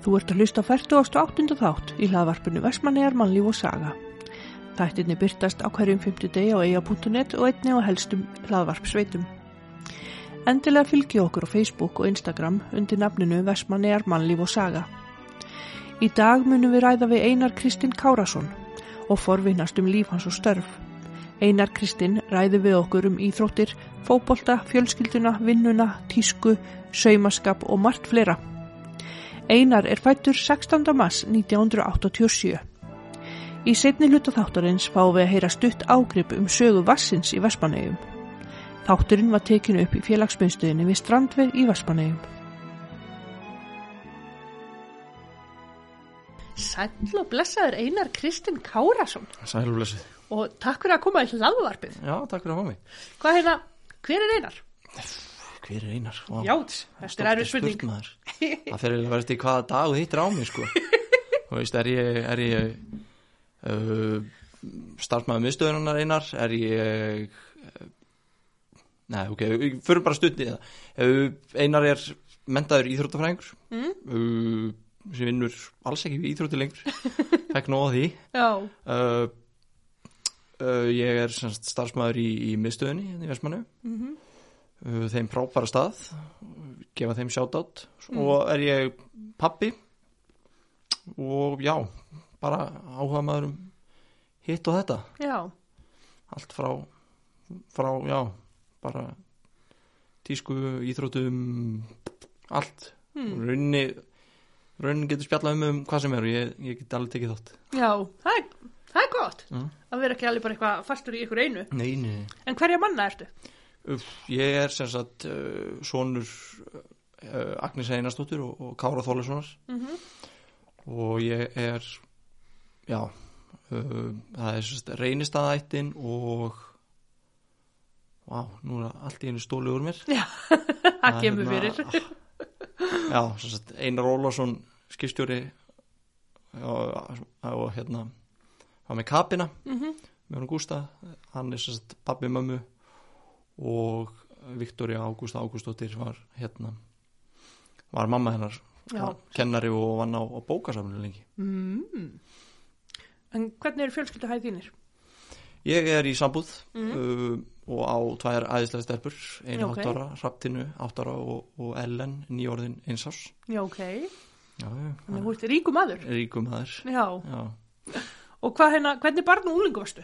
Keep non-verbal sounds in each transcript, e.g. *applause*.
Þú ert að hlusta á 48. þátt í hlaðvarpinu Vestmannegar mannlíf og saga. Þættinni byrtast á hverjum 50 degi á eia.net og einni á helstum hlaðvarpsveitum. Endilega fylgi okkur á Facebook og Instagram undir nafninu Vestmannegar mannlíf og saga. Í dag munum við ræða við Einar Kristinn Kárasson og forvinnast um líf hans og störf. Einar Kristinn ræði við okkur um íþróttir, fóbolta, fjölskylduna, vinnuna, tísku, saumaskap og margt fleira. Einar er fættur 16. mars 1987. Í setni hluta þáttarins fáum við að heyra stutt ágrip um sögu Vassins í Vespanegum. Þátturinn var tekinu upp í félagsmyndstöðinni við Strandveg í Vespanegum. Sæll og blessaður Einar Kristinn Kárasson Sælu blessið. og takk fyrir að koma í hlaðvarpið. Já, takk fyrir að fá mig. Hvað hérna, hver er Einar? Hver er einar? Vá, Játs, þetta er erfið spurning. *laughs* Það fyrir að verðast í hvaða dag hittir á mig, sko. Þú veist, er ég, er ég uh, starfsmæður miðstöðunar einar? Er ég... Uh, nei, ok, fyrir bara það. Uh, einar er mentaður íþróttafræðingur Mm? uh, sem vinnur alls ekki við íþrótti lengur. *laughs* Fekk nóg að því. Já, Uh, uh, ég er semst, starfsmæður í, í miðstöðunni hérna í Vestmannu. mm uh, þeim frábæra stað gefa þeim shoutout og er ég pappi og já bara áhuga maður um hitt og þetta já, allt frá, frá já, bara tísku, íþrótum allt mm. rauninni rauninni getur spjallað um, um hvað sem er og ég, ég get alveg tekið þátt já, það er, það er gott Mm. að vera ekki alveg bara eitthvað fastur í ykkur einu. nei, nei, En hverja manna ertu? Ég er sem sagt uh, sonur uh, Agnes Einarsdóttir og, og Kára Þólassonar Mm og ég er já uh, það er sérst reynistaðættin og vá, nú er allt í einu stóli úr mér. *laughs* Já, það kemur hérna- fyrir. *laughs* já, sérst Einar Ólafsson skipstjóri og, og hérna var með kapina. Mm með hann Gústa, hann er sérst pabbi mömmu og Viktoria Ágústa Ágústóttir var hérna var mamma hennar var kennari og vann á, á bókasafninu lengi Mm. En hvernig eru fjölskyldu þínir? Ég er í sambúð Mhm. uh, og á tvær æðislega stelpur einu Ok. okay. áttara, Hraptinu áttara og, og Ellen nýjórðin einsás Já, ok. Þannig að þú ert ríku maður. ríkum aður Já. Já, Og hérna, hvernig barn og úlingu varstu?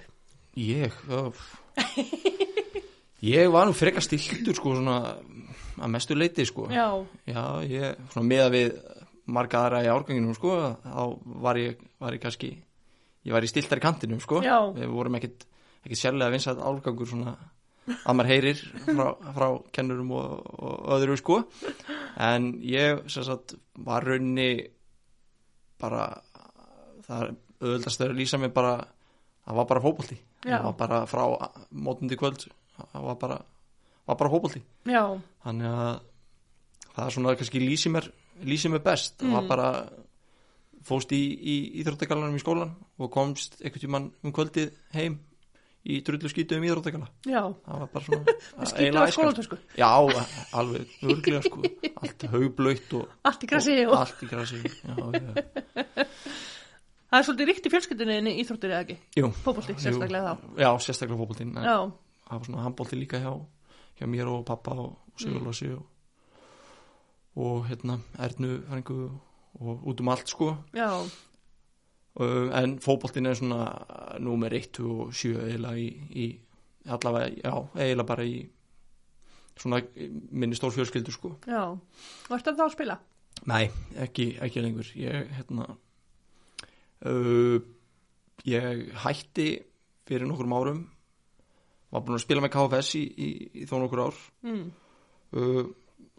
ég öf. *laughs* Ég var nú frekar stiltur sko svona að mestu leiti sko Já. Já, ég, svona meða við marga aðra í árganginum sko þá var ég, var ég kannski ég var í stiltari kantinum sko Já. við vorum ekkit, ekkit sérlega vinsætt árgangur svona að maður heyrir frá, frá kennurum og, og öðru sko en ég sem sagt var raunni bara það er auðvöldast að lýsa mig bara það var bara fótbolti Já. það var bara frá mótundi kvöld það var bara, var bara fótbolti Já. þannig að það er svona kannski lýsi mér, lýsi mér best það var Mm. bara fóst í, í íþróttagallanum í skólan og komst einhvern tímann um kvöldið heim í drullu skítu um íþróttagalla Já. það var bara svona *laughs* á æskan. skólatösku. já, alveg örglega sko allt haugblöytt og, Allt í grassi og, allt í grasi já, það er svolítið ríkt í fjölskyldunni íþróttir eða ekki? Jú, Fótbolti, jú. sérstaklega þá. já, sérstaklega fótboltinn en Já. Það var svona handbólti líka hjá, hjá mér og pappa og Sigurlósi og, og hérna Ernu Frengu og út um allt sko Já. uh, en fótboltin er svona númer 1 og 7 eiginlega í, í allavega, já, eiginlega bara í svona minni stór fjölskyldu sko Já. Varstu það að spila? nei, ekki, ekki lengur ég, hérna uh, ég hætti fyrir nokkrum árum var búin að spila með KFS í, í, í þó nokkur ár. Mm. uh,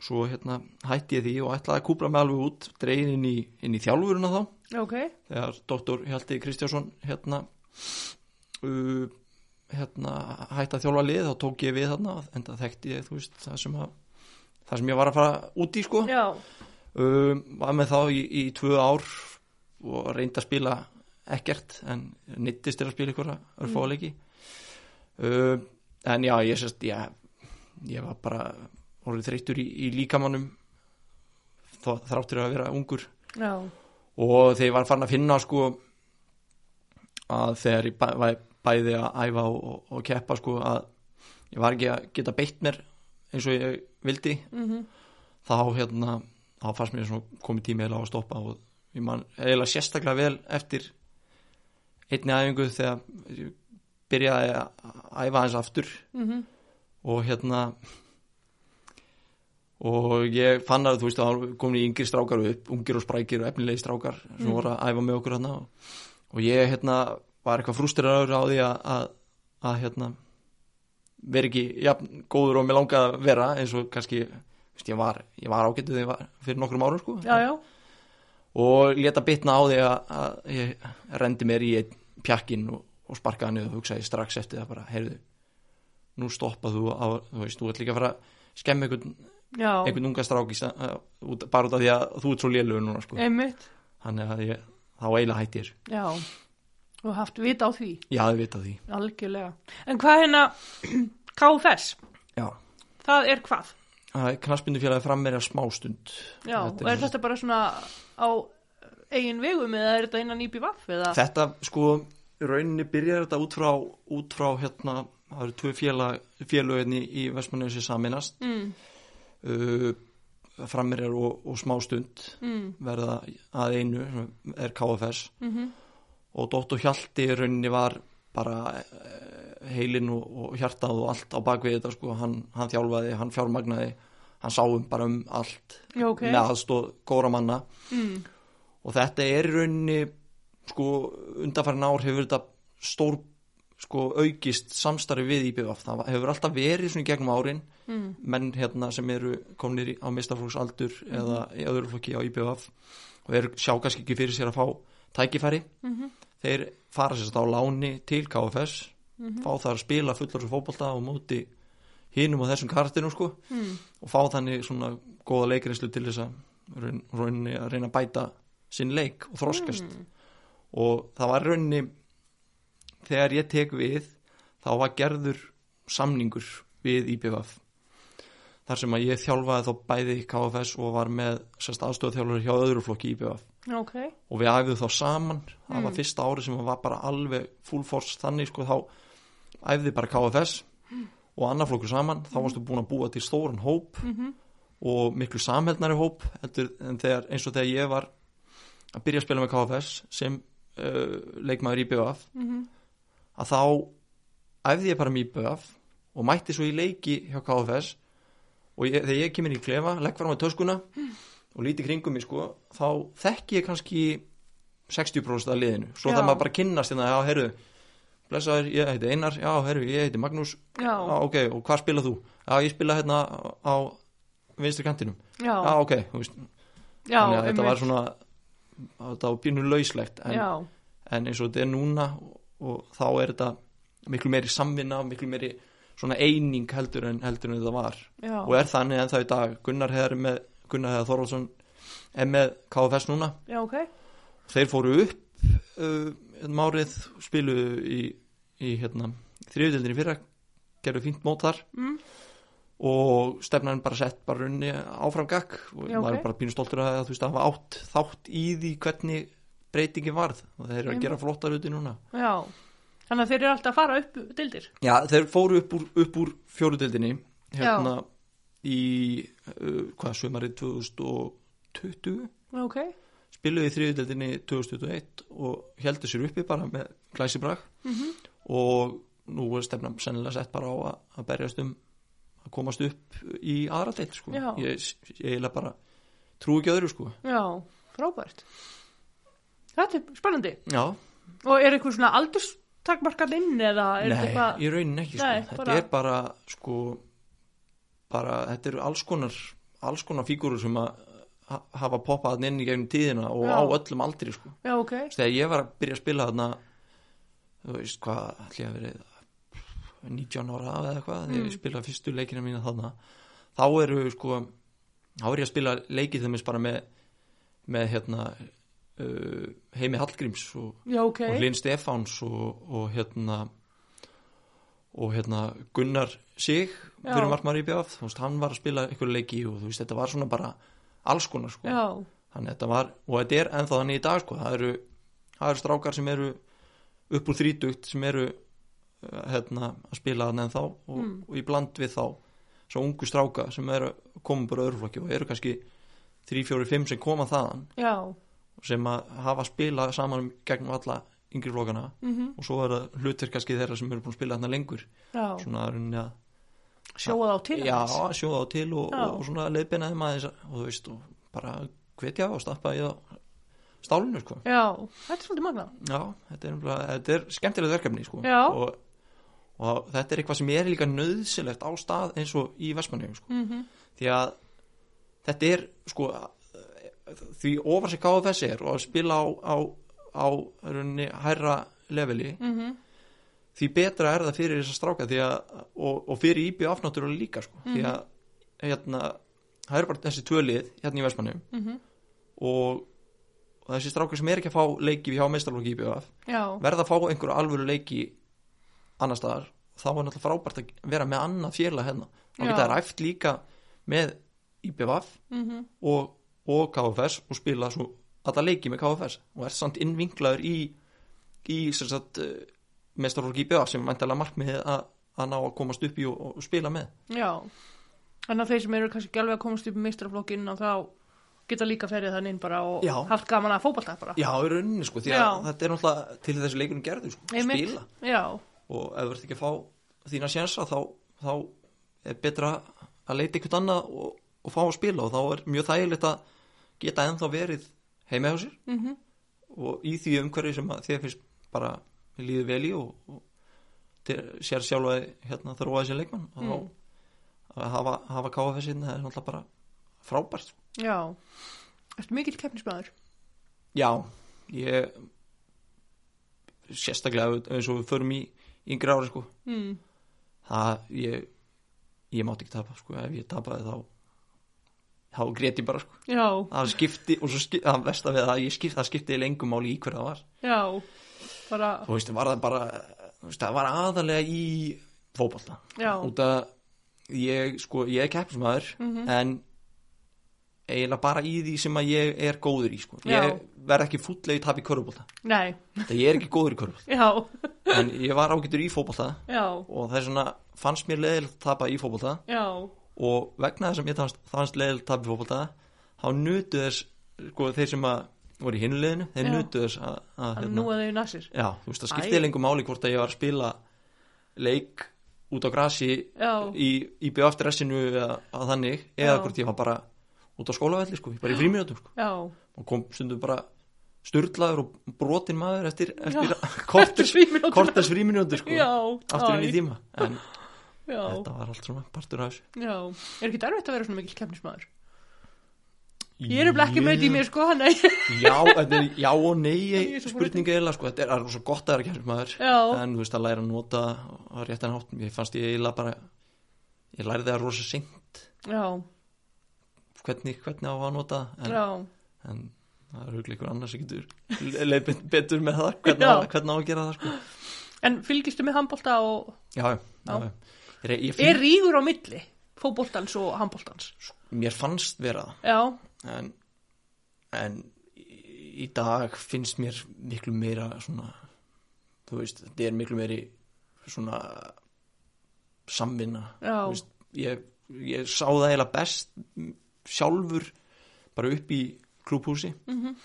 svo hérna hætti ég því og ætlaði að kúpla mig alveg út dregin inn í, inn í þjálfuruna þá. Ok. þegar doktor Hjalti Kristjásson hérna uh, hérna hætti að þjálfa lið þá tók ég við þarna en það þekkti ég þú veist það sem, að, það sem ég var að fara út í sko. Um, var með þá í, í tvö ár og reyndi að spila ekkert en nittist til að spila ykkur örfáleiki um, en já, ég sérst ég, ég var bara orðið þreyttur í, í líkamannum þráttur að vera ungur. Já, og þegar ég var farin að finna sko að þegar ég bæ, bæ, bæði að æfa og, og, keppa sko að ég var ekki að geta beitt mér eins og ég vildi mhm, þá hérna þá fannst mér svona komið tími eða á að stoppa og ég man eiginlega sérstaklega vel eftir einni æfingu þegar ég byrjaði að æfa hans aftur. Mhm, og hérna og ég fann að þú veist að komin í yngri strákar upp, ungir og sprækir og efnilegi strákar sem Mm. voru að æfa með okkur hérna og, og ég hérna var eitthvað frústiraður á því að, að, að hérna vera ekki jafn góður og mér langaði að vera eins og kannski veist, ég var, var ágættu þegar ég var fyrir nokkrum árum sko. Já, já, og leta bitna á því að, að ég rendi mér í einn pjakkin og, og sparkaði niður og hugsaði strax eftir það bara, heyrðu nú stoppa þú á, þú veist, þú ert líka að fara að skemmi einhvern, já, einhvern unga strák í, sta- uh, út, bara út af því að þú ert svo lélugur núna sko. einmitt, þannig að ég, þá eiginlega hætti ég þessu. já, og haft vita á því, ég hafði vitað því algjörlega. En hvað hérna, *clears throat* KFS, já. það er hvað? það er knaspindu félagi frammeira smástund Já, Þetta og er þetta bara svona á eigin vegum eða er þetta innan IPVAF eða? þetta sko rauninni byrjar þetta út frá, út frá hérna, það eru tvö félöginni í Vestmanniðs saminast Mm, uh, frammeirjar og, og smástund mm, verða að einu sem er KFS mhm, og Dóttur Hjalti í rauninni var bara heilin og, og hjartað og allt á bakvið þetta sko, hann, hann þjálfaði, hann fjármagnaði hann sáum bara um allt já, ok, með aðstóð góra manna. Mm, og þetta er rauninni sko undanfærin ár hefur þetta stór sko aukist samstarfi við IBF það hefur alltaf verið svona í gegnum árin. Mm, menn hérna sem eru komnir á mistaflóksaldur eða í öðru flokki á IBF og eru sjá kannski ekki fyrir sér að fá tækifæri. Mhm, þeir fara sérst á láni til KFS mhm, fá þar að spila fullar svo fótbolta og móti hinum og þessum karakterinu sko mm, og fá þannig svona góða leikrinslu til þess að raun, rauninni að reyna að bæta sinn leik og þroskast. Mm, og það var rauninni þegar ég tek við þá var gerður samningur við IBF þar sem að ég þjálfaði þá bæði í KFS og var með sérst aðstofþjálfur hjá öðru flokki IBF ok, og við æfðum þá saman. Það var Mm. fyrsta ári sem var bara alveg full force þannig sko þá æfði bara KFS og annar flokkur saman. Þá varstu búin að búa til stóran hóp mhm, og miklu samheldnari hóp en þegar, eins og þegar ég var að byrja að spila með KFS sem uh, leikmaður í BF mhm, að þá æfði ég bara með BF og mætti svo í leiki hjá KFS og ég, þegar ég kemur í klefa legg fram á töskuna og líti kringum mig sko þá þekki ég kannski 60% af liðinu. Svo það maður bara kynnast hérna, já, heyrðu blessaður, ég heiti Einar, já, heyrðu, ég heiti Magnús. Já, já, ok, og hvað spila þú? Já, ég spila hérna á vinstri kantinum. Já, já, ok, þú veist. Já, þannig að þetta var svona þetta var pínu lauslegt en, en eins og þetta er núna og, þá er þetta miklu meiri samvinna miklu meiri svona eining heldur en heldur en þetta var. Já, og er þannig en það í dag. Gunnar Heðar með Gunnar Heðar Þorvaldsson er með KFS núna. Já, ok, þeir fóru upp uh, um árið spiluðu í, í hérna, þriðutildinni fyrra gerðu fínt mót þar. Mm, og stefnan bara sett bara runni áfram gakk og Já, maður ok. er bara pínu stoltur að þú veist að hafa átt þátt í því hvernig breytingi varð. Og þeir eru að gera flottar uti núna. Já, þannig að þeir eru alltaf að fara upp dildir, Já, þeir fóru upp úr, upp úr fjórudildinni hérna í uh, hvað sumarið 2020 ok, spiluðu í þriðudildinni 2021 og heldur sér uppi bara með glæsibrag. Mhm, og nú er stefnan sennilega sett bara á að, að berjast um að komast upp í aðra deild sko. Ég, ég eiginlega bara trú ekki öðru sko. Já, frábært, þetta er spennandi, Já, og er eitthvað svona aldurstakmarkað inn eða er þetta nei, eitthvað, í rauninni ekki sko. Nei, þetta bara- er bara sko bara, þetta eru alls konar alls konar fígúrur sem að ha- hafa poppað inn í gegnum tíðina og Já. á öllum aldri sko. Já, ok, þegar ég var að byrja að spila þarna þú veist hvað ég að verið 19 ára eða eitthvað þegar Mm. ég spilaði fyrstu leikina mína þarna þá eru sko þá er ég að spila leikið þeim bara með með hérna uh, Heimi Hallgríms og, já, ok, og Linn Stefáns og, og hérna og hérna Gunnar Sig fyrir margmar í BF þú veist hann var að spila einhverju leiki og þú veist þetta var svona bara alls konar sko. Já, þannig þetta var, og þetta er ennþá þannig í dag sko, það eru, það eru strákar sem eru upp úr þrítugt sem eru hérna, að spila þannig ennþá og, Mm. og í bland við þá svo ungu stráka sem eru komum bara öðruflokki og eru kannski 3, 4, 5 sem koma þaðan já, sem að hafa spilað saman gegnum alla yngri flokkana mm og svo er það hlutverk kannski þeirra sem eru búin að spila þarna lengur já. svona að að sjóða á til já, sjóða á til og, Já. og, svona leiðbeina þeim aðeins og þú veist og bara hvetja og stappa í það stálinu sko já, þetta er svolítið magnað já, þetta er, þetta er skemmtilegt verkefni sko Já. og, og þetta er eitthvað sem er líka nöðsilegt á stað eins og í Vestmanni sko. mm því að þetta er sko því ofar sem KFS er og að spila á, á, á rauninni hærra leveli -hmm. því betra er það fyrir þess að stráka að, og, og fyrir íbjöð afnátturulega líka sko, því að hérna, það eru bara þessi tvölið hérna í Vestmannum Mhm. og, og þessi strákar sem er ekki að fá leiki við hjá meistarlóki íbjöð verða að fá einhverju alvöru leiki annar staðar þá er náttúrulega frábært að vera með annað félag hérna. Þá geta það ræft líka með IBVF mm og, og KFS og spila svo alla leiki með KFS og er samt innvinklaður í í meistarlóki IBVF sem er mæntalega markmiðið að, að ná að komast upp í og, og spila með. Já. Þannig að þeir sem eru kannski alveg að komast upp í mistraflokkin og þá geta líka ferið þannig inn bara og Já. haft gaman að fótballta bara. Já, í rauninni sko, því að Já. þetta er náttúrulega til þessi leikunum gerðu sko, spila. Já, og ef þú ert ekki að fá þína sjensa þá, þá er betra að leita ykkur annað og, og fá að spila. Og þá er mjög þægilegt að geta ennþá verið heima hjá sér. Mm og í því umhverfi sem að þér finnst bara líður vel í og, og sér sjálfa hérna þróa þessi leikmann og Mm. að hafa, hafa KFS inn það er náttúrulega bara frábært. Já. Ertu mikill keppnismæður? Já, ég sérstaklega eins og við förum í yngri ári sko. Mm. það, ég ég mátti ekki tapa sko, ef ég tapaði þá þá grét ég bara sko. Já, það skipti, og svo skipti, það versta við það ég skipti, það skipti lengum máli í hverja það var. Já bara, þú veist, var það bara þú veist, það var aðalega í fótbolta. Já. Út að ég, sko, ég er keppsmaður Mhm. en eiginlega bara í því sem að ég er góður í sko. Ég verð ekki fútlega í tap í körfubólta Nei, það ég er ekki góður í körfubólta já, en ég var ágættur í fótbolta. Já, og það er svona, fannst mér leðil að tapa í fótbolta. Já. Og vegna þess að mér fannst, fannst leðil að tapa í fótbolta þá nutu þess sko, þeir sem að voru í hinuleginu þeir nutu þess að, að Þannig nú að þau nasir. Já, þú veist, það skipti lengum máli hvort að ég var að spila leik út á grasi Já, í, í BF-dressinu eða að þannig eða hvort ég var bara út á skólavelli sko, bara í fríminútum sko. já. Og kom stundum bara sturlaður og brotin maður eftir, eftir *laughs* korters fríminútur sko, Já, aftur inn í tíma. En *laughs* Já, þetta var allt svona partur af þessu. Já. Er ekki derfitt að vera svona mikill keppnismæður? Ég er ekki með þetta í mér sko, *laughs* já, þetta er já og nei spurninga eða sko, þetta er svo gott að vera kjærlismæður Já, en þú veist að læra að nota á réttan hátt, ég fannst ég eiginlega bara ég lærði það rosa seint. Já, hvernig, hvernig á að nota en, en það er auðvitað ykkur annars sem getur leið betur með það hvernig, á, hvernig á að gera það sko. En fylgistu með handbolta og já, já, Já. Ég, ég er finn, rígur á milli fótboltans og handboltans? Mér fannst vera Já, það en, en í, dag finnst mér miklu meira svona þú veist, þetta er miklu meiri svona samvinna. Veist, ég, ég sá það eiginlega best sjálfur bara upp í klúbhúsi mhm,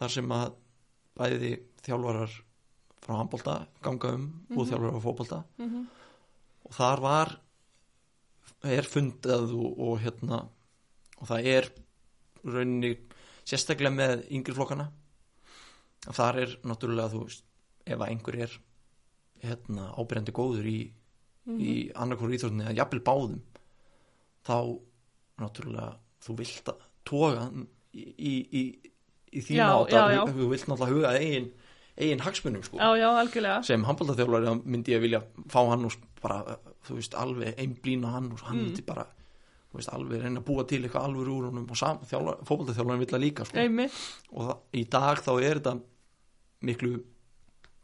þar sem að bæði þjálfarar frá handbolta ganga um og Mhm. þjálfarar frá fótbolta mhm, og þar var er fundað og, og hérna og það er rauninni sérstaklega með yngri flokkana þar er náttúrulega þú veist ef að einhver er hérna ábyrjandi góður í, í mhm. annarkóru íþróttinni eða jafnvel báðum þá náttúrulega þú vilt að hann í, í, í, í þína Já, átt já, já. þú vilt náttúrulega huga eigin, eigin hagsmunum sko Já, já, sem handbóltaþjálfari myndi ég vilja fá hann og bara, þú veist, alveg einblína hann og hann Mm. myndi bara þú veist, alveg reyna að búa til eitthvað alveg úr honum og fótbóltaþjálfari vill það líka sko. Og það, í dag þá er þetta miklu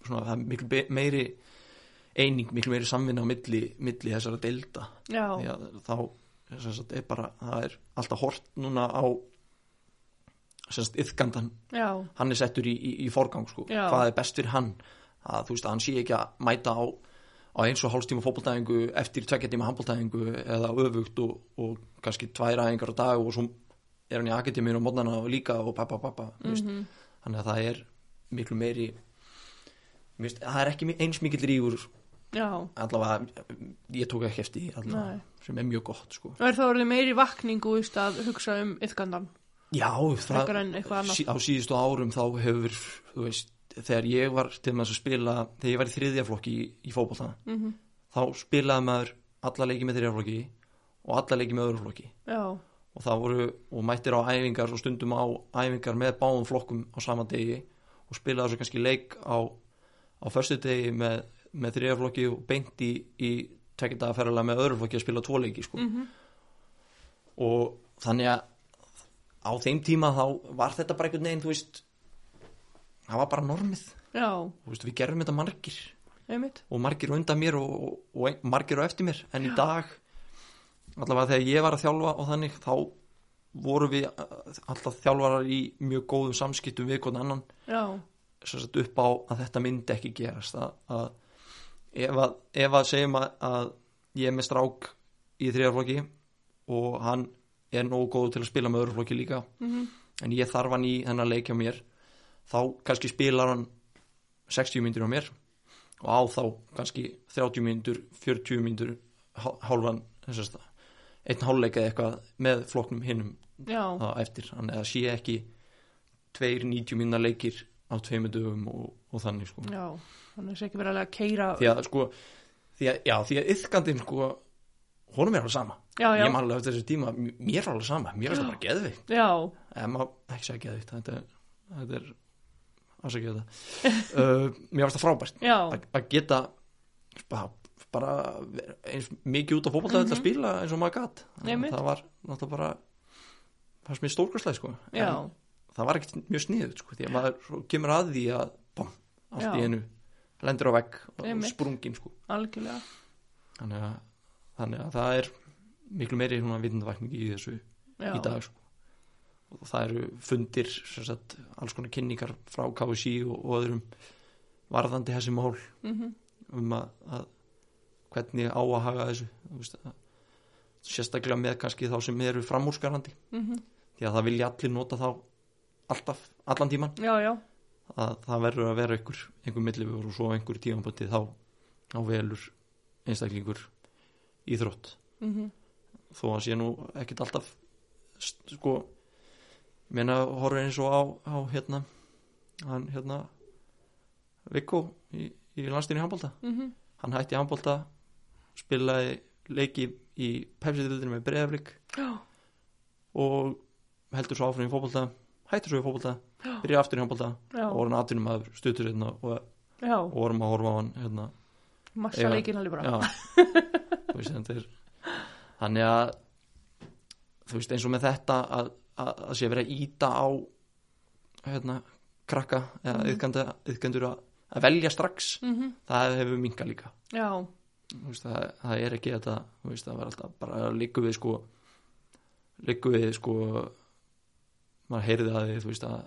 svona, það er miklu meiri eining, miklu meiri samvinna á milli, milli þessara delta því þá er bara, það er alltaf hort núna á yfgandan hann er settur í, í, í forgang sko. Já. hvað er best fyrir hann? Að þú veist að hann sé ekki að mæta á, á eins og hálfstíma fótboltæðingu eftir tveggjartíma handboltæðingu eða öfugt og, og kannski tvær aðingar á dag og svo er hann í akademíu og mótnana líka og pappa pappa mm þannig að það er miklu meiri finnst- það er ekki eins mikill rígur já. Allavega, ég tók ekki eftir allavega, sem er mjög gott sko. og er það orðið meiri vakningu að hugsa um yfgandan já, það, sí, á síðustu árum þá hefur, þú veist þegar ég var til með að spila þegar ég var í þriðjaflokki í, í fótbolta mm þá spilaði maður alla leiki með þriðjaflokki og alla leiki með öðruflokki já, og það voru, og mættir á æfingar og stundum á æfingar með báðum flokkum á sama degi og spilaði svo kannski leik á, á förstu degi með, með þriðjaflokki og beint í, í tekjadaferðarlega með öðruflokki að spila tvo leiki sko. mm og þannig að á þeim tíma þá var þetta bara einhvern veginn, þú veist það var bara normið. Já, veist, við gerðum þetta margir. Einmitt. Og margir undan mér og, og, og margir á eftir mér. En í dag allavega þegar ég var að þjálfa og þannig þá voru við uh, alltaf þjálfarar í mjög góðum samskiptum við hvern annan. Já, upp á að þetta myndi ekki gerast að, að ef að, ef að segjum að, að ég er með strák í þriðarflokki og hann er nógu góð til að spila með öðruflokki líka. Mm en ég þarf hann í þennan leik hjá mér. Þá kannski spilar hann 60 myndir á mér og á þá kannski 30 myndur 40 myndur hálfan einn hálfleik eða eitthvað með flokknum hinnum eftir, hann eða sé ekki tveir 90 minna leikir á tveimur dögum og, og þannig sko. já þannig að það sé ekki verið að keira því að sko því að, já, því að yfkandinn sko honum er alveg sama. Já, já, ég man alveg eftir þessu tíma, mér er alveg sama. Mér er það bara geðveikt. Já, eða maður ekki segja geðvikt þetta er, þetta er afsakið þetta. *laughs* Uh, mér varst það frábært að geta bara, bara eins mikið út á fótbolta Mhm. að spila eins og maður Einmitt. það var náttúrulega bara fannst mér stórkvæslega sko. Já, en það var ekkert mjög sniðut sko því að maður kemur að því að bom, allt Já. í einu lendur á vegg og sprungin sko. Algjörlega. Þannig að, þannig að það er miklu meiri svona vitundavakning í þessu já, í dag sko. og það eru fundir sagt, alls konar kynningar frá KSI og, og öðrum varðandi þessi mál. Mm um að, að hvernig á að haga þessu veist, að, sérstaklega með kannski þá sem eru framúrskarandi. Mhm, því að það vilja allir nota þá alltaf, allan tíman já, já, að það verður að vera einhver, einhver millifur og svo einhver tímanbúti þá, þá velur einstaklingur íþrótt. Mhm, þó að sé nú ekkit alltaf sko meina horfir eins og á, á hérna hann hérna Viggo í, í landstinni handbólta mhm, hann hætti handbólta spilaði leiki í pepsi-dildinu með Breiðaflik já, og heldur svo áfram í fótbolta hættur svo í fótbolta, Já. Byrja aftur í handbólta og voru aðtunum að stuttur hérna og, og vorum að horfa á hann hérna. Massa leikin alveg bara. *laughs* Þannig að þú veist eins og með þetta að, að, að sé verið að íta á hérna krakka eða yðgandi, yðgandur að, að velja strax mhm, það hefur minka líka. Veist, það, það er ekki þetta veist, það var alltaf bara líku við sko líku við sko maður heyrði að því þú veist að,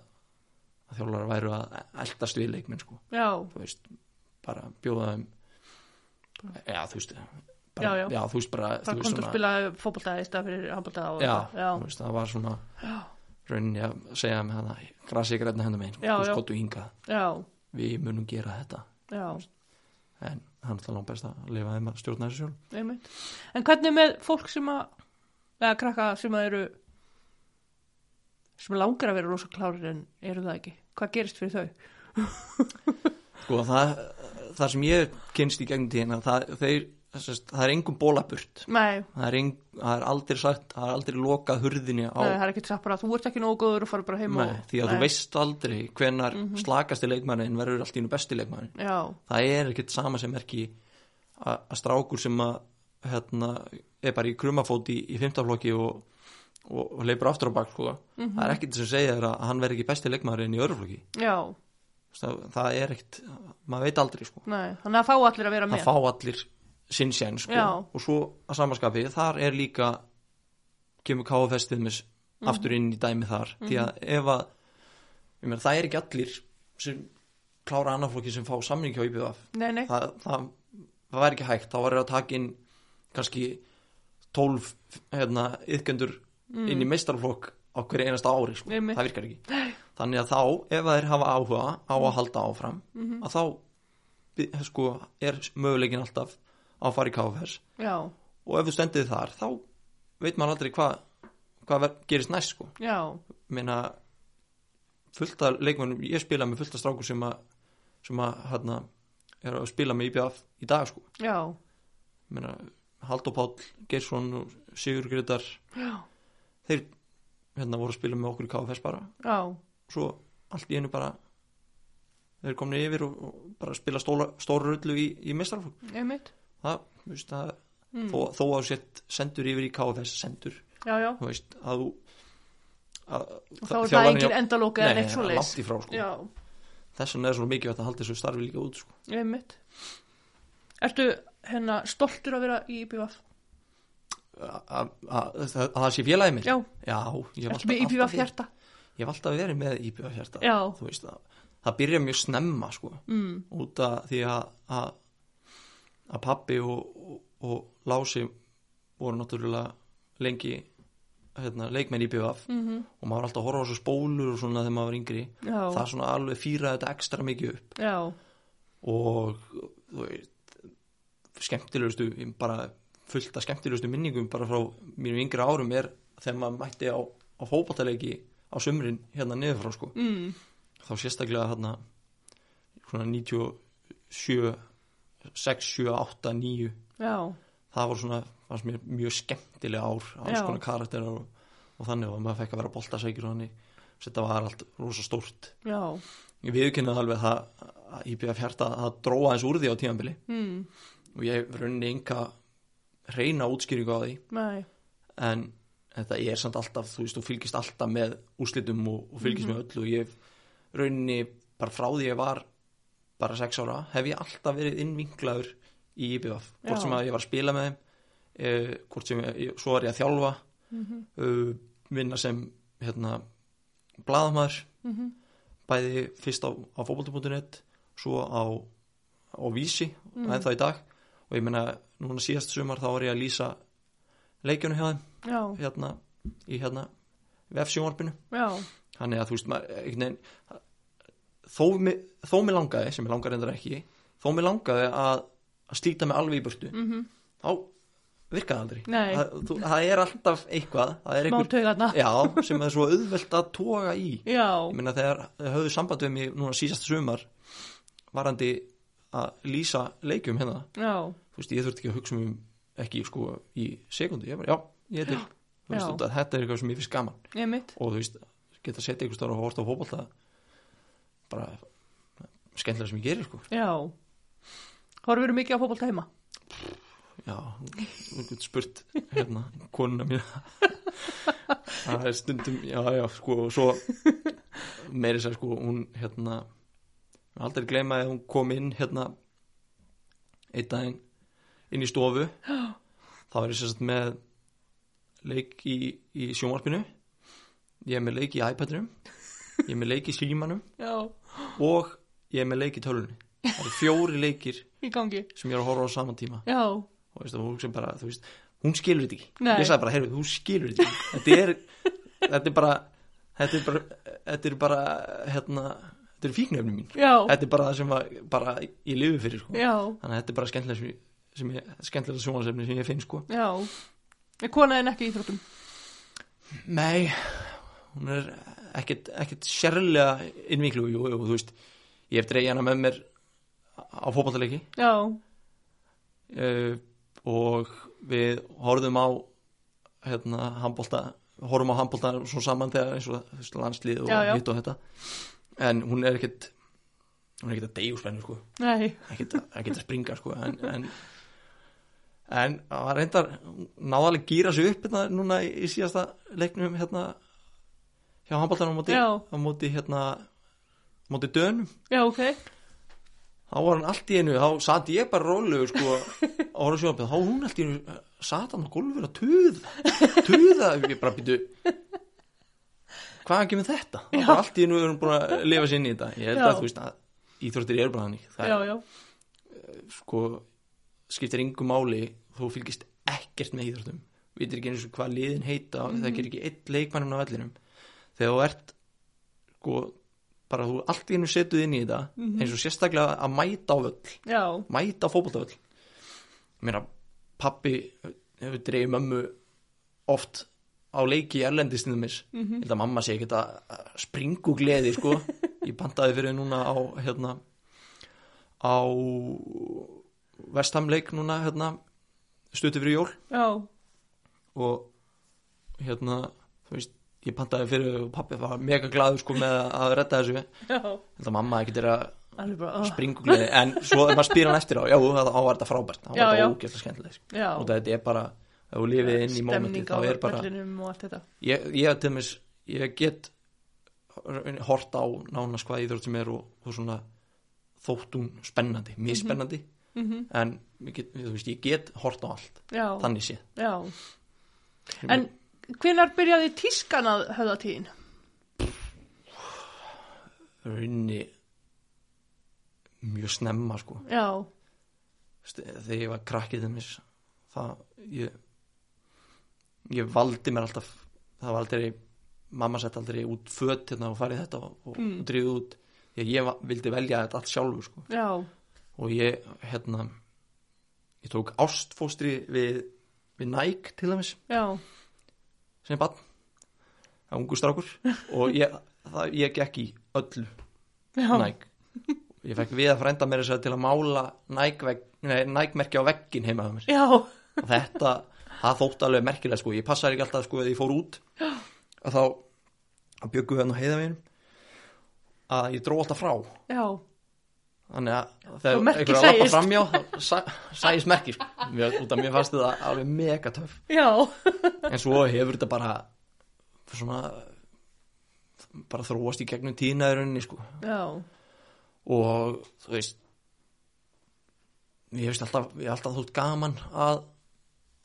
að þjálfara væru að eldast við leikmenn sko. Já, þú veist, bara bjóða þeim já, þú veist bara, Já, já. þú veist bara þú bara veist, komdu að spila fótbolta í stað fyrir handbolta og já, þú veist, það var svona rauninni að segja með hana grasi græna hendur megin, Já, þú já. skottu hingað. Já, við munum gera þetta. Já, en hann það langt best að lifa þeim að stjórna þessu sjálf. En hvernig með fólk sem að eða krakka sem að eru sem langar að vera rosa klárir en eru það ekki hvað gerist fyrir þau? sko það, það sem ég kynst í gegnum tíðina það, þeir, það er engum bólaburt það er, eng, það er aldrei sagt það er aldrei lokað hurðinni á nei, það er ekki sagt bara þú ert ekki nógu góður og fara bara heim Nei, því að þú Nei. veist aldrei hvenar Mhm. slakasti leikmannin verður allt í nú besti leikmannin Já, það er ekkert sama sem er ekki að að strákur sem að hérna, er bara í krumafót í, í fymtaflokki og, og, og leipur aftur á bak sko. mhm, það er ekkert sem segja að hann verður ekki besti leikmaðurinn í öðruflokki já, það, það er ekkert, maður veit aldrei sko. nei þannig að fá allir að vera það með. fá allir sinn sén sko. Og svo að samaskapi þar er líka kemur KFS til með aftur inn í dæmi þar. Því að ef að ég meina, það er ekki allir sem klára annarflokki sem fá samning hjá nei, það, það, það væri ekki hægt. Þá var það að taka inn kannski 12 hérna, yðgöndur inn í meistarflokk á hverju einasta ári sko. Það virkar ekki. Þannig að þá ef þeir hafa áhuga á að halda áfram að þá sko, er möguleikin alltaf á að fara í KFS já, og ef þú stendið þar þá veit maður aldrei hvað ver- gerist næst sko. Meina fullt af leikmennum, ég spila með fullt af strákur sem að sem að hérna er að spila með IBF í dag sko. Já, meina Haldur Páll, Geirsson og Sigur Gretar já, þeir hérna voru að spila með okkur í KFS bara. Já, svo allt í einu bara þeir komni yfir og, og bara spila stóra, rullu í, í mestrarflokk einmitt, það, þú veist, það Mm. þó, þó að þú sett sendur yfir í KFS sendur, já, já, þú veist, að þú að, og þá er það engin endalóka eða Nei, neitt svo. Já, þess vegna er svo mikið að halda þessu starfi líka út sko. Ertu hérna stoltur að vera í IPVF? Að að- að- að það sé félagið mér Já, já ég hef alltaf, alltaf, alltaf verið með IPVF hjarta það byrja mjög snemma sko, Mm, út af því að að, pappi og, og, og Lási voru náttúrulega lengi hérna, leikmenn í BVF mhm, og maður var alltaf að horfa á þessu spólur og svona þegar maður var yngri. Já, það er svona alveg fýraði þetta ekstra mikið upp. Já, og þú veist skemmtilegustu, bara fullt af skemmtilegustu minningum bara frá mínum yngri árum er þegar maður mætti á, á fótballtaleiki á sumrin hérna niður frá sko. Mm, þá sérstaklega hérna svona 97 6, 7, 8, 9 já, það var svona mér mjög skemmtilega ár alls Já. konar karakterar og, og þannig og maður fekk að vera boltasækjur og þannig. Þetta var allt rosa stórt. Já, ég viðkynna alveg það að IBF hjarta að dróa eins úr því á tímanbili mm, og ég rauninni enga reyna útskýringu á því. Nei, en þetta er samt alltaf þú veist, þú fylgist alltaf með úrslitum og, og fylgist með öllu. Og ég rauninni bara frá því ég var bara sex ára, hef ég alltaf verið innvinklaður í IBF hvort sem að ég var að spila með þeim eh, hvort sem ég, svo er ég að þjálfa mhm, uh, vinna sem hérna blaðamaður. Mhm, bæði fyrst á, á fótbolti.net svo á, á vísi Mm. og ennþá í dag og ég meina núna síðast sumar þá var ég að lýsa leikjunum hjá þeim. Já, hérna í hérna vefsjónvarpinu. Þannig að þú veist maður veginn þó, mig- þó mér langaði sem mér langar reyndar ekki þó mér langaði að, að slíta mig alveg í burtu mhm, þá virkaði aldrei. Það, þú, það er alltaf eitthvað er einhver, já, sem er svo auðvelt að toga í. Já, ég meina þegar höfðu samband við mig núna síðast sumar varandi að lýsa leikjum hérna. Já, þú veist ég þurfti ekki að hugsa um ekki sko í sekundi ég bara já, ég er til. Þú veist, þetta er eitthvað sem ég finnst gaman. Og þú veist, geta setja ykkur stóra og horta á fótbolta bara skemmtilega sem ég gerir sko. Já, horfur mikið á fótbolta heima? já, þú spurt hérna, konuna mín *laughs* það er stundum já, já, sko, og svo meiri sér sko, hún hérna aldrei gleyma að hún kom inn hérna einn daginn inn í stofu. *gasps* Þá er ég sérst með leik í, í sjónvarpinu. Ég er með leik í iPadinum. Ég er með leik í símanum. *laughs* Já, og ég er með leik í tölunni það eru fjóri leikir sem ég er að horfa á saman tíma. Já, og veist, hún, sem bara, þú veist, hún skilur þetta ekki. Nei. ég sagði bara, heyrðu, þú skilur þetta ekki. Þetta er, *laughs* þetta er bara þetta er bara, þetta er bara hérna, þetta er fíknefni mín. Já, þetta er bara það sem að, bara ég lifi fyrir sko. þannig að þetta er bara skemmtilega sem ég, skemmtilega sjónasefni sem ég finn sko. já, er konaðin ekki í íþróttum? nei, hún er ekkert, ekkert sérlega innvíklu, jú, jú, þú veist ég hef dreigð hana með mér á fótballtaleiki Já, uh, og við horfðum á hérna handbólta horfum á handbólta svo saman þegar eins og landslið og hitt og þetta en hún er ekkert hún er ekkert að deyju spennu sko. Ekkert, að- að springa sko en en, en það var reyndar náðalega gýra sig upp hérna núna í, í síðasta leiknum hérna hjá handbóltanum á móti, Já. á móti hérna móti dönum. Já, ok, þá var hann allt í einu, þá satt ég bara rólegur sko *laughs* á horfum sjónabíð, þá hún allt í einu satt hann á gólfur að tuða? Tuða, ég bara býtu hvaðan kemur þetta? Það Já. er bara allt í einu við erum búin að lifa sér inn í þetta ég held Já. að þú veist að íþróttir eru bara þannig það er já, sko skiptir yngu máli þú fylgist ekkert með íþróttum vitir ekki eins og hvað liðin heita Mhm. það gerir ekki eitt leikmannum á vellinum þegar þú ert sko bara þú allt í einu setuð inn í þetta Mhm. eins og sérstaklega að mæta á völl já, mæta á fótboltavöll mér að pappi hefur dreifð mömmu oft á leiki í erlendistinu mis Mhm. ég held að mamma sé ekki að springu gleði sko. *laughs* Ég pantaði fyrir núna á hérna á vestamleik núna hérna stutti fyrir jól. Já, og hérna þú veist ég pantaði fyrir og pappi var mega glaður sko með að redda þessu. Að mamma ekkert er að oh, springugleði en svo er maður spyr hann eftir á. Já, það var þetta frábært, það var þetta ógeðslega skemmtileg sko. já, og þetta er bara, þú lifið inn í mómenti þá er bara, og ég, ég mis ég get hort á nánast hvað íþrótt sem er og, og svona þótt hún spennandi, mjög spennandi Mm en ég get, veist, ég get hort á allt Já, þannig sé. Já. En hvenar byrjaði tískan að höfða tíðin? raunni mjög snemma sko. Já, þegar ég var krakkið það ég ég valdi mér alltaf það var aldrei, mamma sett aldrei út föt hérna og farið þetta og, og, Mm. drifið út. Því að ég vildi velja þetta allt sjálfur sko. og ég hérna ég tók ástfóstri við við Nike til dæmis. Já, sem bann það ungu strákur. *laughs* Og ég, það, ég gekk í öllu já, Nike. Ég fekk við að frænda mér þess að til að mála merki á veggin heima hjá mér. Já, og þetta, það þótt alveg merkilega sko, ég passaði ekki alltaf sko að ég fór út. Að þá að bjöggu við hann á heiðaveginum að ég dró alltaf frá. Já, þannig að þegar merkið einhver að lappa framjá þá sæ- sæist merki sko. mér, út af mér fannst þetta alveg mega töff. Já, en svo hefur þetta bara svona bara þróast í gegnum tína í rauninni sko. Já, og þú veist ég veist alltaf alltaf þótt gaman að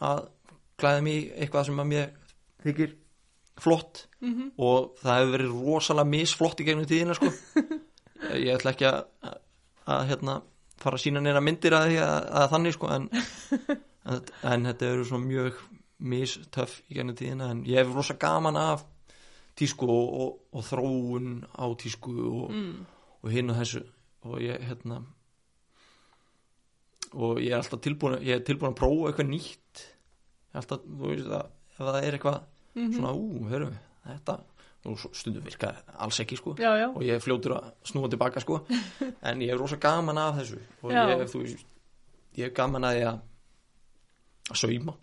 að klæða mig í eitthvað sem að mér þykir flott mhm, og það hefur verið rosalega misflott í gegnum tíðina sko. *laughs* Ég ætla ekki að, að, að hérna, fara að sína neina myndir að að, að þannig sko en, en, þetta eru svona mjög mistöff í gegnum tíðina en ég hef rosa gaman af tísku og, og, og þróun á tísku og, mm, og hinn og þessu. Og ég hérna og ég er alltaf tilbúin ég er tilbúin að prófa eitthvað nýtt alltaf, þú veist að ef það er eitthvað mhm, svona, ú, hörum við þetta, og stundum virka alls ekki sko. Já, já, og ég er fljótur að snúa tilbaka sko. *laughs* En ég er rosa gaman af þessu. Og Já. ég, þú veist, ég er gaman að ég að sauma.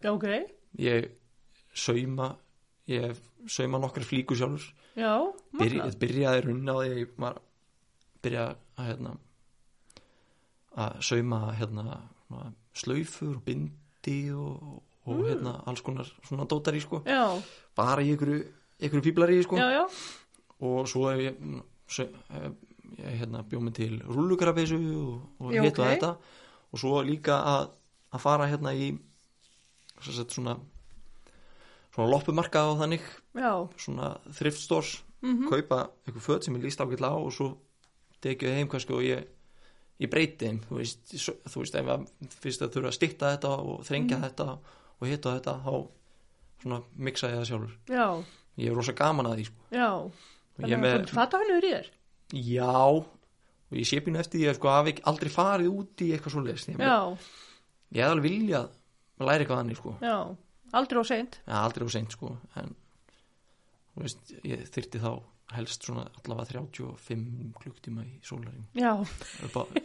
Já, ok, ég sauma ég sauma nokkar flíkur sjálfur. Já, Byrja, byrjaði runna á því að ég var byrja að hérna að sauma hérna slaufur og bindi og, og hérna alls konar svona dótar í sko. Já, bara í ykkur, ykkur fíblar í sko. Já, já, og svo hef ég, mm, hef ég hérna bjóð mig til rullugrafessu og, og hitt og ok. þetta. Og svo líka að, að fara hérna í sagt, svona svona loppumarka og þannig. Já, svona thrift stores. Mhm, kaupa eitthvað föt sem ég líst ágætlega á og svo tekið heim kannski og ég ég breyti þeim, þú veist, svo- þú veist ef að fyrst að þurfa að stýtta þetta og þrengja þetta og hitta þetta þá svona miksa ég það sjálfur. Já, ég er rosa gaman að því sko. Og þannig að með, þú fata hennu í þér, já. Og ég sé pínu eftir því að sko hafi aldrei farið út í eitthvað svoleiðis. Ég, já, ég hef alveg viljað að læra eitthvað þannig sko. Aldrei á seint, ja, aldrei á seint sko. En veist, ég þyrti þá helst svona allavega 35 klukktíma í sólaring á,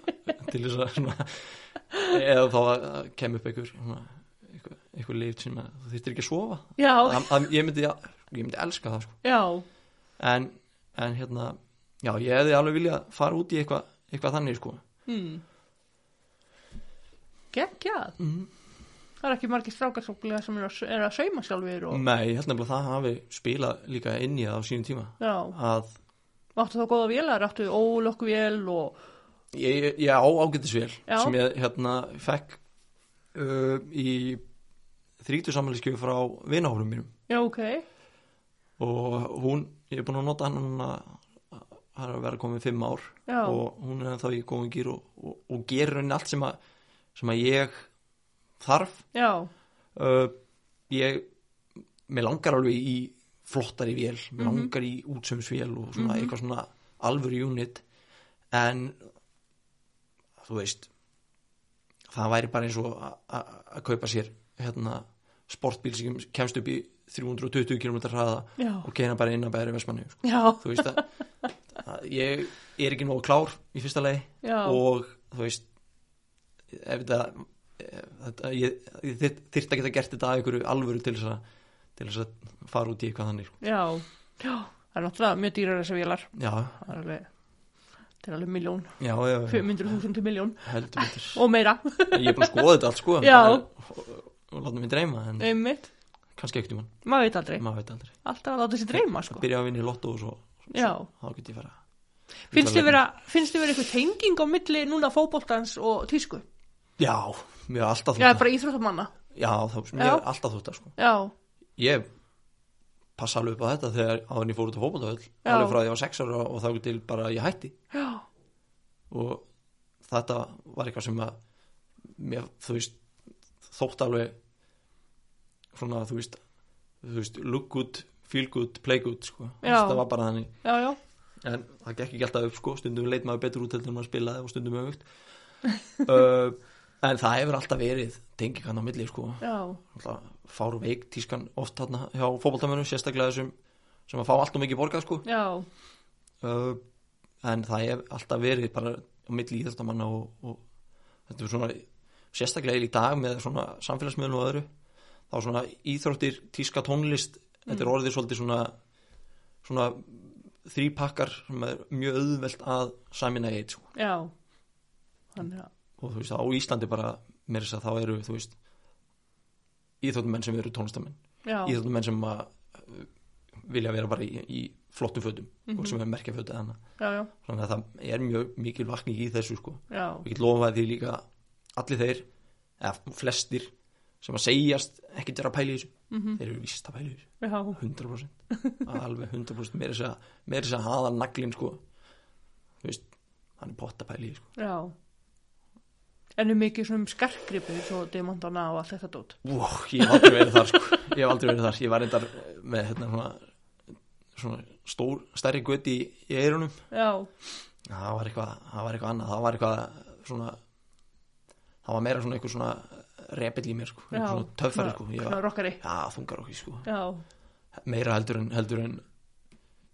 *laughs* til þess að svona, eða þá að kem upp einhver svona, eitthvað, leif sem þú þyrtir ekki að sofa. Já, að, að, ég, myndi, ég myndi elska það sko. en, en hérna já, ég hefði alveg viljað fara út í eitthvað, eitthvað þannig sko. hmm, geggjað, mm. það er ekki margir strákar svo sem er að, er að sauma sjálfur og, nei, ég held nefnilega að það hafi spilað líka inn í það á sínum tíma. Já, að áttu þá góða vélar, áttu ólokku vél og, ég, ég á ágættisvél sem ég hérna fekk uh, í þrítu samanlískjöf frá vinahórum mínum. Já, ok, og hún ég er búin að nota hann það er að vera komið fimm ár. Já, og hún er þá í góðum gýr og, og, og gerir henni allt sem að, sem að ég þarf. Já, uh, ég mér langar alveg í flottari vél. Mér Mhm. langar í útsömsvél og svona Mhm. eitthvað svona alvöru unit. En þú veist það væri bara eins og að kaupa sér hérna sportbíl sem kemst upp í 320 km hraða já, og keina bara inn að bæri vestmanni sko. þú veist að, að ég er ekki nógu klár í fyrsta lagi já, og þú veist ef þetta, ef þetta ég, ég þyrfti að geta gert þetta að einhverju alvöru til þess að til þess að fara út í eitthvað þannig sko. já, já, það er náttúrulega mjög dýrar þessar vélar, já, það er alveg, það er alveg miljón, já, já, já. 500.000 til miljón og meira, ég er að skoða þetta allt sko. Já. Og, láta mig dreyma en einmitt, kannski ekkert um hann, maður veit aldrei, maður veit aldrei. Alltaf að láta sér dreyma, sko. byrja að vinna í lotto og svo, Já, þá get ég fara. Finnst þið vera, finnst þið vera eitthvað tenging á milli núna fótboltans og tísku? já, mér er alltaf Já, þótt bara íþróttamanna, já, þá, mér Já. er alltaf þótt sko. já, ég passa alveg upp á þetta þegar en ég fór út á fótboltavöll Já. alveg frá því ég var sex ára og þá til bara að ég hætti. Já, og þetta var eitthvað sem að mér, þú veist þótt alveg svona, þú veist, veist look good, feel good, play good sko. Það var bara þannig. Já, já, en það gekk ekki alltaf upp sko, stundum leit maður betur út heldur en maður spilaði og stundum öfugt. *laughs* Uh, en það hefur alltaf verið tengið hann á milli sko. Já, Alltaf fár veik tískan oft þarna hjá fótboltamönnum, sérstaklega þessum sem að fá allt og mikið borgað sko. Uh, en það hef alltaf verið bara á milli íþjóttamanna og, og þetta er svona sérstaklega í dag með svona samfélagsmiðlum og öðru þá svona íþróttir, tíska tónlist þetta er orðið svolítið svona svona þrýpakkar sem er mjög auðvelt að samina eitt sko. já, þannig að, og þú veist á Íslandi bara með þess að þá eru þú veist íþróttumenn sem eru tónlistamenn. Íþróttumenn sem að uh, vilja vera bara í, í flottum fötum Mhm. og sem er merkja fötu eða annað. Já, já, þannig að það er mjög mikil vakning í þessu sko. Og ég get lofaði því líka allir þeir, eða flestir sem að segjast ekkert vera að pæla í þessu mhm, þeir eru víst að pæla í þessu. Já, 100% *laughs* alveg 100% meira þess að meira þess að haða naglinn sko. Þú veist, hann er pott að í því, sko. Já. En er mikið svona um skarkgripið svo demantana og allt þetta dót. wow, ég hef aldrei verið þar sko. Ég hef aldrei verið þar, ég var reyndar með hérna svona, svona stór, stærri gutt í, í eirunum það var eitthvað, það var eitthvað annað. Það var eitthvað svona það var meira svona eitthvað svona repill í mér sko, eitthvað svona töffari sko. Ég var, rockari. já, þungar okkur sko. Já, meira heldur en, heldur en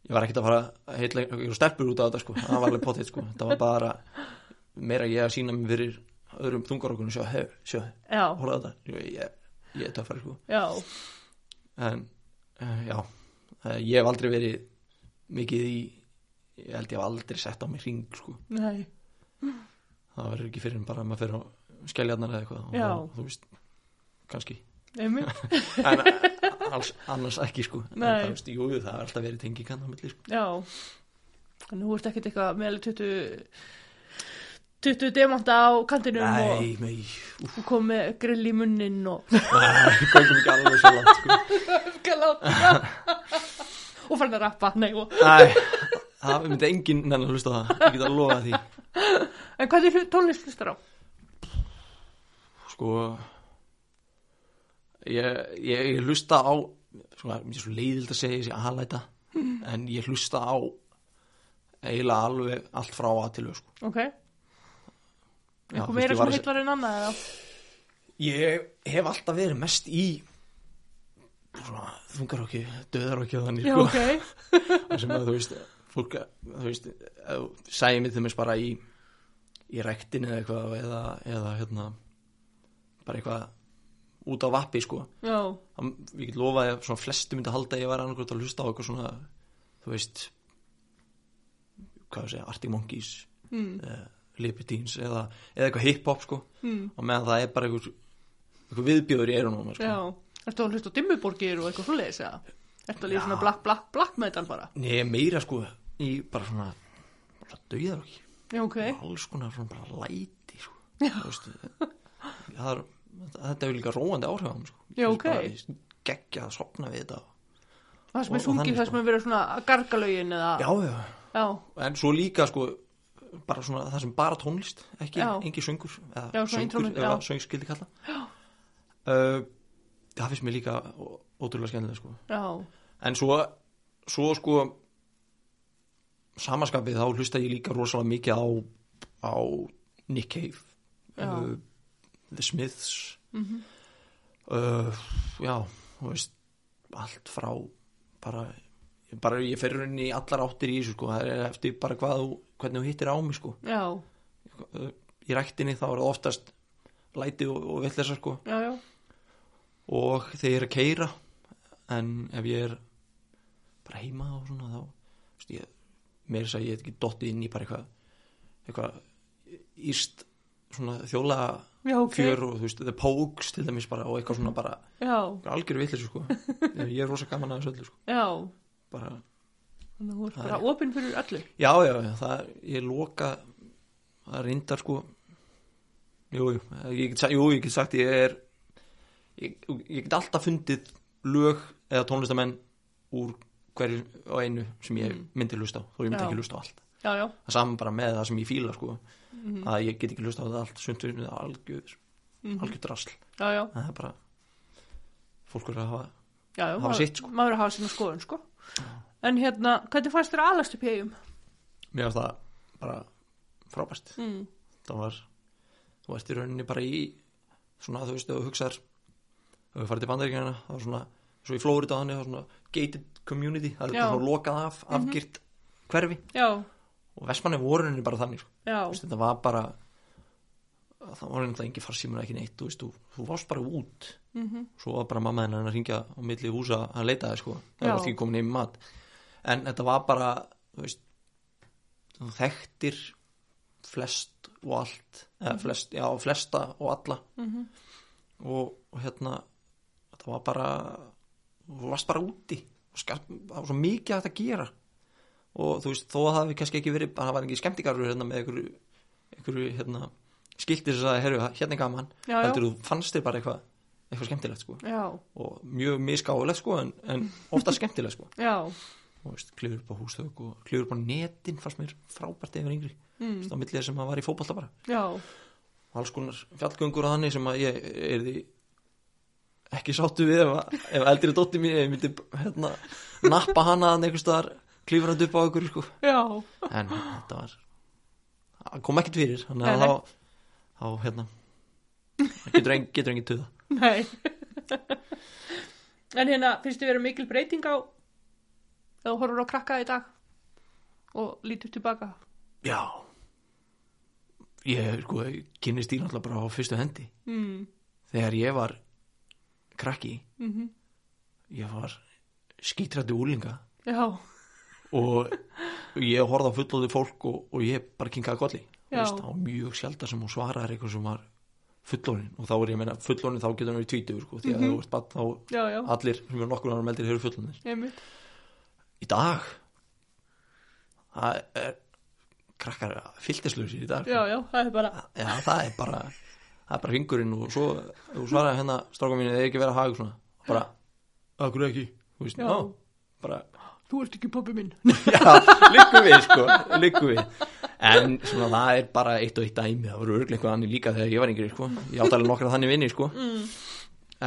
ég var ekkert að fara að heitla einhverjum stelpur út á þetta sko, það var alveg potið sko. Það var bara meira ég að sína mig fyrir öðrum þungarokkunum sjá, hef, sjá, á þetta. Ég, ég, ég er töffari sko. Já, en uh, já, uh, ég hef aldrei verið mikið í ég held ég hef aldrei sett á mig ring sko. Nei, það verður ekki fyrir en bara að maður fyrir á skelljarnar eða eitthvað og Já. þá, þú veist, kannski *laughs* en eh, alls, annars ekki sko en Nei. það, veist, jú, það er alltaf verið tengi kann á milli sko. já. Nú ert ekkert eitthvað með alveg 20, 20 demanta á kantinum nei, nei, og, og kom með grill í munnin og nei, göngum ekki alveg svo langt sko. *laughs* Galát, já. *laughs* og fann að rappa, nei, og nei, það myndi enginn nennan hlusta á það, ég get að lofa því En hvað er tónlist hlustar á? Sko ég, ég, ég hlusta á sko, mér er svo leiðild að segja þessi aðlæta en ég hlusta á eiginlega alveg allt frá að til sko. Ok, eitthvað meira sem heitlar en annað eða? Ég hef alltaf verið mest í svona þungarokki, döðarokki og þannig Já, sko, ok, *laughs* Það sem að þú veist fólk, þú veist, mig þeim bara í í rektin eða eitthvað eða, eða hérna bara eitthvað út á vappi sko ég get lofaði að svona flestu myndi halda að ég var annarkvæmt að hlusta á eitthvað svona þú veist hvað ég segja, Arctic Monkeys mm, uh, Libertines eða, eða eitthvað hip-hop sko mm, og meðan það er bara einhver, einhver viðbjóður í mér, sko. já. Ertu að hlusta á dimmuborgir og eitthvað svoleiðis, eða? Ertu að lífa Já. svona black, black, black metal bara? Nei, meira sko í bara svona bara döðar okki Já, ok, alls konar svona bara læti sko. Þú veist, það er, þetta hefur líka róandi áhrif á mig sko. Já, ok. geggja að sopna við þetta að Það sem er sungið það sko. sem er verið svona gargalögin eða já, já, já, en svo líka sko bara svona það sem bara tónlist ekki, Já. engi söngur eða Já, söngur, eða já. söng skildi kalla uh, það finnst mér líka ótrúlega skemmtilega sko já, en svo, svo sko samaskapið þá hlusta ég líka rosalega mikið á, á Nick Cave Já. uh, The Smiths. Mhm, uh, já, þú veist allt frá bara, bara ég fer inn í allar áttir í þessu sko, það er eftir bara hvað þú, hvernig þú hittir á mig sko. Já, í ræktinni þá er það oftast læti og, og villesa sko. Já, já, og þegar ég er að keira en ef ég er bara heima og svona þá veist, ég, mér er þess að ég hef ekki dottið inn í bara eitthvað eitthvað íst svona þjóla já, ok, fjör og þú veist, The Pogues til dæmis bara og eitthvað svona bara algjör villis sko. *laughs* Ég er rosa gaman að þessu öllu sko. Já, bara, þannig að þú ert bara opinn fyrir öllu. já, já, já, það ég loka það reyndar sko. Jú, jú, ég get, sa- jú, ég get sagt ég er ég, ég get alltaf fundið lög eða tónlistamenn úr hverju og einu sem ég Mm. myndi hlusta á þó ég myndi Já. ekki hlusta á allt. Já, já, það saman bara með það sem ég fíla sko mhm, að ég get ekki hlusta á það allt sundur með algjör, mhm, algjör drasl. Já, já, það er bara fólk er að hafa já, já, Hafa maður- sitt, sko. maður er að hafa sína skoðun, sko. En hérna, hvernig fannst þér að alast upp í eigum? mér finnst það bara frábært. Mm. það var þú ert í rauninni bara í svona þú veist, ef þú hugsar ef við farið til bandaríkjana það var svona, svo í Flórida þannig það var svona gated community, það er svona lokað af afgirt hverfi. Já, og Vestmanni voru rauninni bara þannig sko. veist, þetta var bara það var einhverja engi farsímur ekki neitt þú, veist, þú, þú varst bara út. Mhm, svo var bara mamma hennar að ringja á milli húsa að leita þig sko, það var ekki komin heim í mat. En þetta var bara þú veist þú þekktir flest og allt eða flest, já, flesta og alla. Mhm, og, og hérna þetta var bara þú varst bara úti. Það var svo mikið að gera og þú veist, þó að það hafi kannski ekki verið það var ekki skemmtikarur hérna með einhverju, einhverju hérna, skiltir sem sagði, herru, hérna er gaman. Heldur þú fannst þér bara eitthvað eitthvað skemmtilegt sko? Já, og mjög misgáðulegt sko en, en ofta skemmtilegt sko. Já, og klifur upp á húsþök og klifur upp á netin fannst mér frábært ef yngri. Mm, á millið þess sem að var í fótbolta bara. Já, og alls konar fjallgöngur að þannig sem að ég er því ekki sáttu við ef, að- ef eldri dótti mín ég myndi hérna nappa hana að hann upp á ykkur sko. En þetta var kom ekkert fyrir þannig að þá, þá hérna getur engin, getur engin tuða nei. *laughs* En hérna, finnst þið vera mikil breyting á þú horfur á krakka í dag og lítur tilbaka? já. Ég sko kynist því náttúrulega bara á fyrstu hendi. Mm, þegar ég var krakki mhm, ég var skítrætti úlinga já, og ég horfði á fullóði fólk og, og ég bara kinkaði kolli Já. Veist, þá mjög sjaldar sem hún svaraði eitthvað sem var fullónin og þá er ég að meina fullónin þá getur hann verið tvítugur sko, því að Mhm. þú ert bara þá já, já, allir sem er nokkur annar meldir eru fullónir einmitt, í dag það er krakkar fylltislausir í dag sko. já, já, það er bara, Já, það er bara það er bara hringurinn og svo þú svaraði hérna stráka mínu eða ekki vera að haga svona bara, hverju ekki þú veist, Já. já, bara þú ert ekki poppi minn. *laughs* já, líku við sko, líku við. En svona það er bara eitt og eitt dæmi það voru einhver annir líka þegar ég var yngri sko. Ég átt alveg nokkra þannig vinni sko. Mm,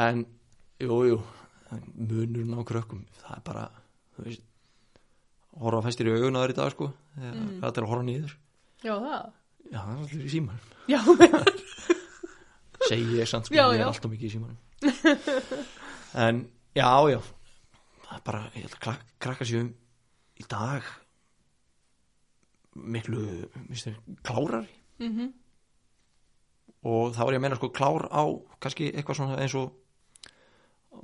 en, jú, jú munurinn á krökkum það er bara, þú veist horfa fæstir í augun að þeir í dag sko. Þegar Mm. það er að horfa nýður já, það, já, það er allir í símanum. Já, segi ég samt sko, Já, ég já. er alltaf mikið í símanum. En já, já það er bara, ég held að krak krakka sér um í dag miklu mistur, klárari. Mhm, og þá er ég að meina sko klár á kannski eitthvað svona eins og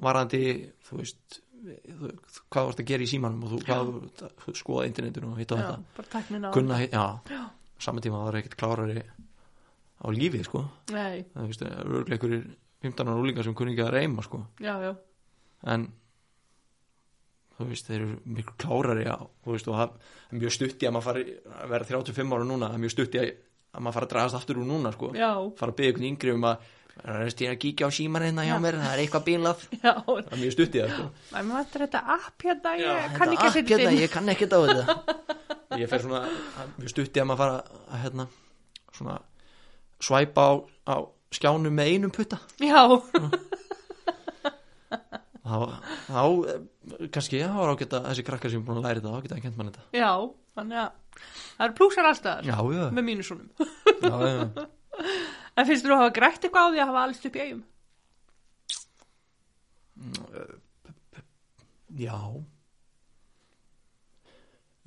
varandi, þú veist þú, hvað þú ert að gera í símanum og þú, hvað þú skoða internetinu og hitt og já, þetta. kunna, hitt- já, saman tíma það er ekkert klárari á lífið sko. Nei, það örugglega einhverjir 15 ára úlingar sem kunni ekki að reyma sko. Já, já, en þú veist, þeir eru miklu klárari á, þú veist, og það er mjög stutti að maður fari að vera 35 ára núna það er mjög stutti að, að maður fara að dragast aftur úr núna sko já, fara að byggja einhvern yngri um að Það er að að kíkja á símarina hjá mér, það er eitthvað bílað. *laughs* Já, Það er mjög stutt í það, sko. þetta app hérna, ég Já, kann ekki að þetta hérna, ég kann ekki þetta. *laughs* Ég fer svona, mjög stutt í að maður fara að, hérna, svona, svæpa á, á skjánum með einum putta. Já, Þá, *laughs* þá, eh, kannski, þá var ágætt að þessi krakkar sem er búin að læra þetta, þá geta að kent mann þetta. já, þannig að það eru plúsar já, með mínusunum. *laughs* En finnst þú að hafa grætt eitthvað á því að hafa alls upp í eigum? Já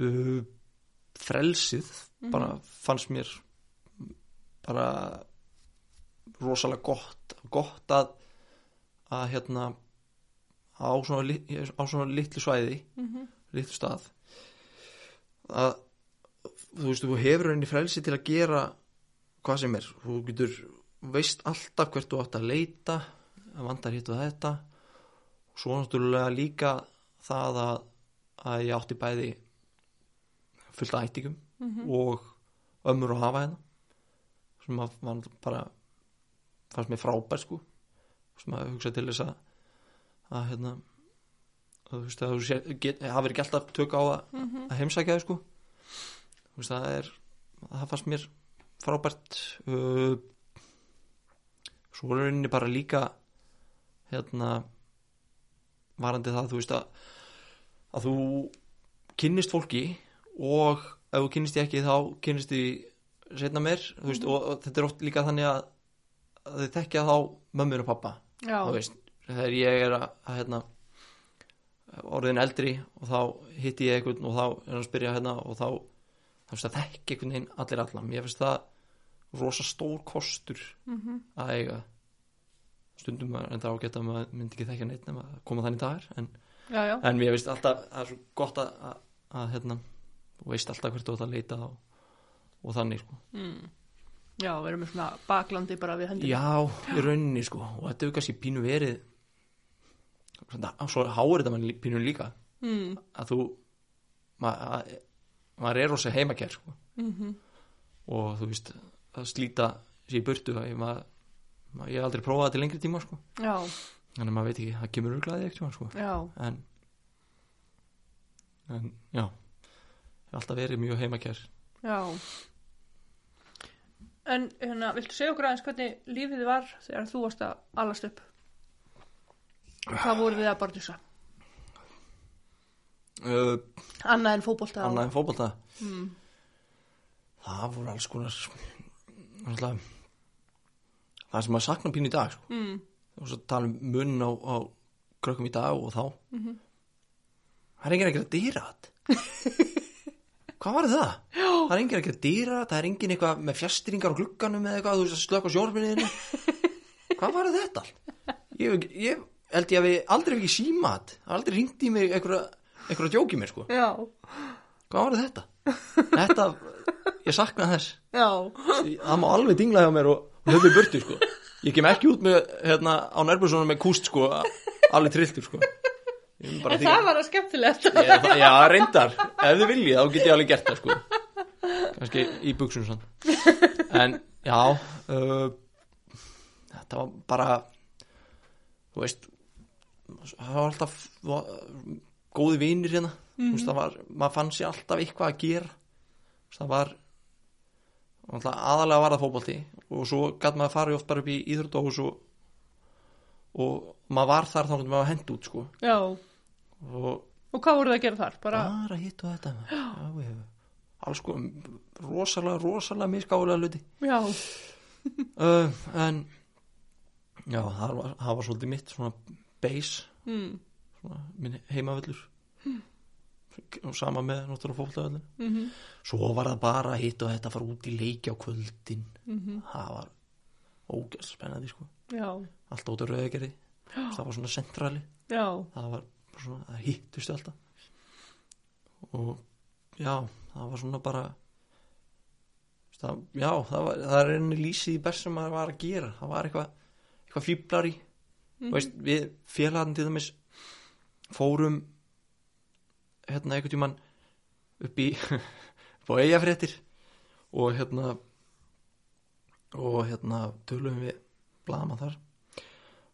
uh, Frelsið bara fannst mér bara rosalega gott gott að að hérna á svona, á svona litlu svæði litlu stað að þú veist, þú hefur henni frelsi til að gera hvað sem er. Þú getur, veist alltaf hvert þú átt að leita að vandar hitt og þetta. Og svo náttúrulega líka það að, að ég átti bæði fullt af ættingum og ömmur að hafa hérna sem að var bara fannst mér frábær sko sem að hugsa til þess að að hérna að þú veist að þú get, hafið ekki alltaf tök á að, að heimsækja þau sko. Þú veist það er það fannst mér frábært uh, svo er rauninni bara líka hérna varandi það þú veist að að þú kynnist fólki og ef þú kynnist ég ekki þá kynnist því setna mér þú veist, og, og þetta er oft líka þannig að, að þið þekkja þá mömmur og pappa Já, þú veist, þegar ég er að, að hérna, orðin eldri og þá hitti ég einhvern og þá er hann að spyrja hérna og þá þá veist að þekki einhvern veginn allir allan. Mér finnst það rosa stór kostur að eiga. Stundum er enda ágætt að maður myndi ekki þekkja neitt nema að koma þannig dagar en, já, já, en mér finnst alltaf það er svo gott að, að, að hérna, veist alltaf hvert þú átt að leita og, og þannig sko. Já, við erum svona baklandi bara við hendina. Já, í rauninni sko. Og þetta hefur kannski pínu verið svo háir þetta mann pínu líka Mm. að þú maður maður er rosa heimakær sko. Mm og þú veist að slíta sér í burtu ég, maður, maður, ég hef aldrei prófað það til lengri tíma sko. Þannig að maður veit ekki, það kemur örglaði ekkert sko. en en já hef alltaf verið mjög heimakær já. En hérna, viltu segja okkur aðeins hvernig lífið var þegar þú varst að alast upp? Hvað voru þið að barðusa? uh, Annað en fótbolta og- annað en fótbolta Mm. það voru alls konar alltaf, það sem maður saknar pínu í dag sko. Mm. og svo tala um munn á, á krökkum í dag og þá Mhm. það er enginn ekki að dýra *laughs* hvað var það? Já. það er enginn ekki að dýra það er enginn eitthvað með fjastringar á glugganum eða eitthvað, þú veist að slöka sjónarfinniðinu *laughs* hvað var þetta? ég, ég held ég að við aldrei ekki símat. Aldrei ringt í mig einhverja einhverja djóki mér sko, Já, hvað var þetta? þetta, ég sakna þess. Já, það má alveg dingla hjá mér og, höfðu burtu sko. Ég kem ekki út með hérna á nærbjörnsson með kúst sko alveg trilltur sko. En það var að skemmtilegt. Ég- já reyndar, ef þið viljið þá get ég alveg gert það sko. Kannski í buksum sann en já uh, þetta var bara þú veist það var alltaf var, góði vinir hérna. Mm það var, maður fann sér alltaf eitthvað að gera. Það var alltaf, aðalega var það fótbolti og svo gæti maður að fara oft bara upp í íþróttahús og, og maður var þar þá hvernig maður var hend út sko. Já, og og hvað voru það að gera þar? Bara, bara hitt og þetta. Já, já, alls sko rosalega, rosalega misgáðulega hluti. Já, *laughs* uh, en já, það var, það var svolítið mitt svona base mm. svona, minn heimavöllur. Og sama með náttúrulega fólkvöllur Mm svo var það bara hitt og þetta fara út í leiki á kvöldin. Mhm. það var ógæst spennandi sko. Já, allt út á rauðgerði það var svona centrali. Já, það var svona, það hittustu alltaf. Og já, það var svona bara það, já, það, var, það er enni lýsið í best sem maður var að gera. Það var eitthvað, eitthvað fýblar í Mhm. veist, við félagin til dæmis fórum hérna einhvern tímann upp í *laughs* upp á eigafréttir og hérna og hérna tölum við blaðamann þar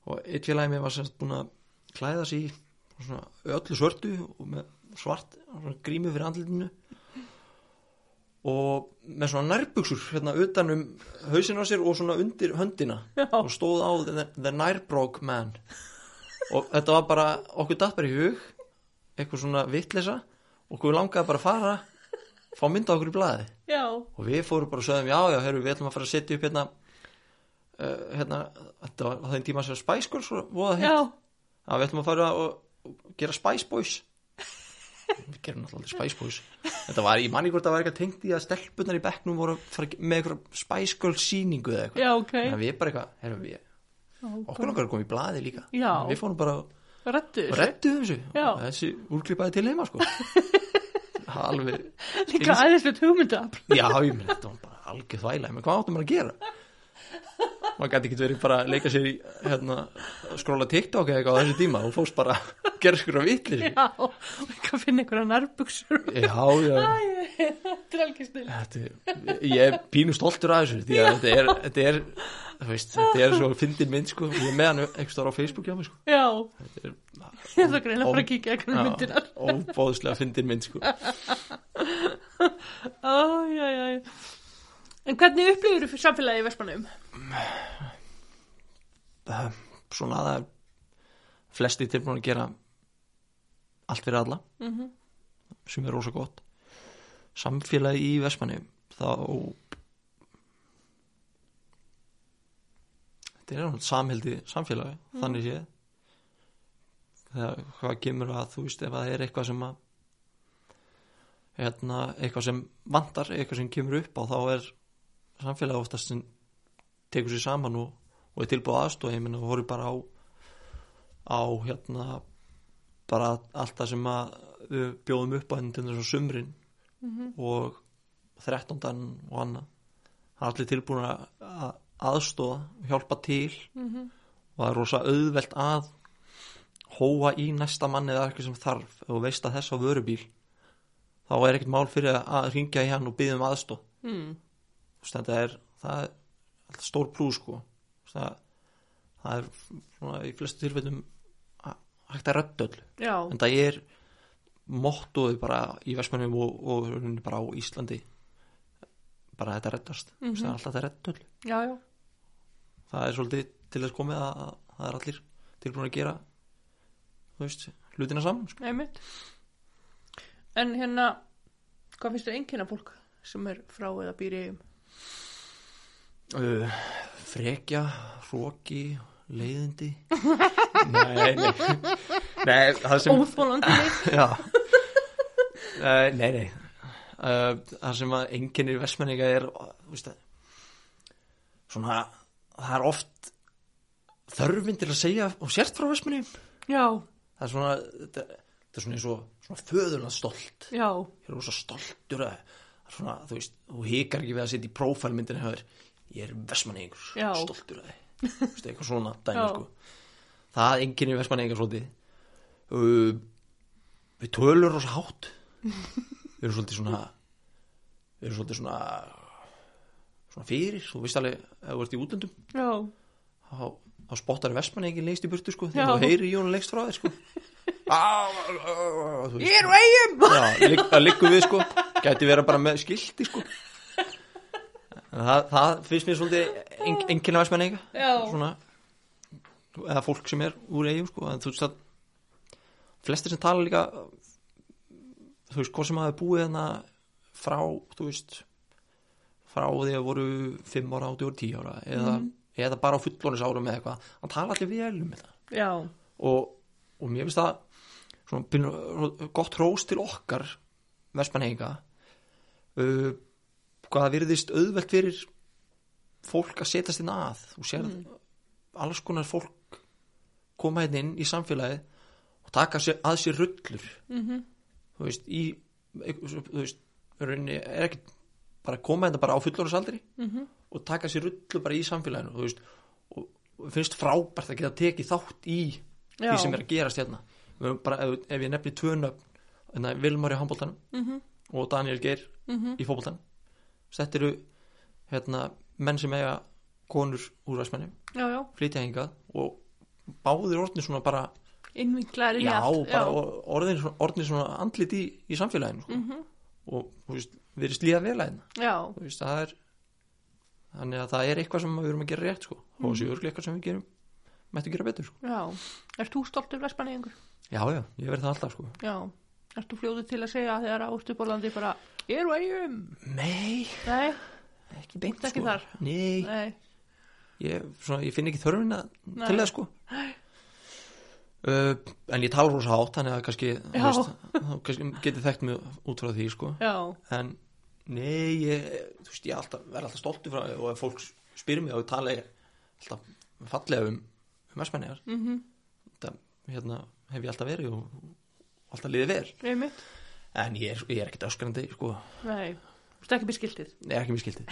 og eitt félagi mér var semst búin að klæða sig í öllu svörtu og með svart grímu fyrir andlitinu og með svona nærbuksur hérna utan um hausinn á sér og svona undir höndina. Já. og stóð á the, the nærbrók man. Og þetta var bara okkur datt bara í hug eitthvað svona vittlisa og okkur langaði bara að fara fá mynda okkur í blaði. Já. og við fórum bara og sögðum já já herru við ætlum að fara að setja upp hérna uh, hérna þetta var á þeim tíma sem Spice Girls voða hitt að við ætlum að fara og gera Spice Boys við gerum náttúrulega Spice Boys. Þetta var, ég manni hvort það var eitthvað tengt í að stelpunar í bekknum voru með eitthvað Spice Girls síningu eða eitthvað. Já, ok. en við bara eitthvað, herru við okkur langar að koma í blaði líka. Já. við fórum bara og rettuðum þessu. og þessi úrklippaði til heima sko. *laughs* Alveg Líka aðeinslega hugmyndafl. Já, ég minn, þetta var bara algjör þvæla. Menn hvað áttum maður að gera maður gæti ekki verið bara að leika sér í hérna, skróla TikTok eða eitthvað á þessu tíma og fóst bara að gera skur að vitli Já. Og ekki að finna einhverja nærbuksur. Já, já, Æ, þetta er alveg stil. ég er pínu stoltur af þessu því að þetta er, þetta er veist, þetta er svo fyndin mynd sko, ég er með hann eitthvað stóra á Facebook hjá mig sko Já. er Ég ætla greina að fara að kíkja eitthvað myndinar. óbóðslega fyndin mynd sko Æ, já, já, já. En hvernig upplifur þú samfélagi í Vestmannum? Eh, svona að það er flesti tilbúin að gera allt fyrir alla Mhm. sem er rosa gott samfélagi í Vestmanni þá þetta er náttúrulega samhildi samfélagi, þannig séð þegar hvað kemur að þú veist ef það er eitthvað sem að hérna, eitthvað sem vantar, eitthvað sem kemur upp á þá er samfélagi oftast sem tekur sér saman og, og er tilbúið aðstóð, ég minna og horfir bara á á hérna bara allt það sem að við bjóðum upp á henni til þess að sumrin og 13. og annað það er allir tilbúin að að aðstóða og hjálpa til Mhm. og það er rosa auðvelt að hóa í næsta manni eða eitthvað sem þarf ef þú veist að þess á vörubíl þá er ekkert mál fyrir að ringja í hann og byggja um aðstóð Mm. Þetta er, það er stór plús sko Þú það, það er svona í flestu tilfellum hægt að redda öll Já. en það er mottoði bara í Vestmannum og, og bara á Íslandi bara þetta reddast mm -hmm. það er alltaf að redda öll Já, já. það er svolítið til þess komið að, að það er allir tilbúin að gera þú veist, hlutina saman sko. Einmitt. En hérna, hvað finnst þau einnkynna fólk sem er frá eða býr í eigum? Uh, frekja, hróki leiðindi. *laughs* Nei, nei. Nei, það sem Óþólandi uh, *laughs* Nei, nei. Uh, Það sem að enginnir vestmenninga er veist, svona það er oft þörfin til að segja og sért frá vestmenningum Já, það er svona þetta, þetta er svona eins og svona föðurlega stolt. Já, ég er rosa stoltur að það svona, þú veist, þú hikar ekki við að setja í prófælmyndinu hefur, ég er vestmanningur Já. stoltur að þið veist, eitthvað svona *laughs* dæmi sko. Það enginn er vestmanningar svolítið uh, við tölur rosa hátt. Við erum svolítið svona við erum svolítið svona svona fyrir, þú veist alveg ef þú ert í útlöndum já, þá, þá spottar vestmanningi lengst í burtu sko þegar þú heyrir í honum lengst frá þér sko. *laughs* Ég er ligg- það liggur við sko. Gæti vera bara með skilti sko það, það finnst mér svolítið en, Enginna versmenninga Já. Svona Eða fólk sem er úr eigum sko En þú veist að Flestir sem tala líka Þú veist, hvað sem hafi búið hérna Frá, þú veist Frá því að voru Fimm ára, átti voru tíu ára Eða, eða bara á fullónis árum eða eitthvað Hann tala allir vel um þetta. Já, og, og mér finnst það svona gott hrós til okkar vestmannheika uh, hvað virðist auðvelt fyrir fólk að setjast inn að þú sér alls konar fólk koma hérna inn í samfélagið og taka sér, að sér rullur Mhm. þú veist í þú veist, er ekki bara að koma hérna bara á fullorðsaldri Mhm. og taka sér rullu bara í samfélaginu þú veist, og, og finnst frábært að geta tekið þátt í Já. því sem er að gerast hérna bara, ef, ef ég nefni tvö nöfn hérna, Vilmar í handbóltanum Mhm. og Daniel Geir Mhm. í fótboltanum þetta eru hérna, menn sem eiga konur úr já, flytja hingað og báðir orðnir svona bara innvinklaður inn í já, allt bara or- orðnir svona, andlit í, í samfélaginu sko. Mhm. og þú veist, við erum slíða vel að hérna já, þú veist, það er þannig að það er eitthvað sem við erum að gera rétt sko. og þessi örglega eitthvað sem við gerum mættu gera betur sko. já Ert þú stoltur Vestmanniðingur? já, já, ég verð það alltaf sko. Já Ert þú fljóður til að segja þegar að út upp á landi bara Er á eigum nei, Nei, ekki beint Ekki sko. þar. nei, nei, ég, svona, ég finn ekki þörfina Nei. til það sko. Uh, en ég tala rosa hátt þannig að kannski, þú Já. veist, þá kannski getið þekkt mig út frá því sko. já, en nei, ég, þú veist, ég alltaf, verð alltaf stoltur frá og ef fólk spyrir mig og tala ég alltaf fallega um um Vestmanniðar mhm, þetta hérna, hef ég alltaf verið og, og alltaf liðið vel. Einmitt en ég er, ég er ekkert öskrandi sko, Nei, þú veist ekki beskiltið ég er ekki mér skildið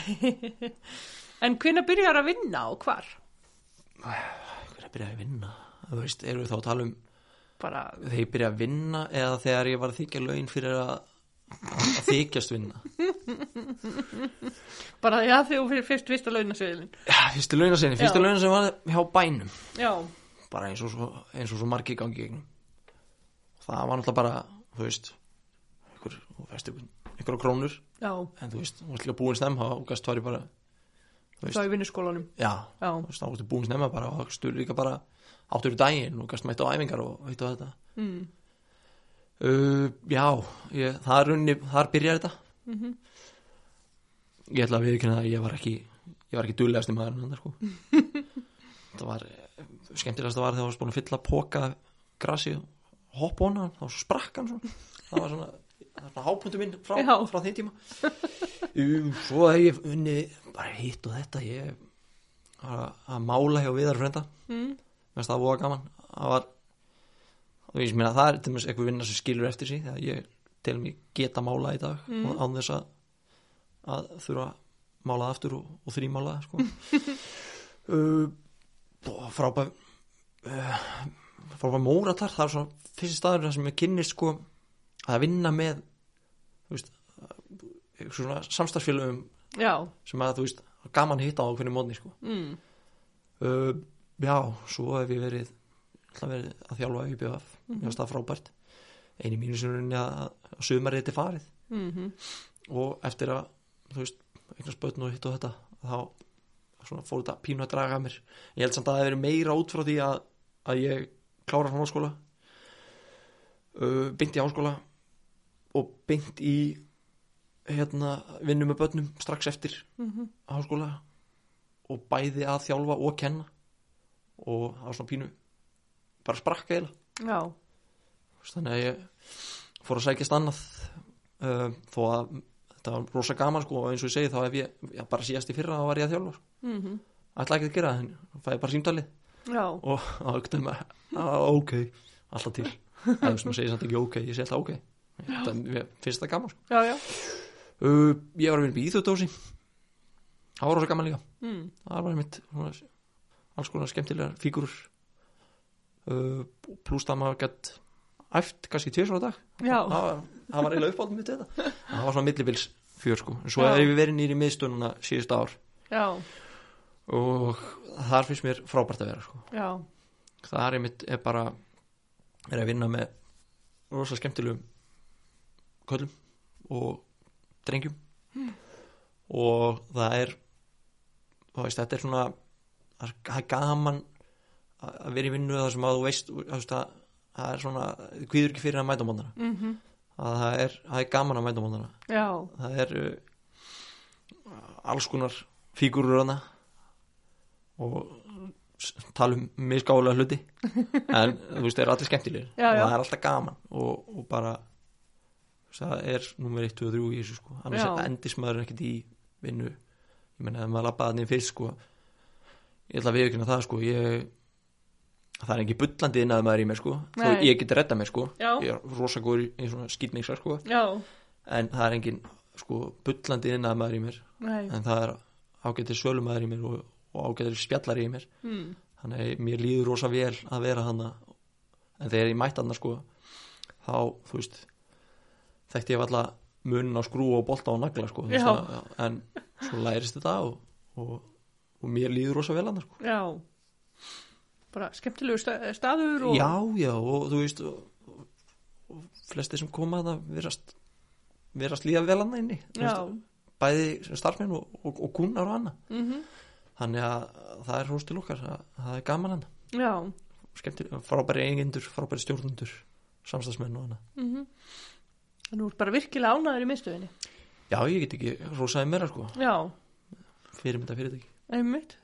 *laughs* En hvenær byrjar að vinna og hvar? hver er að vinna? Þú veist, eru við þá að tala um Bara, þegar ég byrja að vinna eða þegar ég var að þykja laun fyrir að, að þykjast vinna? *laughs* Bara já þegar þú fyrir fyrst fyrsta launasöðilin já, fyrstu launasinni, fyrstu Já. launasinni var hjá bænum. Já, bara eins og svo, eins og svo margi gangi það var náttúrulega bara þú veist ykkur, ykkur á krónur. Já, en þú veist, þú veist líka búin snemma og gæst var ég bara þá í vinnuskólanum. Já, Já, þú veist, þá varstu búin snemma bara og stur líka bara áttur í daginn og gæst mætt á æfingar og veit og þetta. Mm. uh, já, ég, það er runni þar byrjar þetta. Mm ég ætla að viðkynna að ég var ekki ég var ekki duglegast í maður hann, sko. *laughs* það var skemmtilegast að var þegar það var búin að fylla póka grasi og hoppa hona þá sprakk hann svona. Það var svona, það svona hápuntu minn frá, frá þeim tíma. Um, svo hef ég unni bara hitt og þetta. Ég var að, að mála hjá viðar frenda mm. mest það voða gaman. Það var meina það er til dæmis eitthvað vinna sem skilur eftir sig þegar ég til mig geta mála í dag. Mm. og án þess að að þurfa að mála aftur og, og þrýmála sko. *laughs* Uh, frábæð uh, frábæð móratar. Það er svona fyrsti staður sem ég kynnist sko að vinna með veist svona samstarfsfélögum Já, sem að þú veist gaman hitta á hvernig mótni sko. Mm. uh, já, svo hef ég verið alltaf verið að þjálfa í BF mm -hmm. það frábært. Eini mínu sem að, að þetta er farið. Mm og eftir að þú veist, eignast börn og hitt og þetta þá fór þetta pínu að draga mér. Ég held samt að það hef verið meira út frá því að, að ég klára frá háskóla uh, beint í háskóla og beint í hérna, vinnu með börnum strax eftir -hmm. háskóla og bæði að þjálfa og kenna. Og það var svona pínu bara sprakka eða Já, þannig að ég fór að sækjast annað uh, þó að þetta var rosa gaman sko og eins og ég segi þá ef ég, já, bara síðast í fyrra þá var ég að þjálfa mm ætla ekki að gera það en fæði bara símtalið. Já, og *laughs* þá auktum að ok, alltaf til. *laughs* Eða þú veist maður segir samt ekki ok, ég segi alltaf ok þetta, finnst það gaman sko. já, já. Uh, ég var að vinna í Íþjóðdósi það var rosa gaman líka. Mm. það var einmitt svona, alls konar skemmtilegar fígurur uh, pluss það maður gett æft kannski tvisvar á dag. Það var, það var eiginlega uppáldum mitt þetta. *laughs* Það var svona millibils fjör sko. En svo hef ég verið nýri miðstöðuna síðust ár. Já, og þar finnst mér frábært að vera sko. það er einmitt er bara er að vinna með rosa skemmtilegum köllum og drengjum. Og það er þú veist, þetta er svona það er- gaman að vera í vinnu þar sem að þú veist að það er svona, þú kvíður ekki fyrir að mæta móndana mm að það er, það er gaman að mæta móndana það er uh, alls konar fígurur hana og tala um misgálega hluti. *laughs* En þú veist, það er allir skemmtilegir. Og það er alltaf gaman og, og bara það er nummer 1, 2 og 3 í þessu sko. Annars Já. endist maður ekkert í vinnu. Ég menna ef maður labbaði þannig fyrst sko ég ætla að viðkynna það sko. Ég það er ekki bullandi innaði maður í mér sko. Þó Nei. ég get redda mér sko. Já. ég er rosa góður í, svona skýtningsar sko. Já, en það er engin sko bullandi innaði maður í mér. Nei. En það er ágættir sölumæður í mér og, og ágættir spjallari í mér. Mm. þannig að mér líður rosa vel að vera hana en þegar ég mætti hana sko þá, þú veist þekkti ég alltaf munin á skrú og bolta og nagla sko, það, en svo lærist þetta og, og, og mér líður rosa vel annars sko. já. Bara skemmtilegu sta- staður og já, já, og þú veist og, flesti sem koma það verast verast líða vel annað inni. Veist, bæði sem starfmenn og, kúnar og annað. Mm þannig að það er hrós til okkar að, að það er gaman hann já. Skemmtir, frábæri eigendur, frábæri stjórnundur samstagsmenn og annað. Mm Nú er bara virkilega ánæður í miðstöðinni. já, ég get ekki hrósaði meira sko. Já, fyrir mynda fyrirtæki einmitt.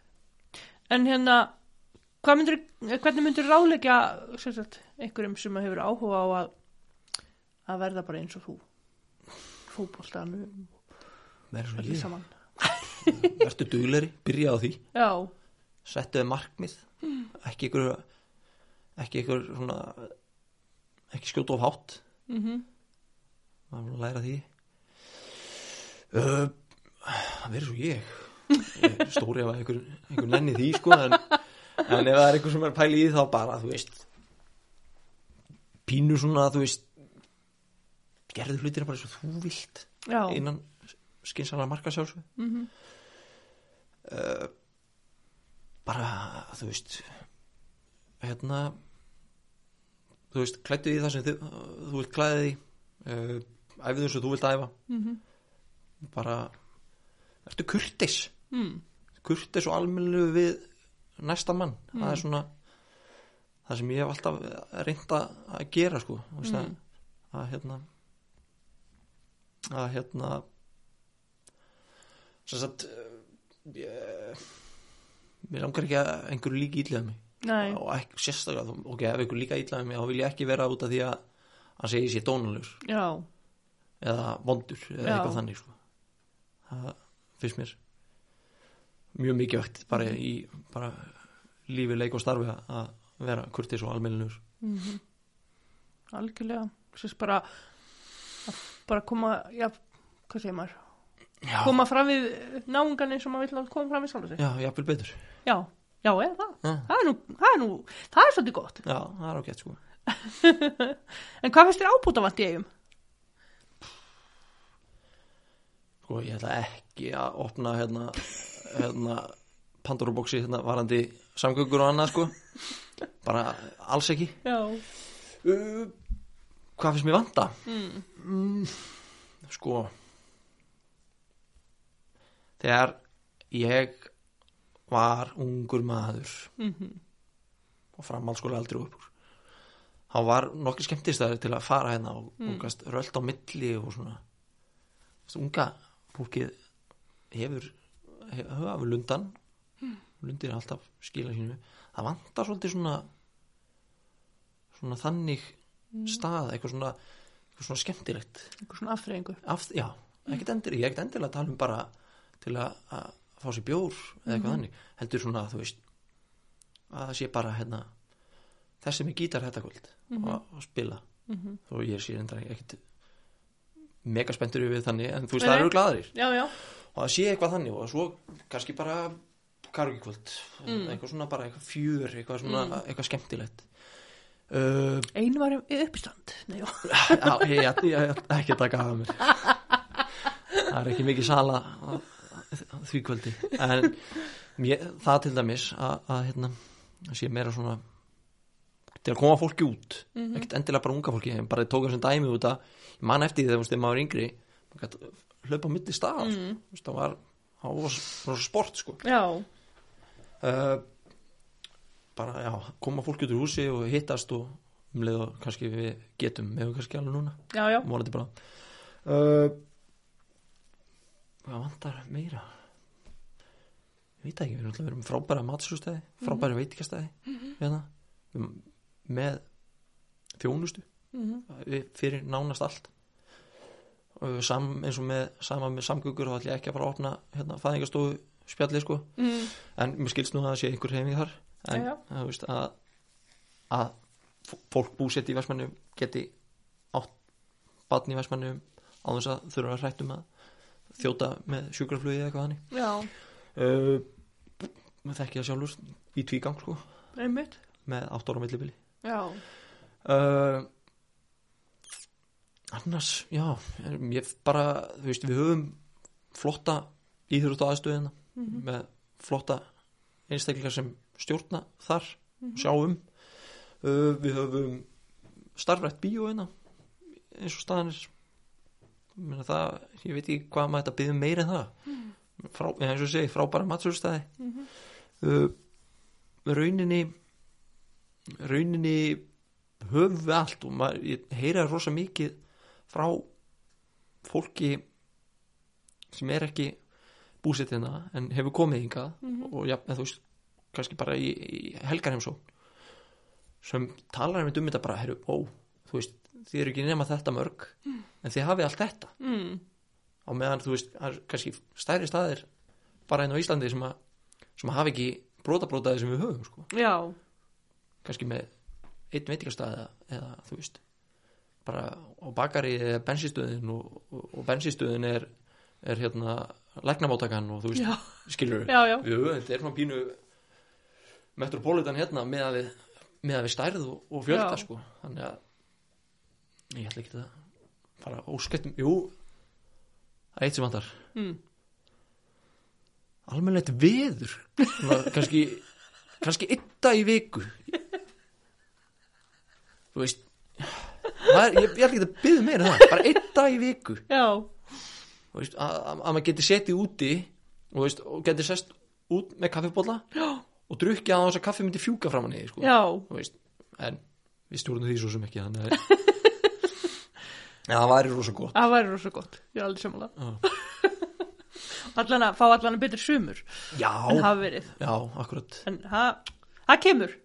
En hérna, myndir, hvernig sem sagt, einhverjum sem hefur áhuga á að, að verða bara eins og þú? Fótboltanum, meira svo ég, saman. *laughs* verður dugleri, byrja á því. Já, settu þið markmið. Ekki ykkur ekki ykkur svona ekki skjóta of hátt. Mhm, maður er að læra því. Uh, það verður svo ég. Ég stóri ef að einhver, einhver nenni því sko en, en ef það er einhver sem er að pæla í þá bara þú veist pínu svona þú veist gerðu hlutina bara eins og þú vilt já, innan skynsala marka sjálfsög mhm, bara þú veist hérna þú veist klættu því það sem þið, þú vilt klæði því uh, æfðu þess að þú vilt æfa. Mhm, bara ertu kurtis mm, kurtis og almennilega við næsta mann. Það Mm. er svona það sem ég hef alltaf reynda að gera sko. Mm. að, að hérna að hérna sem sagt uh, ég, mér langar ekki að einhverju líka ítlaði mig. Nei, og ekki sérstaklega ok, ef einhver líka ítlaði mig þá vil ég ekki vera út af því að hann segi sér dónalur já, eða vondur eða Já. eitthvað þannig sko. það finnst mér mjög mikilvægt bara í bara lífi, leik og starfi að- vera kurtis og almennilur mhm, algjörlega, sérst bara, að bara koma, já, hvað segir maður? já, Koma fram við náungan eins og maður vill að koma fram við sjálf sig. já, jafnvel betur Já, já, eða það. já, Það er nú, það er nú, það er svolítið gott. já það er ágætt sko *laughs* En hvað finnst þér ábútavant í eigum? Sko, ég ætla ekki að opna hérna, hérna Pandora-bóksi hérna varandi samgöngur og annað sko bara alls ekki Já. uh, hvað finnst mér vanda? Mm. Mm, sko þegar ég var ungur maður Mm og framhaldsskóla aldrei upp þá var nokkuð skemmtistæður til að fara hérna og, Mm. rölt á milli og svona veist, unga fólkið hefur hefur lundan lundir er alltaf skila sínu það vantar svolítið svona svona þannig stað eitthvað svona, eitthvað svona skemmtilegt. Einhver svona afþreyingu. Af, já, ekkert er ekkert endilega að tala um bara til að, að fá sér bjór eða eitthvað þannig, heldur svona þú veist að það sé bara hérna þessi með gítar þetta kvöld og, og spila. Mm þó ég sé enda ekkert mega spenntur við þannig en þú veist það eru já. og það sé eitthvað þannig og svo kannski bara kargi kvöld Mm. eitthvað svona bara eitthvað fjör eitthvað svona eitthvað skemmtilegt uh, Einu var í uppistand. Nei, já. *laughs* Ég, ég, ég ekki að taka af mér Það er ekki mikið sala því kvöldi en mér, það til dæmis að, að hérna, að sé meira svona til að koma fólki út Mhm. ekkert endilega bara unga fólki en bara tóka sem dæmi út að ég man eftir því þegar maður var yngri maður gæti hlaupa milli stað Mm. mm. það var, var svona sport sko Já. uh, bara já, koma fólki út úr húsi og hittast og um leið og kannski við getum með kannski alveg núna Já, já. uh, hvað vantar meira ég veit ekki við erum alltaf verið frábæra matsústæði frábæra mm veitikastæði hérna, um, með þjónustu Mm við- fyrir nánast allt sam, eins og með sama með samgöngur þá ætlum ég ekki að fara að opna hérna, fæðingastofu spjalli sko Mm. en mér skilst nú að það sé einhver heimið þar en Já, já. að, þú veist, að, að fólk búsett í Vestmannu geti átt batn í Vestmannu á þess að þurfa að hrættum að þjóta með sjúkraflugi eða eitthvað hannig Já. uh, maður þekki það sjálfur í tvígang sko Einmitt. með átt ára millibili Já. uh, annars, já ég bara, þú veist, við höfum flotta íþjóðut aðstöðina Mhm. með flotta einstaklingar sem stjórna þar sjá um uh, við höfum starfrætt bíó hérna eins og staðanir það, ég veit ekki hvað maður þetta byggðum meira en það. Frá, ja, eins og segi, frábæra matsúrstæði uh, rauninni rauninni höfum við allt og maður, ég heyra rosa mikið frá fólki sem er ekki búsett hérna en hefur komið hingað og ja, þú veist, kannski bara í, í helgarheimsó sem talar um þetta bara, herru, ó þú veist, þið eru ekki nema þetta mörg en þið hafið allt þetta mm. á meðan, þú veist, kannski stærri staðir bara einn á Íslandi sem að sem að hafa ekki brotabrótaði sem við höfum sko. Já, kannski með einn veitingastað eða, eða þú veist bara á bakari eða bensinstöðin og, og, bensinstöðin er, er hérna læknamátakan og þú veist, já, skilur já, já. Jú, þetta er svona pínu metropolitan hérna með að við, með að við stærð og, og fjölda sko. Þannig að ég ætla ekki að fara óskettum, jú það er eitt sem vantar. Mm. almennlegt veður? *laughs* Kannski kannski ytta í viku. Þú veist er, ég, ég ætla ekki að byggja meira en það bara ytta í viku. Já, veist, að, að, að maður geti setið úti og, veist, og geti sest út með kaffibólla já, og drukki að þess að kaffi myndi fjúka fram niður sko. já, en við stjórnum því svo sem ekki þannig að *laughs* ja, það væri rosa gott. Það væri rosa gott Ég er aldrei samanlega Já. *laughs* Allan að fá allan að betri sumur já, en hafa verið. Já, akkurat. En það kemur.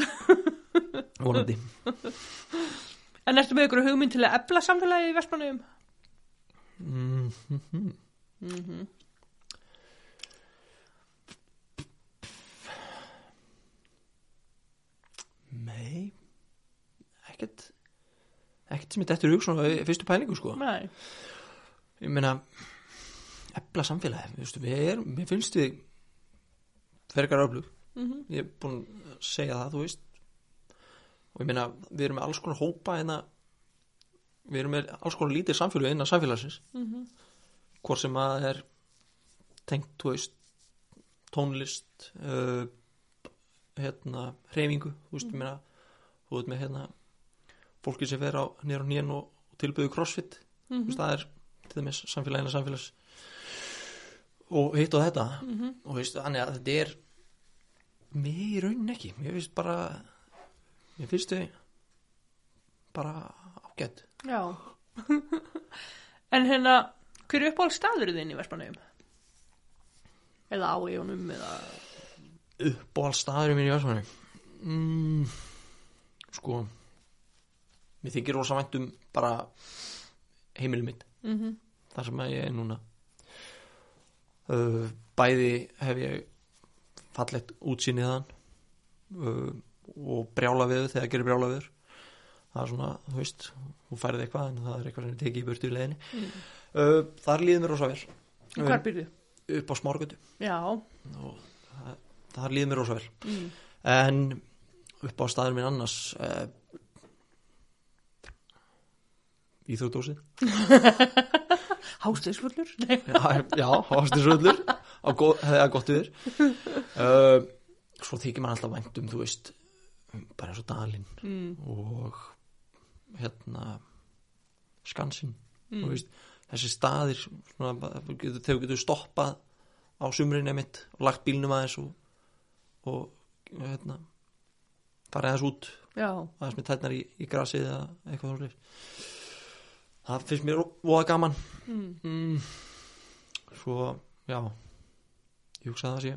*laughs* Vonandi En ertu með ykkur hugmynd til að ebla samfélagið í Vestmannaugum? mm -hmm. Mm nei. Ekkert ekkert sem er dettur í hug svona í fyrstu pælingu sko. Nei, ég meina efla samfélagi, við, veistu, við erum mér finnst við fergar öflug. Mm ég er búin að segja það, þú veist og ég meina, við erum með alls konar hópa en við erum með alls konar lítið samfélög innan samfélagsins. Mhm. hvort sem að er tengt, þú veist tónlist uh, hérna, hreyfingu þú veist, ég meina, þú veist með hérna fólki sem fer á nýr og nýjan og, tilbyðu crossfit. Þú veist, það er til dæmis samfélagina samfélags og hitt og þetta. Mhm. og veist, þannig að þetta er mér raunin ekki. Mér finnst bara mér finnst þau bara ágætt. Já. En hérna, hver er uppáhald staður þinn í Vestmannaugum? Eða á eigunum eða uppáhald staður mín í Vestmanni mm, sko mér þykir rosa vænt um bara heimilið mitt. Mm þar sem að ég er núna. Uh, bæði hef ég fallegt útsýnið þann uh, og brjála við þegar gerir brjála við það er svona, þú veist þú færið eitthvað en það er eitthvað sem er tekið í burtu í leiðinni. Mm. uh, þar líður mér rosa vel. Hvar byrju? upp á smárgötu. Já. Og það, þar líður mér rosa vel. Mm. en upp á staður minn annars uh, Íþrótdósið *laughs* Hástegsfullur? Nei já, já hefði það gott yfir uh, svo þykir maður alltaf vænt um þú veist, bara eins og Dalinn mm. og hérna Skansin Mm. veist, þessi staðir svona, getur- þegar getur stoppað á sumrinni mitt og lagt bílnum aðeins og, og hérna farið aðeins út Já, aðeins með tætnar í, í grasið eða eitthvað svona það finnst mér voða gaman mm. mm, svo, já ég hugsa að það sé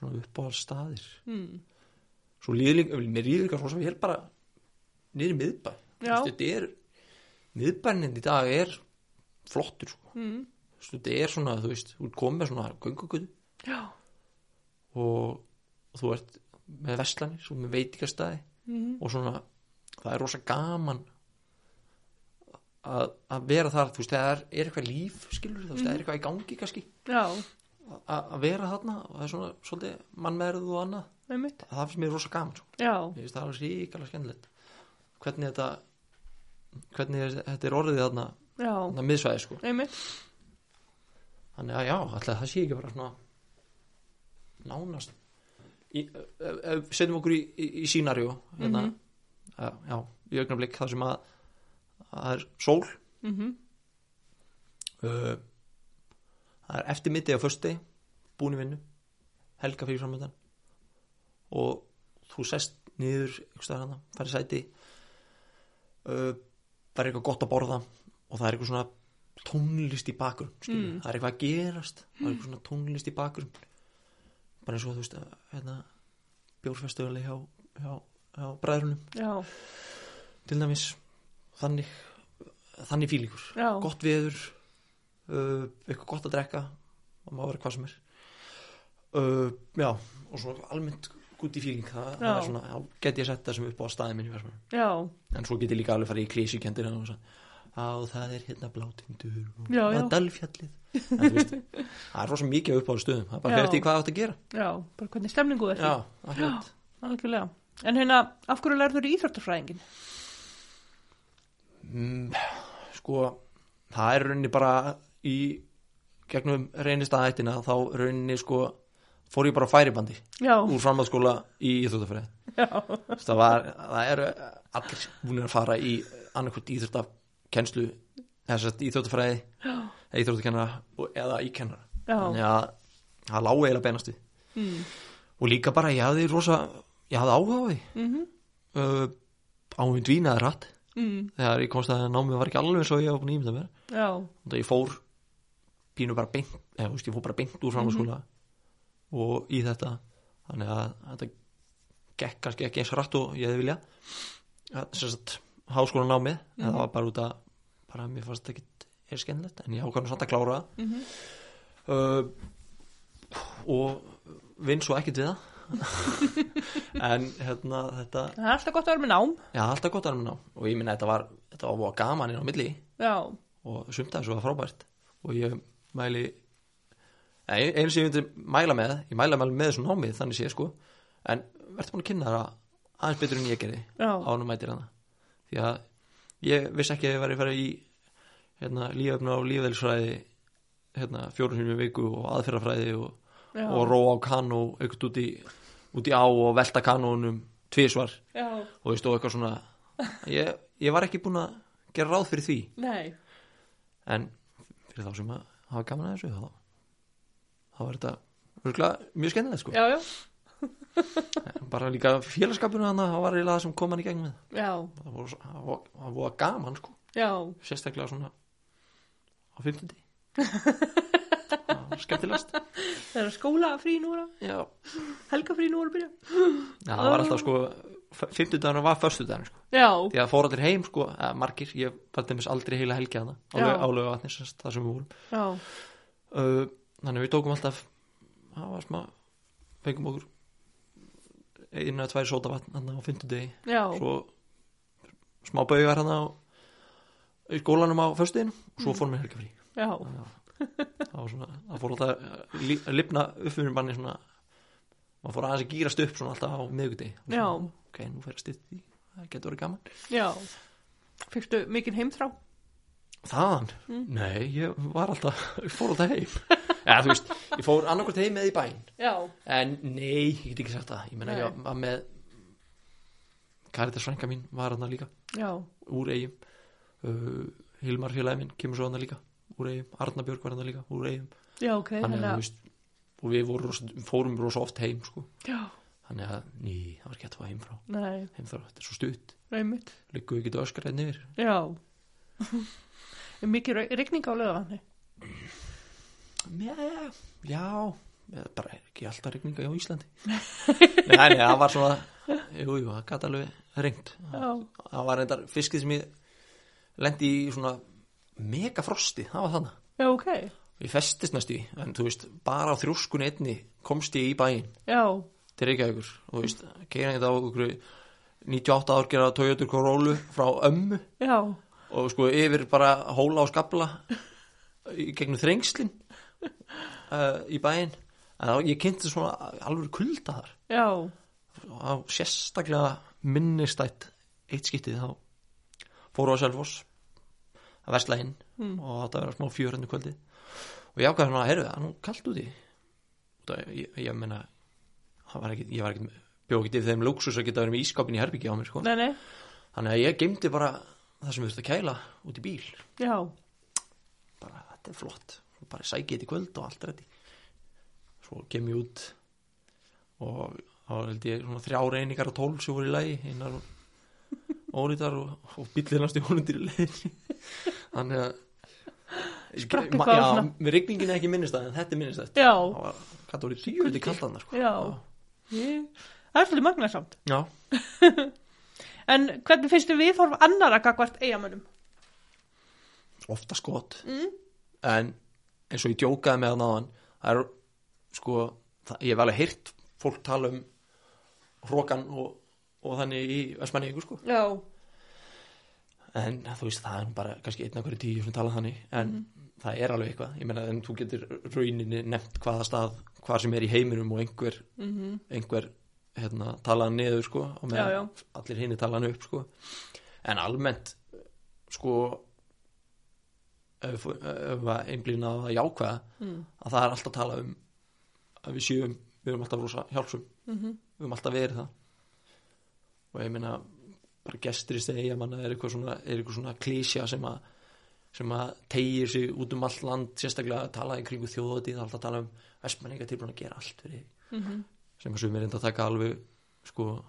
svona uppáhald staðir Mm. Svo líður líka, mér líður líka svo sem ég er bara niður í miðbæ. Þetta er miðbænin í dag er flottur sko. Mm. Þetta er svona, þú veist, þú með svona göngugutu Já. Og þú ert með vestlanir, svo með veitingastæði mm. og svona, það er rosa gaman að, að vera þar, þú veist, það er, er eitthvað líf skilur, þú veist, það er eitthvað í gangi kannski. Já, að vera þarna og það er svona svolítið mannmerð og annað. Einmitt. Það finnst mér rosa gaman, ég veist það alveg ríkala skemmtilegt. Hvernig þetta hvernig er- þetta er orðið þarna, þarna miðsvæði sko. einmitt. Þannig að já, alltaf það sé ekki bara svona nánast í, setjum okkur í, í, í sínarjó hérna, Mhm. uh, já, í augnablik það sem að það er sól. Mhm, uh, það er eftir mitti á fösti búin í vinnu helga fyrir framöndan og þú sest niður færi sæti uh, það er eitthvað gott að borða og það er eitthvað svona tónlist í bakgrunn mm. það er eitthvað að gerast það er eitthvað svona tónlist í bakgrunn. Bara eins og þú veist hérna, bjórfestivali hjá, hjá, hjá bræðrunum. Já, til dæmis þannig þannig fílingur. Gott veður uh, eitthvað gott að drekka það má vera hvað sem er. Uh, já, og svona almennt gutt í fíling það, það er svona, get ég sett það sem upp á staði minn í versmann já, en svo get ég líka alveg farið í klísjukendir og það er hérna blátindur og Já, það já. dalfjallið. En þú veist, það er rosa mikið upp á stöðum það er bara fyrir því hvað það átt að gera. Já, bara hvernig stemningu er já, algjörlega. En hérna, af hverju lærður í Íþróttafræðingin? mm, sko það er rauninni bara í gegnum reynistæðættina þá rauninni sko fór ég bara á færibandi Já, úr framhaldsskóla í Íþróttafræði. Já, það var, það eru allir búin að fara í íþróttafkennslu eða sett íþróttafræði eða íkennara þannig að það lág eiginlega beinast við. Mm, og líka bara ég hafði rosa ég hafði áhuga á því. Mhm, uh, áhugin dvínaði rætt mm, þegar ég komst að námið var ekki alveg svo ég var búin að ímynda mér. Já, og ég fór pínu bara beint eða, veist, ég fór bara beint úr framhaldsskóla og í þetta. Þannig að þetta gekk kannski ekki eins rætt og ég hefði vilja að háskólan námið en það var bara út að bara mér fannst þetta ekki er skemmilegt en ég ákvæmum samt að klára það. Mhm, uh, og vinn svo ekkert við það. *laughs* En hérna þetta það er alltaf gott að vera með nám. já, alltaf gott að vera með ná og ég minna þetta var, þetta var voða gaman inn á milli. Já, og sumt að þessu var frábært. Og ég mæli einu sem ég myndi mæla með ég mæla með með þessu námið þannig sé sko. En verður búin að kynna það aðeins betur en ég gerði ánum mætir hana því að ég vissi ekki að ég væri að fara í hérna, líföfna og lífæðilsfræði hérna, í viku og aðferðafræði og, og róa á kanó eitthvað út í, út í á og velta kanónum tvísvar já, og ég stóð eitthvað svona ég, ég var ekki búin að gera ráð fyrir því. Nei, en fyrir þá sem að hafa gaman að þessu þá, þá er þetta örugglega mjög skemmilegt sko. Já, já, *laughs* bara líka félagskapinu hann það var eiginlega það sem kom hann í gegnum með það voru, það voru, það voru gaman sko. Já, sérstaklega svona á 50 *laughs* það var skemmtilegast. Það er skóla frí núra, helga frí núra byrja. það var alltaf sko 50 dagarna var förstu dagarna sko. Já, því að fór allir heim sko, margir ég var til þess aldrei heila helgi að Já. það álega vatnis, það sem við vorum. Já, uh, þannig að við tókum alltaf það var smá fengum okkur einu eða tvær sótavatn hann á fimmtudegi. Já, svo smá baugar hann á í skólanum á föstuðinu og svo fórum við helgafrí. Já, það var svona, það fór alltaf að að lifna uppfyrir manni svona maður fór aðeins að gýrast upp svona alltaf á Já. ok, nú fer að stytta því, það getur verið gaman. Já. Fyrstu mikinn heimþrá? þaðan, Mm. nei, ég var alltaf ég fór alltaf heim. Eða þú veist, ég fór annarkvært heim með í bæinn. Já, En nei, ég get ekki sagt það. Ég meina Nei. ég var með Karitas frænka mín var hann líka. Já, Úr eigum uh, Hilmar félagi minn kemur svo hann líka. Úr eigum, Arna Björg var hann líka Úr eigum já, ok, Þannig að þú veist Og við voru, fórum rosa oft heim sko. Þannig að, ný, það var ekki að fá heim frá. Nei, Heim frá, þetta er svo stutt. Liggu við ekki öskar einn yfir. Já. *laughs* Er mikið rigning á lögavanni? Já, já bara ekki alltaf regninga á Íslandi. *laughs* Nei, það var svona Jú, jú, það gæti alveg ringt Já, það var reyndar fiskið sem ég lendi í svona mega frosti, það var þannig já, ok, ég festist næst í, en þú veist bara á þrjóskun einni komst ég í bæinn. Já, til Reykjavíkur og þú veist, keira þetta á okkur 98 ár gera Toyota Corolla frá ömmu. Já, og sko yfir bara hóla og skabla í gegnum þrengslin uh, í bæinn. En þá, ég kynnti svona alveg kulda þar. Já, á sérstaklega minnistætt eitt skiptið þá fóru á Selfoss að versla inn Mm. og þetta verður smá fjöröndu kvöldi og ég ákvæði svona að herru það er nú kallt úti. Og ég, ég meina það var ekki, ég var ekki bjóð ekki yfir þeim luxus að geta verið með ískapin í herbyggi á mér sko. nei, nei, þannig að ég geymdi bara það sem við þurfti að kæla út í bíl. Já, bara þetta er flott. Bara sækið þetta í kvöld og allt rætti svo kem ég út og þá held ég svona þrjá reyningar og tólf sem voru í lagi einar *laughs* ónýtar og, og bíllinn næstu ónýttir í leiðinni. *laughs* Þannig að Sprakk eitthvað á já, með rigningin er ekki minnist það en þetta er minnist það já, hvað voru tíu þetta kallan sko. já. Ég, það er svolítið magnasamt. já, *laughs* En hvernig finnst þið viðhorf annara gagvart eigamönnum? ofta skot. Mm. en eins og ég djókaði með það náðan það er sko það, ég hef alveg heyrt fólk tala um hrókan og, og þannig í Vestmanningu sko. Já, en þú veist það er bara kannski einn af hverju tíu sem tala þannig. En það er alveg eitthvað, ég meina en þú getur rauninni nefnt hvaða stað hvað sem er í heiminum og einhver mm einhver hérna, talaðan niður sko og með Já, já. allir hinni talaðan upp sko. En almennt sko ef, að einblýna að jákvæða mm. að það er alltaf að tala um að við séum, við erum alltaf rosa hjálpsum Mm við erum alltaf verið það. Og ég meina bara gestur í stegi að manna er eitthvað svona, er svona klísja sem að sem að tegir sig út um allt land sérstaklega að tala í kringu er alltaf að tala um vestmanninga tilbúin að gera allt fyrir þig -hmm. sem að sumir reynda að taka alveg sko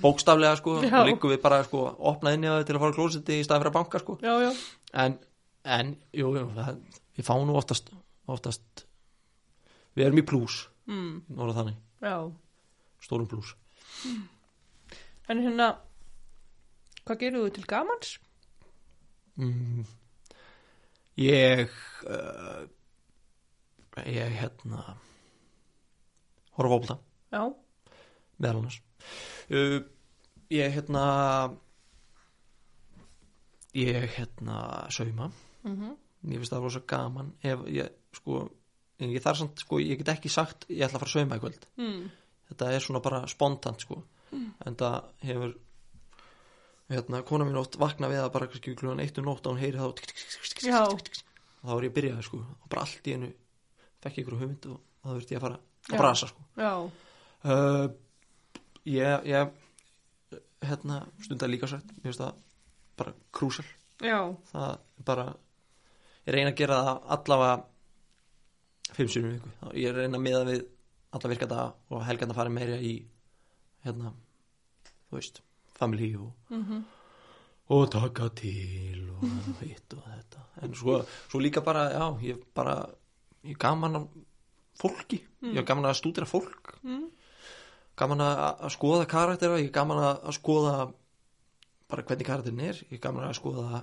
bókstaflega sko Já. og líku við bara sko opna inni á þau til að fara klósiti í að banka sko Já, já, en, en jú, jú það, við fáum nú oftast oftast við erum í plús, mm. nóra þannig já. stórum plús En hérna, hvað gerir þú til gamans? mm, ég uh, ég hérna horfa á bólta Já, meðal annars. Uh, ég hérna ég hérna sauma. Mm mér finnst það rosa gaman ef ég sko en ég þarf samt sko ég get ekki sagt ég ætla að fara að sauma í kvöld. Mm. þetta er svona bara spontant sko. En það hefur hérna kona mín oft vakna við að bara kannski klugan eitt um nótt og hún heyri tík. og þá er ég byrjaði sko. Og bara allt í einu fekk ég ykkur hugmynd og þá þurfti ég að fara að brasa sko. Uh, ég, ég hérna stundar líka sætt mér finnst það bara krúsal. Já, það bara ég reyna að gera það allavega fimm viku. Þá- ég reyna að miða við alla virkadaga og helgan að fara meira í hérna þú veist, family og, mm og taka til og hitt og þetta. En svo, svo líka bara, já, ég bara ég gaman að fólki. Ég er gaman að stúdira fólk. Mm. gaman að, skoða karaktera ég gaman að, skoða bara hvernig karakterin er ég gaman að skoða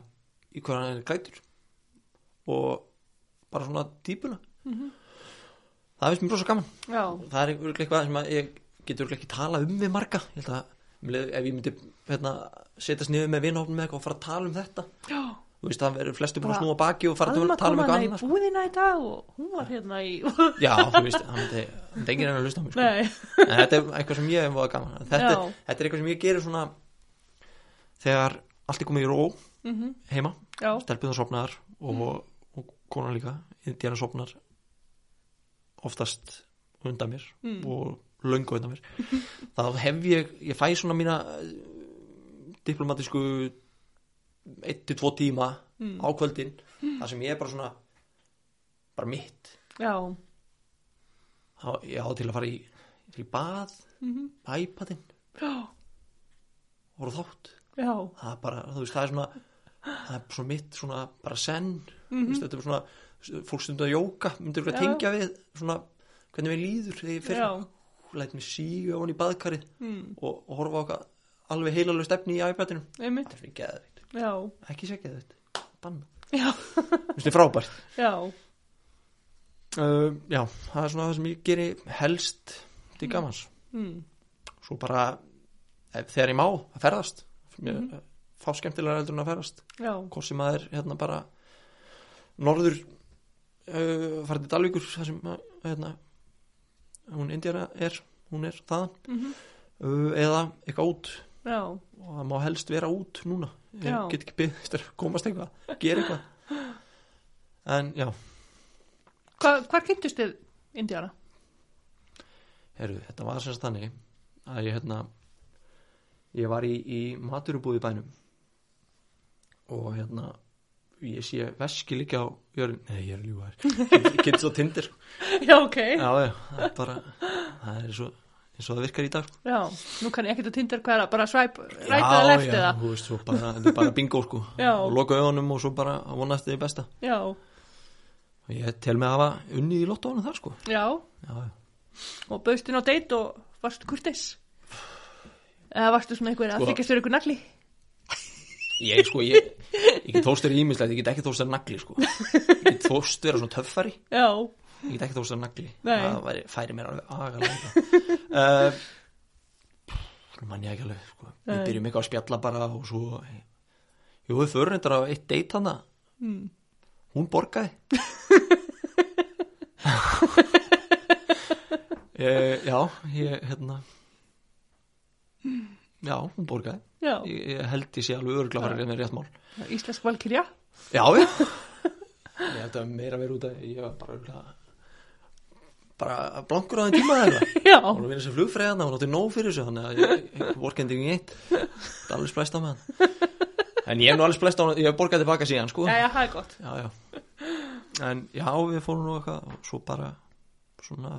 í hvað hann er glætur og bara svona típuna Mhm. það finnst mér rosa gaman. Já, það er eitthvað sem ég getur ekki tala um við marga. Ég held að ef ég myndi hérna, setjast niður með eitthvað og fara að tala um þetta já. þú veist það verður flestir búin að snúa baki og fara Alma að tala um eitthvað í annars sko. búðina í dag og hún var hérna í... *laughs* já, þú veist, hann myndi, enginn að hlusta á mig sko. En þetta er eitthvað sem ég hef voða gaman þetta, Já. er- þetta er eitthvað sem ég gerir svona þegar allt er komið í ró mm heima, já, stelpunar sopnar og, og konan líka indíana sopnar oftast undan mér Mm. og löngu undan mér. *laughs* Þá hef ég, ég fæ svona mína eh, diplomatísku 1-2 tíma Mm. á kvöldin þar sem ég er bara svona bara mitt. Já, þá, ég á til að fara í, í bað mm iPadin, já, voru þátt. Já, það er bara, þú veist, það er svona það er svona mitt, svona bara senn. Þú veist, þetta er svona, fólk stundu að jóka myndir þú að tengja við svona, hvernig við líður þegar ég fer læt mig síga ofan í baðkarið mm. og, og horfa á okkar alveg heilalegu stefni í iPadinu. Það er fyrir geðveikt, já, ekki sé geðveikt banna, það er frábært. Já, uh, já, það er svona það sem ég geri helst til gamans. Mm. svo bara, ef, þegar ég má að ferðast. Mér, Mhm. fá skemmtilega eldur en að ferðast. Já, hvort sem það er hérna bara norður uh, farið til Dalvíkur þar sem að, hérna, hún Indiana er hún er þaðan. Mm uh, eða eitthvað út. Já, og það má helst vera út núna. Ég get ekki byggðist að komast eitthvað gera eitthvað. En já, Hva, hvar kynntust þið Indiana? herru, þetta var semst þannig að ég hérna ég var í, í maturubúði bænum. Og hérna ég sé veski líka á jörn nei, ég er þér *laughs* ég get svo tindir. Já, ok. já, já, það er bara það er svo, eins og það virkar í dag sko. Já, nú kann ég ekkert að tindir hvað er það, bara svæp, ræta eða left já, eða. þú veist, svo bara, þetta er bara bingo sko *laughs* Já. og loka augunum og svo bara að vona eftir því besta Já, og ég tel mig að hafa unnið í lottóinu þar sko já, já, já. og bauðst inn á date og varstu kurtis? Eða varstu svona einhver að Sko- þykjast þér ykkur nagli? Ég sko, ég, ég get þóst verið ímislegt ég get ekki þóst verið nagli sko ég get þóst verið svona töffari Já, ég get ekki þóst verið nagli Nei. það væri, færi mér alveg agalega uh, mann ég ekki alveg sko. við Nei. byrjum eitthvað að spjalla bara og svo jú, við förum þetta á eitt date hana mm. hún borgaði *laughs* eh, já, ég hérna já, hún borgaði. Já, ég, held ég sé alveg fara með rétt mál. Íslensk valkyrja. já, já. *laughs* Ég held að meira verið út að ég var bara öruglega bara blankur á þeim tíma *laughs* Já, og hún vinna sem flugfræðana og náttúrulega nóg fyrir þessu þannig að ég, vorkendi ekki eitt. Það er alveg splæst á með hann en ég hef nú alveg splæst á hann ég hef borgað tilbaka síðan sko. Já, já, það er gott. já, já. en já, við fórum nú eitthvað og svo bara svona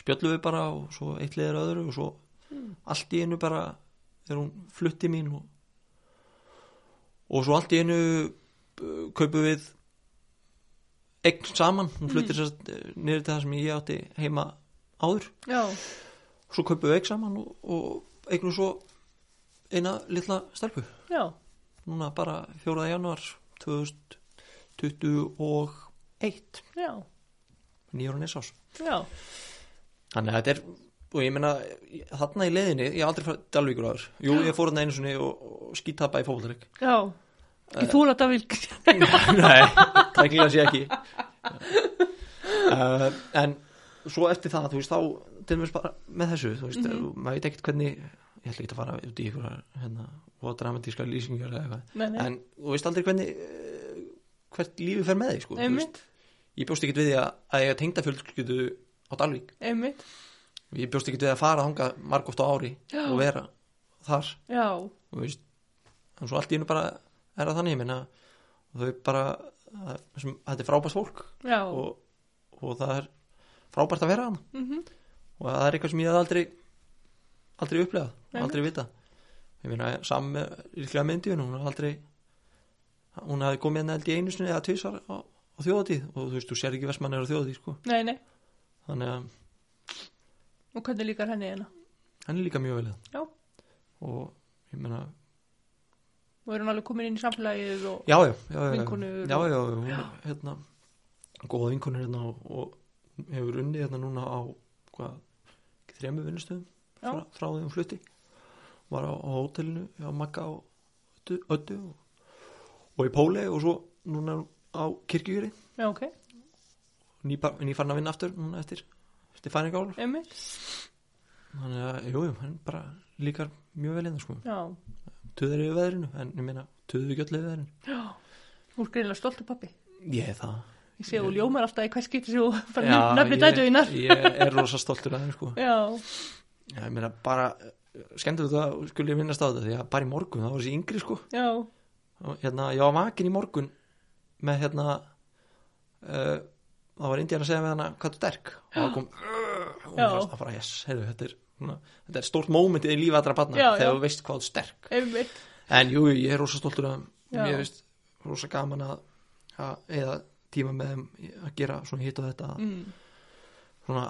spjöllum við bara og svo eitt liðir öðru og svo allt í einu bara er hún flutti mín og, og svo allt í einu uh, kaupum við eign saman, hún fluttir mm. sérst niður til það sem ég átti heima áður. Já, svo kaupum við eign saman og, og eignum svo eina litla stelpu. Já, núna bara 4. januar 2021 já, nýjur og nesás já, þannig að þetta er og ég meina þarna í leiðinni ég hef aldrei frá Dalvíkur áður jú ég fór hann einu sinni og, og skítappa í fókvöldleik já. Ég þúla þetta vil. nei, tæknilega sé ekki uh, en svo eftir það þú veist þá til dæmis bara með þessu þú veist Mhm. maður veit ekkert hvernig ég ætla ekki að fara út í ykkur hérna, og dramatíska lýsingar eða eitthvað en þú veist aldrei hvernig uh, hvert lífið fer með þig sko, þú veist. ég bjóst ekkert við því að, að ég tengda fjölskyldu á Dalvík einmitt. Ég bjóst ekkert við að fara þanga margóft á ári Já. og vera þar. Já, þú veist en svo allt í hennu bara er það þannig ég minna þau bara að, þetta er frábært fólk og, og það er frábært að vera hann mhm, og það er eitthvað sem ég hef aldrei aldrei upplegað, Nei, aldrei vita ég meina saman með líklega myndíun hún hafði aldrei hún hafði komið henni held í einu sinni eða tvisar á, á þjóðatíð og þú veist, þú sér ekki vestmannir á þjóðatíð sko. nei, nei. þannig að Og hvernig líkar henni hérna? hann er líka mjög vel Já. og ég meina Og er hún alveg komin inn í samfélagið og... já, já, já, já, Vinkonur já, og- já, hún er hérna góða vinkonur hérna og, og hefur unnið hérna núna á hvað, þremu vinnustöðum Já. frá, frá því hún flutti var á, á hótelinu á Magga og Öddu og, og í Póli og svo núna á Kirkjugjöri Já, ok, nýfarn ný að vinna aftur núna eftir, færingálar einmitt. þannig að, jú, jú, hann bara líkar mjög vel hérna sko, töður yfir veðrinu en ég meina, töður við gjöldlega veðrinu. Já. Þú er greinlega stoltur pappi. ég er það. Ég sé þú ljómar alltaf í hvers sem þú fara nöfni dætu þínar. ég er rosa stoltur af þeim sko. Já, Já, ég meina bara skemmtilegt að skulle ég minnast á þetta því að bara í morgun, það var þessi yngri sko. Já, og hérna, ég var vakin í morgun með hérna uh, það var Indiana að segja með hana hvað þú derk og það kom og hún fannst það bara, yes, heyrðu, þetta er svona, þetta er stórt mómentið í lífi allra barna þegar þú veist hvað þú einmitt. en jú, ég er rosa stoltur Já. mér veist rosa gaman að að eða tíma með þeim að gera svona hitt og þetta. Mm. svona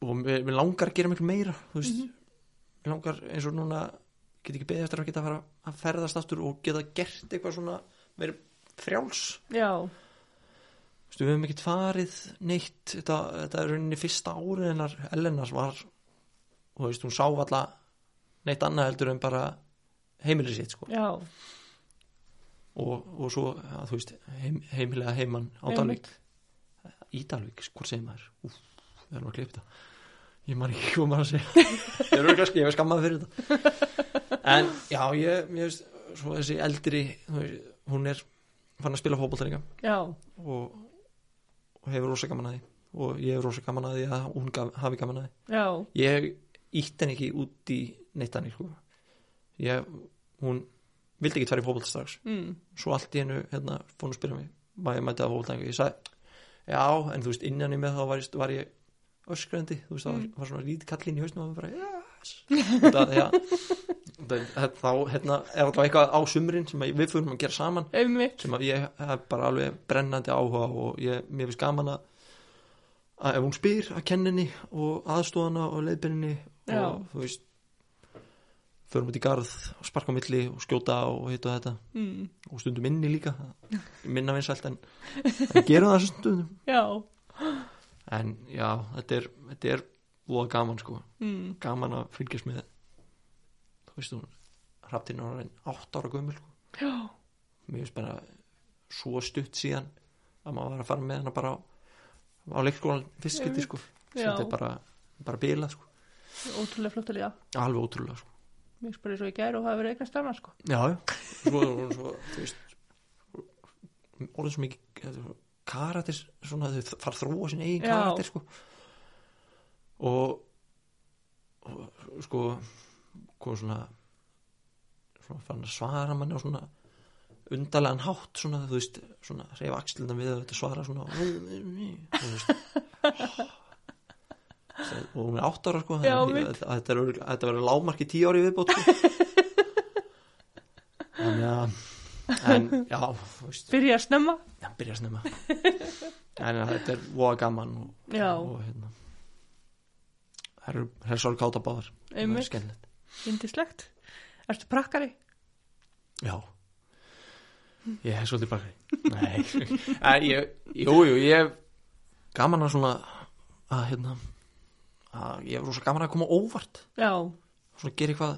og mér langar að gera miklu meira þú veist, Mhm. mér langar eins og núna get ekki beðið eftir að geta að fara að ferðast aftur og geta gert eitthvað svona meira frjáls. Já, Veist, við höfum ekkert farið neitt. Þetta, þetta er rauninni fyrsta árið hennar Elenas var þú veist, hún sá alla neitt annað heldur en bara heimilið sitt sko. já, og, og svo, ja, þú veist heim, heimilega heimann á Dalvík. Í Dalvík, hvort segir maður? Úf, við erum að klippa þetta. Ég man ekki hvað maður að segja ég er kannski, ég er skammað fyrir þetta. En já, ég, ég veist svo þessi eldri, veist, hún er fann að spila og, og hefur rosa gaman að því og ég hef rosa gaman að því að hún gaf, hafi gaman að því. Já, ég ítt henni ekki út í neitt hann sko. ég, hún vildi ekki tverja fótbolt strax. Mm, svo allt í hennu hérna fór hún að spyrja mig maður mæti að fótbolt ég sagði, já, en þú veist innan í með þá var, ég- var ég öskrandi þú veist, það var, var svona lítið kallinn í hausnum og bara, yes það, já, það, þá hérna er alltaf eitthvað á sumrin sem við fyrir að gera saman. Einmitt. Sem ég hef bara alveg brennandi áhuga og ég, mér finnst gaman að að ef hún spyr að kenninni og aðstóðana og leiðbyrninni og þú veist förum út í garð og sparka á milli og skjóta og hitt og þetta. Mm, og stundum inni líka. Minna vinsælt en, en gerum það stundum. Já, en já, þetta er, þetta er voða gaman sko, mm, gaman að fylgjast með. Þú veist hún hraftin ára en átt ára gömul sko. mér finnst bara svo stutt síðan að maður var að fara með hana bara á, á leikskólan fyrst skipti sko. Já. þetta er bara, bara bilað sko. Ótrúlega flott að líða alveg ótrúlega sko. Mér spyrir svo í gær og það hefur eitthvað starfa sko. Já, svo, svo, svo þú veist orðið svo mikið karatir svona þau fara þróa sín eigin karatir sko og, og sko kom svona svona fann að svara manni á svona undarlegan hátt svona þú veist svona reyfa axlina við að svara svona og hún er átt ára sko Já, þannig að þetta er verður lágmarki tíu ári viðbót sko. þannig að en já, byrja að snemma. Hann byrja að snemma. En þetta er voða gaman og, Já. og hérna það eru helsar káta báðar. Er indislegt ertu prakkari? já. Ég hef svolítið bakari nei, *laughs* en ég, jú, jú, ég hef gaman að svona að hérna að ég hef rosa gaman að koma óvart. Já, svona gera eitthvað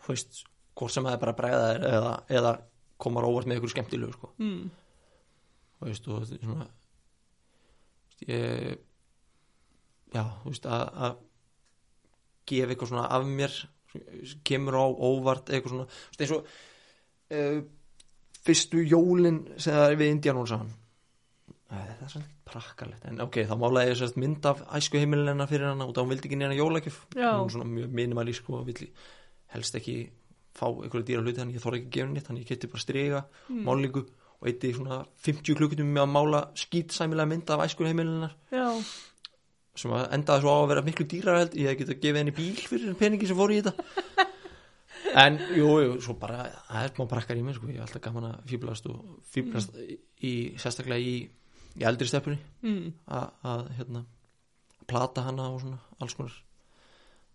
þú veist, hvort sem það er bara að bregða þér eða, eða komar óvart með ykkur skemmtilegu sko. Mm, þú veist, og er svona ég já, þú veist, að, að gefa eitthvað svona af mér kemur á óvart eitthvað svona, þú veist, eins og uh, fyrstu jólin segðar við Indianón saman Æ, það er svona prakkarlegt en ok, þá málaði ég sérst mynd af æsku heimilina fyrir hana og þá hún vildi ekki neina jólagjöf Já. hún svona mjög minimalísk og vill helst ekki fá einhverju dýra hluti þannig ég þorði ekki að gefa nýtt þannig ég geti bara striga Mm. málingu og eitti svona 50 klukkutum með að mála skýtsæmilega mynd af æskur heimilunar já, sem að endaði svo á að vera miklu dýrar held ég hef getað gefið henni bíl fyrir peningi sem fór í þetta. *laughs* En jú, jú, svo bara það er smá brakkar í mér sko, ég er alltaf gaman að fýblast og fýblast í, sérstaklega í, í eldri steppunni mm, að, að hérna plata hana og svona alls konar.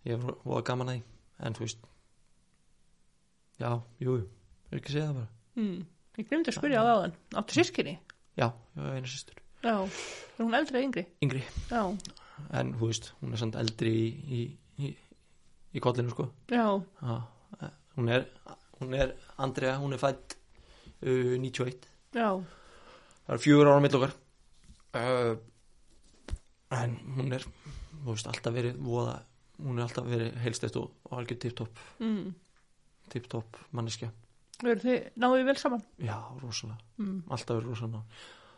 Ég voða gaman að því. En þú veist já, jú, jú, er ekki að segja það bara. Mm. ég glemdi að spyrja á það áðan. Áttu sískinni? já, ég hef eina sýstur, já, er hún eldri eða yngri? yngri. Já, en þú veist, hún er samt eldri í, í, í, í kollinu sko. Já, eh, hún er hún er, Andrea, hún er fætt uh, 91 já. Það er fjögur ára mitt okkar. Uh, en hún er þú veist, alltaf verið voða, hún er alltaf verið heilstætt og, og algjör tip-top. Mm. tip-top manneskja. Verður þið náðu vel saman? já, rosalega, Mm. alltaf verið rosalega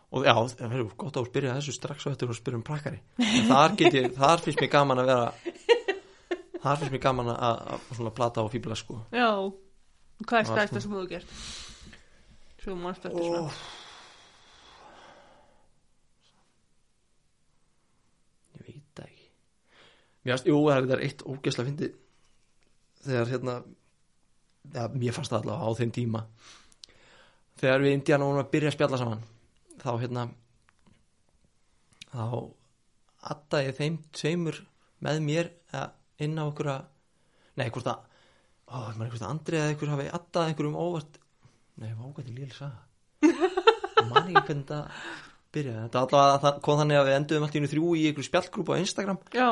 og já, það verður gott á að spyrja þessu strax og eftir að spyrja um prakkari En þar, ég, þar finnst mér gaman að vera þar finnst mér gaman að, að svona plata og fíbla sko Já, hvað er sko. sem þú gert? Svo mannst eftir svona Ó. Ég veit það ekki fannst, jú, það er eitt ógeðslega fyndið þegar hérna ja, mér fannst það allavega á þeim tíma þegar við Indiana vorum að byrja að spjalla saman þá hérna þá attaði þeim tveimur með mér inn á okkur að nei, hvort að ó, hvort að Andri eða einhver hafi attaði einhverjum óvart. Nei, vágætti líl saga. Ég man ekki hvernig það byrjaði. Þetta allavega það kom þannig að við enduðum allt í einu þrjú í einhverju spjallgrúpu á Instagram. Já,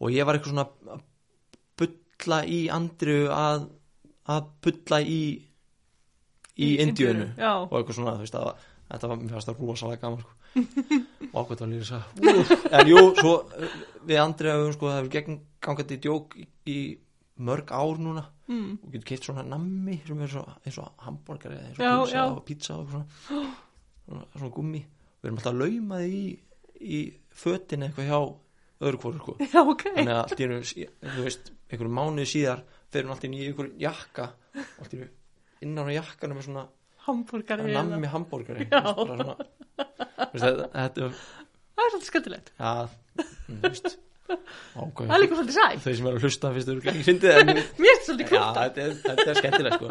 og ég var eitthvað svona að bulla í Andru að, að bulla í í Indíönu, og eitthvað svona, þú veist að þetta var, mér fannst það rosalega gaman sko. og ákveðt var líka þess að en jú, svo uh, við Andri hefum sko, það hefur gegn gangandi djók í, í mörg ár núna mm. og getur keitt svona nammi sem er svo, eins og hambúrgari eins og já. og pizza og svona, svona, svona gummi við erum alltaf að lauma því í, í fötin eitthvað hjá öðru hvoru sko *laughs* Já, ok. þannig að allt í einu, þú veist, einhverjum mánuði síðar fer hún allt í einu í einhver jakka allt í einu innan á jakkanum með svona Hamburgari. eða- nammi hambúrgari þetta, Það er svolítið skemmtilegt. mm, Það er líka svolítið sæl. þau sem eru að hlusta finnst þau ekki fyndið en *laughs* Mér er svolítið já, krútt. þetta er, skemmtilegt sko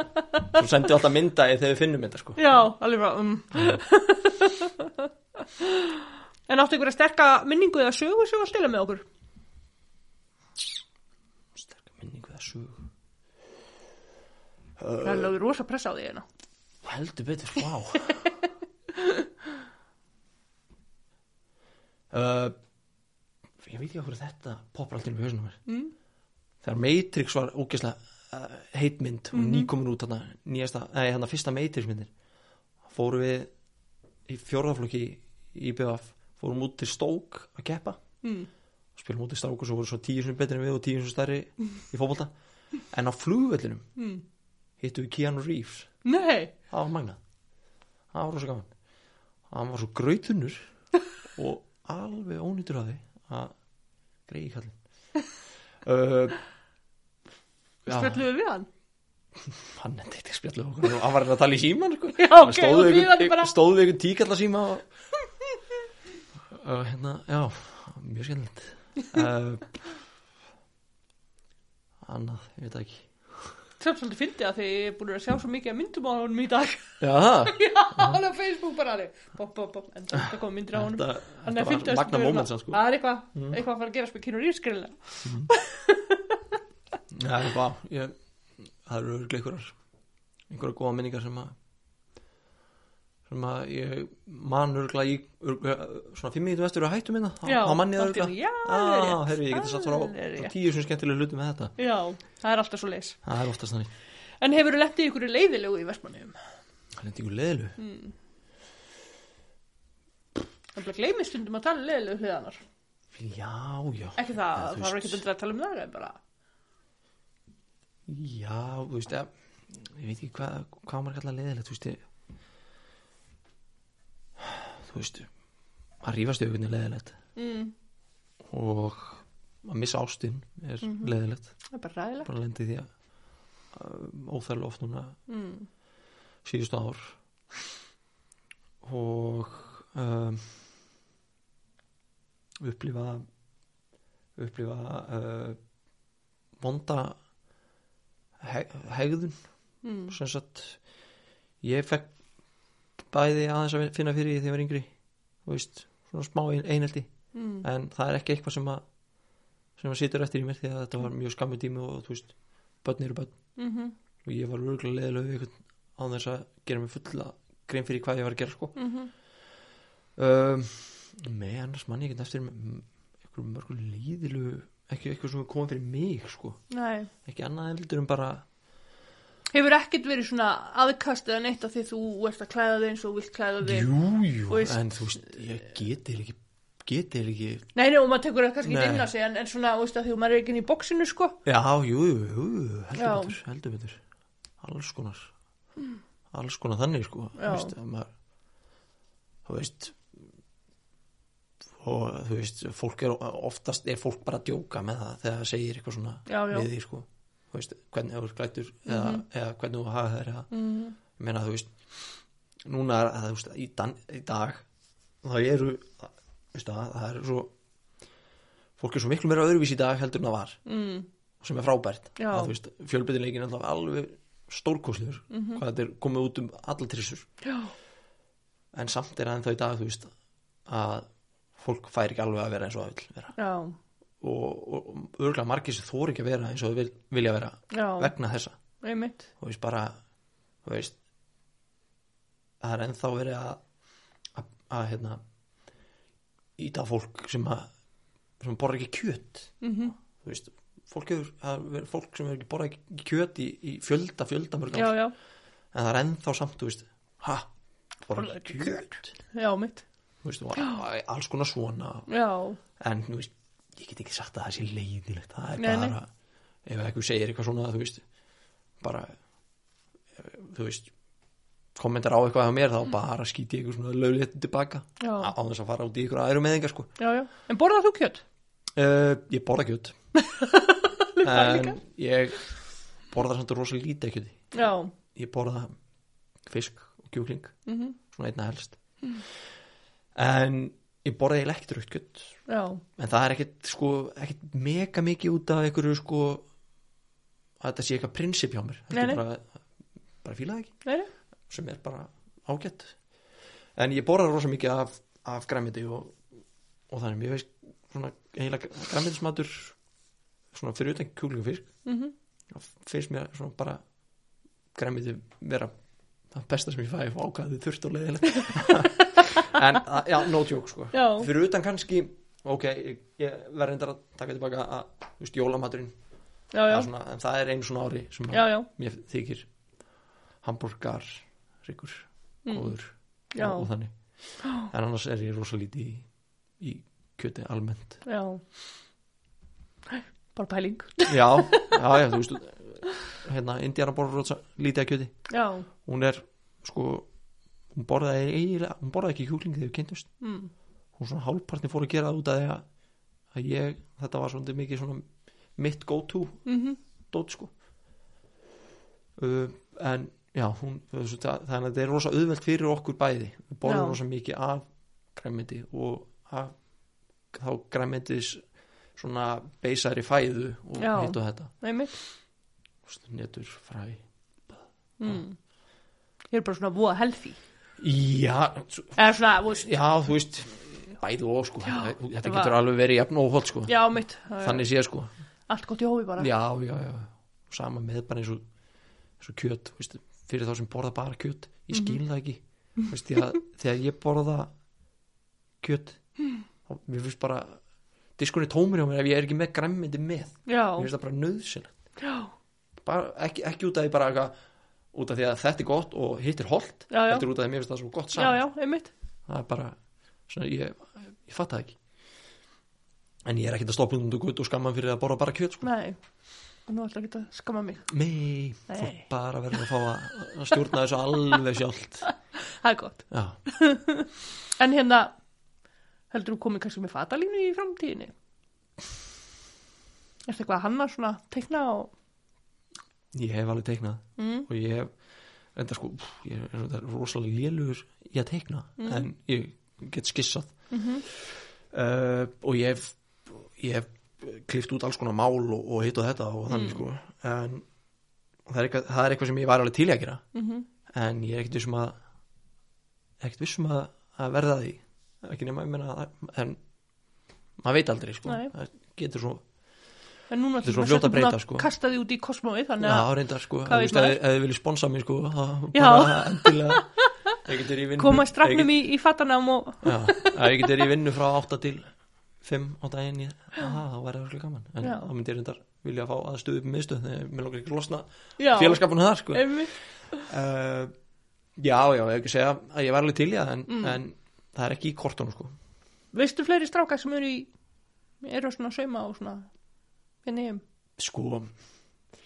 svo sendu alltaf mynda þegar við finnum þetta sko Já, alveg bara, um. *laughs* en áttu einhverja sterka minningu eða sögu sem var stila með okkur? sterkar minningu það sög Það er lögur rosa pressa á því hérna. Heldur betur, vá. *laughs* Uh, ég veit ekki okkur þetta poppar alltaf í hausnum mér. Mm. þegar Matrix var ógeðslega uh, heitmynd og nýkomin út hana, nýjasta, nei, hana fyrsta Matrix myndir fórum við í fjórðaflokki í BF fórum út til Stók að keppa. Mm. spilum út til Stók og svo voru svo tíu sem betri en við og tíu sem stærri *laughs* í fótbolta. En á flugvellinum Mm. hittu við Keanu Reeves. Nei, það var magnað. Það var rosa gaman. Hann var svo grautunur *laughs* og alveg ónýtur af því að greiði kallinn *laughs* uh, já, spjalluðu við hann? *laughs* hann er eitthvað spjallu okkur. Hann var að tala í síman sko. Já, Hann ok, stóð og við einhvern- tíkalla síma og, og hérna, já mjög skemmtilegt. Uh, annað, ég veit ekki Sem svolítið fyndi að því ég er búin að sjá svo mikið að myndum á honum í dag. já, *laughs* Já, hann á Facebook bara. Bop, bop, bop, en það kom myndir á honum. þetta, Hann þetta er var magna moment sann, sko. Það er eitthvað, eitthvað að fara að gerast með kynur írskriðlega. *laughs* Já, vá, ég, það eru örglega einhverjar einhverjar góða minningar sem að sem að ég man örglega í örglega, svona fimm mínútur vestur að hættu minna Já, á manni allt í örglega einu, já, það rétt. herri, ég geti satt svona á, Það á tíu sem skemmtilega hlutum með þetta Já, það er alltaf svo leis. það er oftast þannig En hefur þú lendið ykkur leiðilegu í Vestmannum? það er ykkur leðlu Mm. Það er gleymið stundum að tala um leiðilegu hliðanar. já, já Ekki það, þú það var ekki undir að tala um það, bara... já, þú veist ég, ég veit ekki hvað, hvað maður kallar leðilegt þú veist ég þú veist að rífast yfir hvernig leðilegt Mm, og að missa ástinn er mm leðilegt það er bara ræðilegt. bara lendi því að óþærlega oft núna Mm. síðustu ár og um, upplifa upplifa uh, vonda he hegðun Mm. sem sagt ég fekk bæði aðeins að finna fyrir því þegar ég var yngri veist, svona smá ein- einelti Mm. en það er ekki eitthvað sem að sem að situr eftir í mér því að þetta var mjög skammu tími og þú veist, börn eru börn Mm -hmm. og ég var örgulega leðilega við einhvern á þess að gera mig fulla grein fyrir hvað ég var að gera sko Mm -hmm. um, með annars manni ekki eftir m- einhverjum mörgur líðilu ekki eitthvað sem komið fyrir mig sko Nei. ekki annað heldur en bara Hefur ekkert verið svona aðkast eða neitt af því þú ert að klæða þig eins og vilt klæða þig? jú, jú, Þú veist- en þú veist ég geti ekki geti ekki Nei, nei, og maður tekur það kannski inn á sig, en, en svona, þú veist, að því maður er ekki inn í bóksinu, sko. já, jú, jú, jú, heldur betur heldur betur, alls konar alls konar þannig sko Já. veist, að maður þú veist og þú veist, fólk er oftast er fólk bara að djóka með það þegar það segir eitthvað svona Já, já. við því sko veist, hvernig þú er glættur eða, eða hvernig þú hafa þær eða, Mm. ég meina þú veist núna er að þú veist í, dan, í dag þá eru veist, að, það er svo fólk er svo miklu meira öðruvís í dag heldur en það var Mm. sem er frábært að fjölbyttileikin er alveg stórkoslegur Mhm. hvað þetta er komið út um alla trissur Já. en samt er það ennþá í dag þú veist að fólk fær ekki alveg að vera eins og það vil vera Já. Og, og, og örgulega margir sem þóri ekki að vera eins og vil, vilja vera Já. vegna þessa Einmitt. þú veist bara þú veist það er ennþá verið að að, að hérna íta fólk sem að sem borra ekki kjöt Mm þú veist, fólk, hefur, fólk sem hefur ekki borra ekki kjöt í, í fjölda fjölda mörg Já, ár já. en það er ennþá samt, þú veist ha, borra ekki kjöt Já, mitt. þú veist, og alls konar svona Já. en þú veist, ég get ekki sagt að það sé leiðilegt það er Nei, nei. bara ef eitthvað segir eitthvað svona, þú veist bara, eh, þú veist kommentar á eitthvað á mér þá bara skýti ég eitthvað löglétti tilbaka á á þess að fara út í ykkur aðra meðingar sko já, já. En borðar þú kjöt? uh, ég borða kjöt *laughs* það líka? en ég borða samt rosa lítið kjöti Já, ég borða fisk og kjúkling mhm, svona einna helst en ég borða eiginlega ekkert raukt kjöt. Já, en það er ekkert sko ekkert mega mikið út af einhverju sko að þetta sé eitthvað prinsip hjá mér. Þetta er bara, bara fíla það ekki. Nei, sem er bara ágætt. En ég borða rosa mikið af, af græmiti og, og þannig. Mér veist svona eiginlega græmitismatur svona fyrir utan kjúkling og fisk mhm, þá finnst mér svona bara græmiti vera það besta sem ég fæ og ákvæði þurft og leiðilegt *laughs* en já, no joke sko. Já, fyrir utan kannski ok, ég, ég verð reyndar að taka tilbaka að, þú veist, jólamaturinn já, já, eða svona, en það er einu svona ári sem að já, já, mér þykir hambúrgar, ríkur Mm. góður Já. og, og þannig. En annars er ég rosa lítið í, í kjöti almennt. Já. Bara pæling. já, já, já, þú veist hérna, Indiana borður rosa lítið að kjöti. Já, hún er, sko hún borðaði eiginlega, hún borðaði ekki kjúkling þegar við kynntumst, mm, hún svona hálfpartin fór að gera það út af því að, að ég, þetta var svona mikið svona mitt go to mhm, dót sko. Uh, en já hún, þannig að þetta er rosa auðvelt fyrir okkur bæði. Við borðum rosa mikið af græmiti og af þá græmitis svona beisari fæðu og hitt og þetta. Netur, fræ. Mm. Ég er bara svona voða healthy. Já, svona, þú veist, já, þú veist bæði og sko, Já, þetta, getur alveg verið jafn og hótt sko, já, mitt. þannig sé sko. Allt gott í hófi bara. já, já, já, sama með bara eins og, eins og kjöt, veist, fyrir þá sem borða bara kjöt, ég skil það ekki. Veist, að *laughs* þegar ég borða kjöt þá mér finnst bara diskunni tómur hjá mér ef ég er ekki með græmmindi með. Já, mér finnst það bara nöðsinn já, bara, ekki, ekki út af því bara eitthvað út af því að þetta er gott og hitt er holdt já, já, þetta er út af því að mér finnst það svo gott já, saman já, einmitt. það er bara svona, ég, ég fatt það ekki en ég er ekkert að stoppa út og gutt og skamma fyrir að borða bara kjöt sko. Nei, og nú ætla ekki að skamma mig. Nei, Nei. þú bara verður að fá að, stjórna þessu alveg sjálft *laughs* Það er gott. Já, *laughs* En hérna, heldur þú komið kannski með fatalínu í framtíðinni? Er þetta eitthvað að hanna svona teikna og... ég hef alveg teiknað Mm, og ég hef enda sko, pff, ég er rosalega lélugur í að teikna Mm. en ég get skissað mm uh, og ég hef ég hef klift út alls konar mál og, og hitt og þetta og þannig Mm. sko en það er, eitthvað, það er eitthvað sem ég var alveg til að gera -hmm. en ég er ekkert vissum að ekkert vissum að, að verða því ekki nema, ég meina að- en maður veit aldrei sko Nei. það getur svo, En núna Þetta er svo ertu fljótt að breyta, sko. Kasta því út í kosmóið, þannig já að reyndar sko. Ef þið viljið sponsa mig sko Já. bara endilega. Vinnu. Koma strafnum í, í fatanám og... já, ef ég getur í vinnu frá 8 til 5 á daginn þá væri það svolítið gaman. En Já. þá myndi ég reyndar vilja fá aðstöðu upp með miðstöð þegar mér langar ekki að losna Já, félagskapunum þar sko. Uh, já, já, ég hef ekki segja að ég var alveg til í það en, Mm. en það er ekki í kortunum sko. Veistu fleiri strákar sem eru í... eru svona að sauma og svona... Henni heim. sko,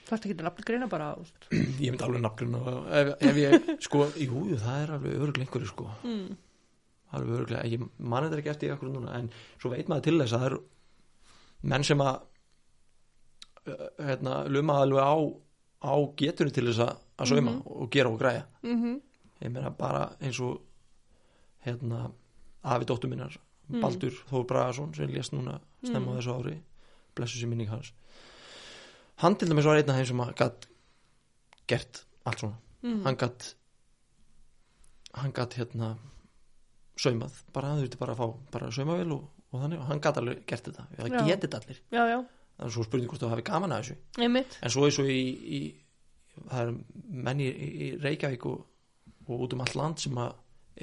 Það er ekki til að greina bara, veist. *clears throat* ég myndi alveg nafngrunna ef, ef ég, sko, jú, það er alveg öruglega einhverju sko, Mm. alveg öruglega ég man þetta ekki eftir í okkur núna en svo veit maður til þess að það eru menn sem að uh, hérna, luma alveg á á getunni til þess að, að sauma Mhm. og gera og græja Mm ég meina bara eins og hérna, afi dóttur minnar Mm. Baldur Þór Bragason sem lést núna snemma á Mm. þessu ári blessu sér minning hans. Hann til dæmis var einn af þeim sem að gatt gert allt svona. Mm. hann gatt hann gatt hérna saumað, bara hann þurfti bara að fá bara saumavél og, og þannig. Og hann gatt alveg gert þetta, það getið þetta allir. Já, já, það er svo spurning hvort þú hafi gaman að þessu. Einmitt. en svo er svo í, í það er menn í, í Reykjavík og, og út um allt land sem að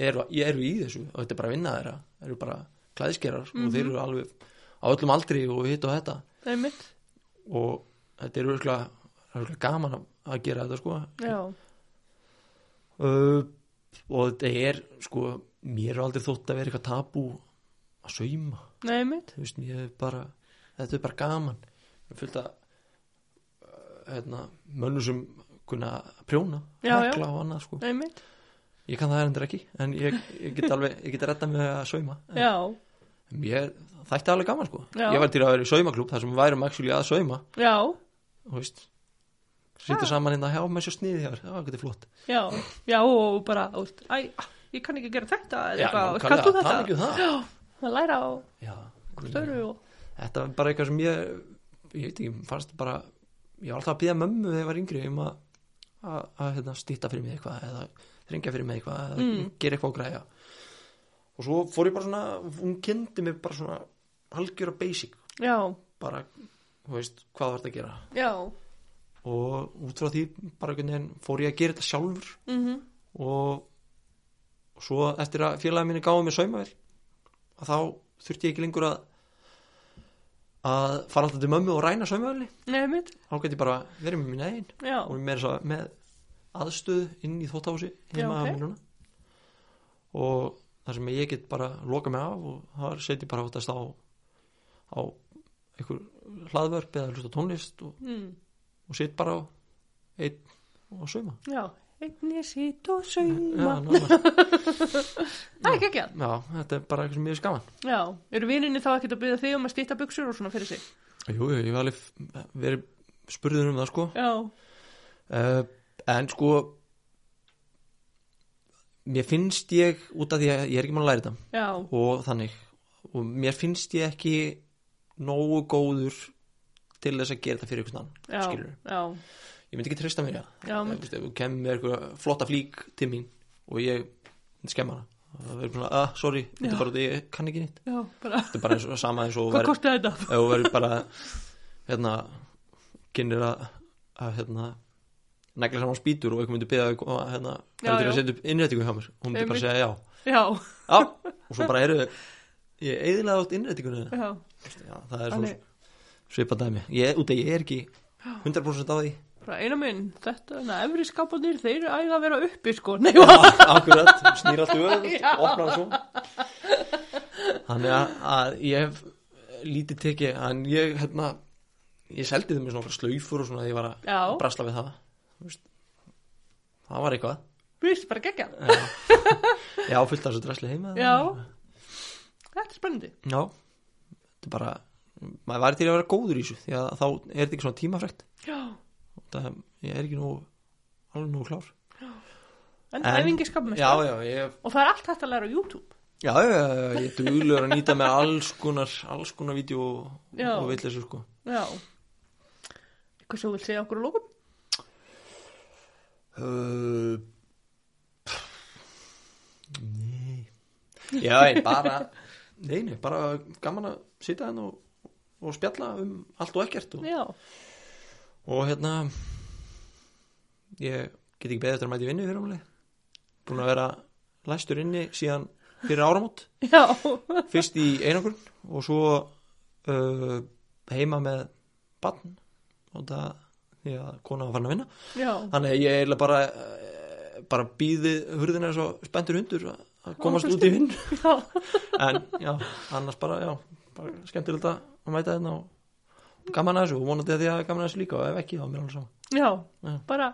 eru, eru í þessu. Og þetta er bara að vinna þeirra. Eru bara klæðskerar og Mhm. þeir eru alveg á öllum aldri og hitt og þetta. Einmitt. og þetta er örgulega, gaman að, að gera þetta sko. Uh, og þetta er sko, mér er aldrei þótt að vera eitthvað tabú að sauma. Mér er bara þetta er bara gaman. Fylgta uh, hérna, mönnum sem kunna prjóna, Já, já. annað sko. Ég kann það endur ekki en ég, ég get alveg, ég get retta mig að sauma. En Já, ég þætti alveg gaman sko. Já. ég var til að vera í saumaklúb þar sem við værum actually að sauma. Já, þú veist sýttu saman hérna hjá með svo sniði hér já, þetta er flott. Já, já og bara, þú æ, ég kann ekki gera þetta eða Já, eitthvað, kanntu tala þetta? ekki um það. Já, að læra á já, störu og, þetta var bara eitthvað sem ég ég veit ekki, fannst bara ég var alltaf að býða mömmu þegar ég var yngri um að að, að hérna, stýta fyrir mig eitthvað eða ringja fyrir mig eitthvað eða Mm. gera eitthvað og græja og svo fór ég bara svona hún kynnti mig bara svona algjör og basic. Já, bara, þú veist, hvað var þetta að gera. Já, og út frá því bara einhvern veginn fór ég að gera þetta sjálfur. Mhm, og, og svo eftir að félagi minni gáði mér saumavel að þá þurfti ég ekki lengur að að fara alltaf til mömmu og ræna saumavelni þá geti ég bara verið með mín eigin. Já, og með, með aðstöðu inn í þóttáhusi heima okay. núna. Og þar sem ég get bara loka mig af og þar set ég bara áttast á á einhver hlaðvörp eða hlusta tónlist og, mm, og set bara á einn og sauma. Já, einni sitt og Já, sauma, *laughs* nákvæmlega. það er ekki ekki Já, þetta er bara eitthvað sem ég er skaman Já, eru vininni þá ekkert að byggja þig um að stýta buksur og svona fyrir sig? Jú, ég hef alveg verið spurður um það sko. Já, uh, en sko mér finnst ég út af því að ég er ekki mann að læra þetta. Já, og þannig. Og mér finnst ég ekki nógu góður til þess að gera þetta fyrir einhvern annan skilur já, ég myndi ekki treysta mér þú kemur með eitthvað flotta flík til mín og ég skemma hana það er svona, ah, sorry, þetta er bara því ég kann ekki nýtt þetta er bara eins og sama eins og hvað værir- kosti þetta? ef þú verður bara hérna kynir að hérna negla saman spýtur og eitthvað myndi byggja að hérna, það er til að setja upp innrætingu hjá mér? Og hún myndi bara segja já. Já, já, og svo bara eru ég eðilega átt innrætingunni það er svo svipað dæmi. Ég, út að ég er ekki 100% á því. Bara eina minn, þetta, na, efri skápanir, þeir æða að vera uppi, sko, nei, já, akkurat, snýr allt *laughs* Já. opna það svo. Þannig að, að ég hef lítið tekið, en ég hérna, ég seldi þeim með svona slaufur og svona því ég var að brasla við það veist, það var eitthvað Vist, bara gegja. já, já fullt af þessu drasli heima Já, þetta er spennandi. já, þetta er bara maður væri til að vera góður í þessu því að þá er þetta ekki svona tímafrækt Já, það, ég er ekki nú alveg nú klár en, En- æfingi skapum já, já, ég Og það er allt hægt að læra á YouTube. Já, já, já, ég er duglegur að nýta með alls konar, alls konar vídeo og, Já. og vitleysu sko. Já. Eitthvað svo vil segja okkur á lókum? Uh, nei. Já, en bara, nei, nei, bara gaman að sitja henn og, og spjalla um allt og ekkert og, Já, og hérna, ég get ekki beðið eftir að mæti vinnu fyrir ámlega. Búin að vera læstur inni síðan fyrir áramót. já, fyrst í einangrun og svo uh, heima með barn og það því að kona var farin að vinna já. þannig að ég er eiginlega bara uh, bara býði hurðina og spenntur hundur að komast út í vinn Já, *laughs* en já, annars bara, já bara skemmtilegt að mæta þetta og gaman að þessu og vonandi að því að gaman að þessu líka og ef ekki þá er mér alveg sama já, Já. bara,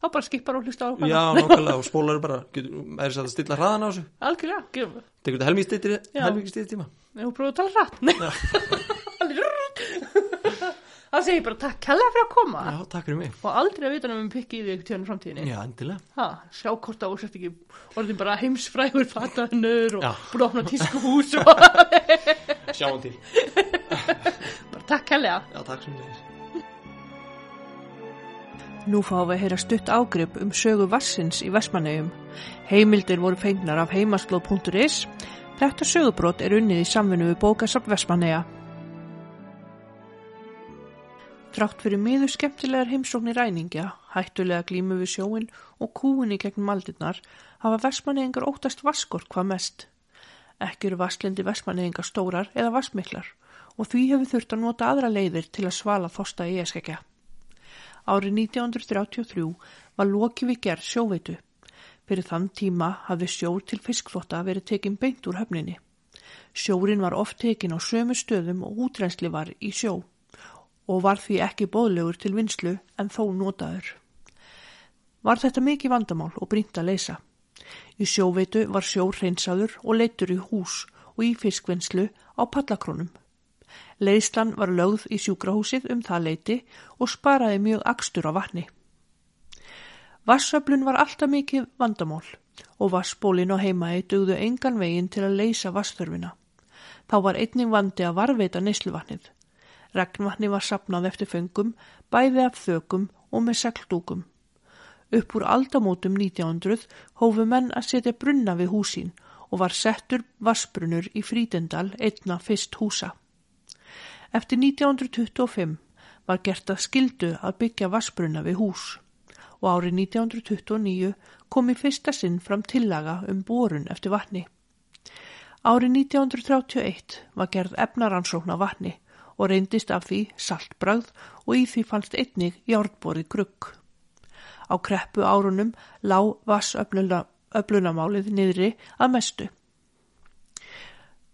þá bara skipar og hlusta á okkur. já, nákvæmlega og spólar bara er þess að stilla hraðan á þessu Algjörlega, gefum við. tekur þetta helmingi stýttir Já. tíma Nei, hún prófið að tala rætt. *laughs* Það segir bara takk kærlega fyrir að koma. já, takk fyrir mig Og aldrei að vita um pikki í þig tjónu framtíðinni. já, endilega Ha, sjá hvort að sért ekki orðin bara heimsfrægur fatahennur og Já. búin að opna tískuhús og *laughs* sjáum til *laughs* bara takk kærlega. já, takk sem leiðis Nú fáum við að heyra stutt ágrip um sögu vassins í Vestmannegjum. Heimildir voru fengnar af heimaslóð.is. Þetta sögubrót er unnið í samvinnu við bókasafn Vestmanneja. Þrátt fyrir miður skemmtilegar heimsóknir ræningja, hættulega glímu við sjóin og kúinni gegn maldirnar hafa Vestmannegingar óttast vaskort hvað mest. Ekki eru vasslindi Vestmannegingar stórar eða vassmiklar og því hefur þurft að nota aðra leiðir til að svala þosta í eskekja. Árið 1933 var lokið við gerð sjóveitu. Fyrir þann tíma hafði sjór til fiskflotta verið tekin beint úr höfninni. Sjórin var oft tekin á sömu stöðum og útrensli var í sjó og var því ekki bóðlegur til vinslu en þó notaður. Var þetta mikið vandamál og brínt að leysa. Í sjóveitu var sjór hreinsaður og leitur í hús og í fiskvinnslu á pallakrónum. Leislan var lögð í sjúkrahúsið um það leiti og sparaði mjög akstur á vatni. Vassöflun var alltaf mikið vandamál og vassbólin og heimaði dugðu engan veginn til að leysa vassþörfina. Þá var einning vandi að varveita neysluvatnið. Regnvatni var sapnað eftir föngum, bæði af þökum og með segldúkum. Upp úr aldamótum 1900 hófu menn að setja brunna við húsín og var settur vassbrunur í Frídendal einna fyrst húsa. Eftir 1925 var gert að skildu að byggja vassbrunna við hús og árið 1929 kom í fyrsta sinn fram tillaga um borun eftir vatni. Árið 1931 var gerð efnaransókn á vatni og reyndist af því saltbragð og í því fannst einnig járnborið grugg. Á kreppu árunum lág vassöflunamálið niðri að mestu.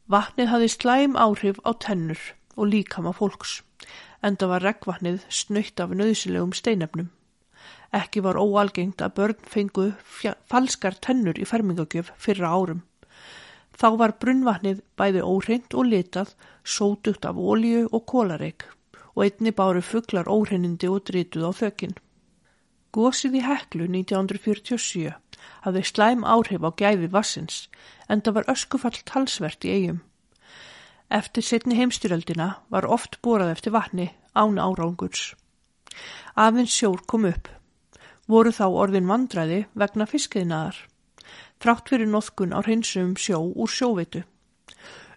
Vatnið hafi slæm áhrif á tennur og líkama fólks, en það var reggvatnið snöytt af nöðsilegum steinefnum. Ekki var óalgengt að börn fengu falskar tennur í fermingagjöf fyrra árum. Þá var brunnvatnið bæði óhreint og litað, sótugt af ólíu og kólareik og einni báru fugglar óhreinindi og drituð á þökinn. Gósið í Heklu 1947 hafði slæm áhrif á gæfi vassins en það var öskufall talsvert í eigum. Eftir setni heimstyröldina var oft borað eftir vatni án árangurs. Afins sjór kom upp. Voru þá orðin vandræði vegna fiskiðnaðar þrátt fyrir noðkun á hreinsum sjó úr sjóvitu.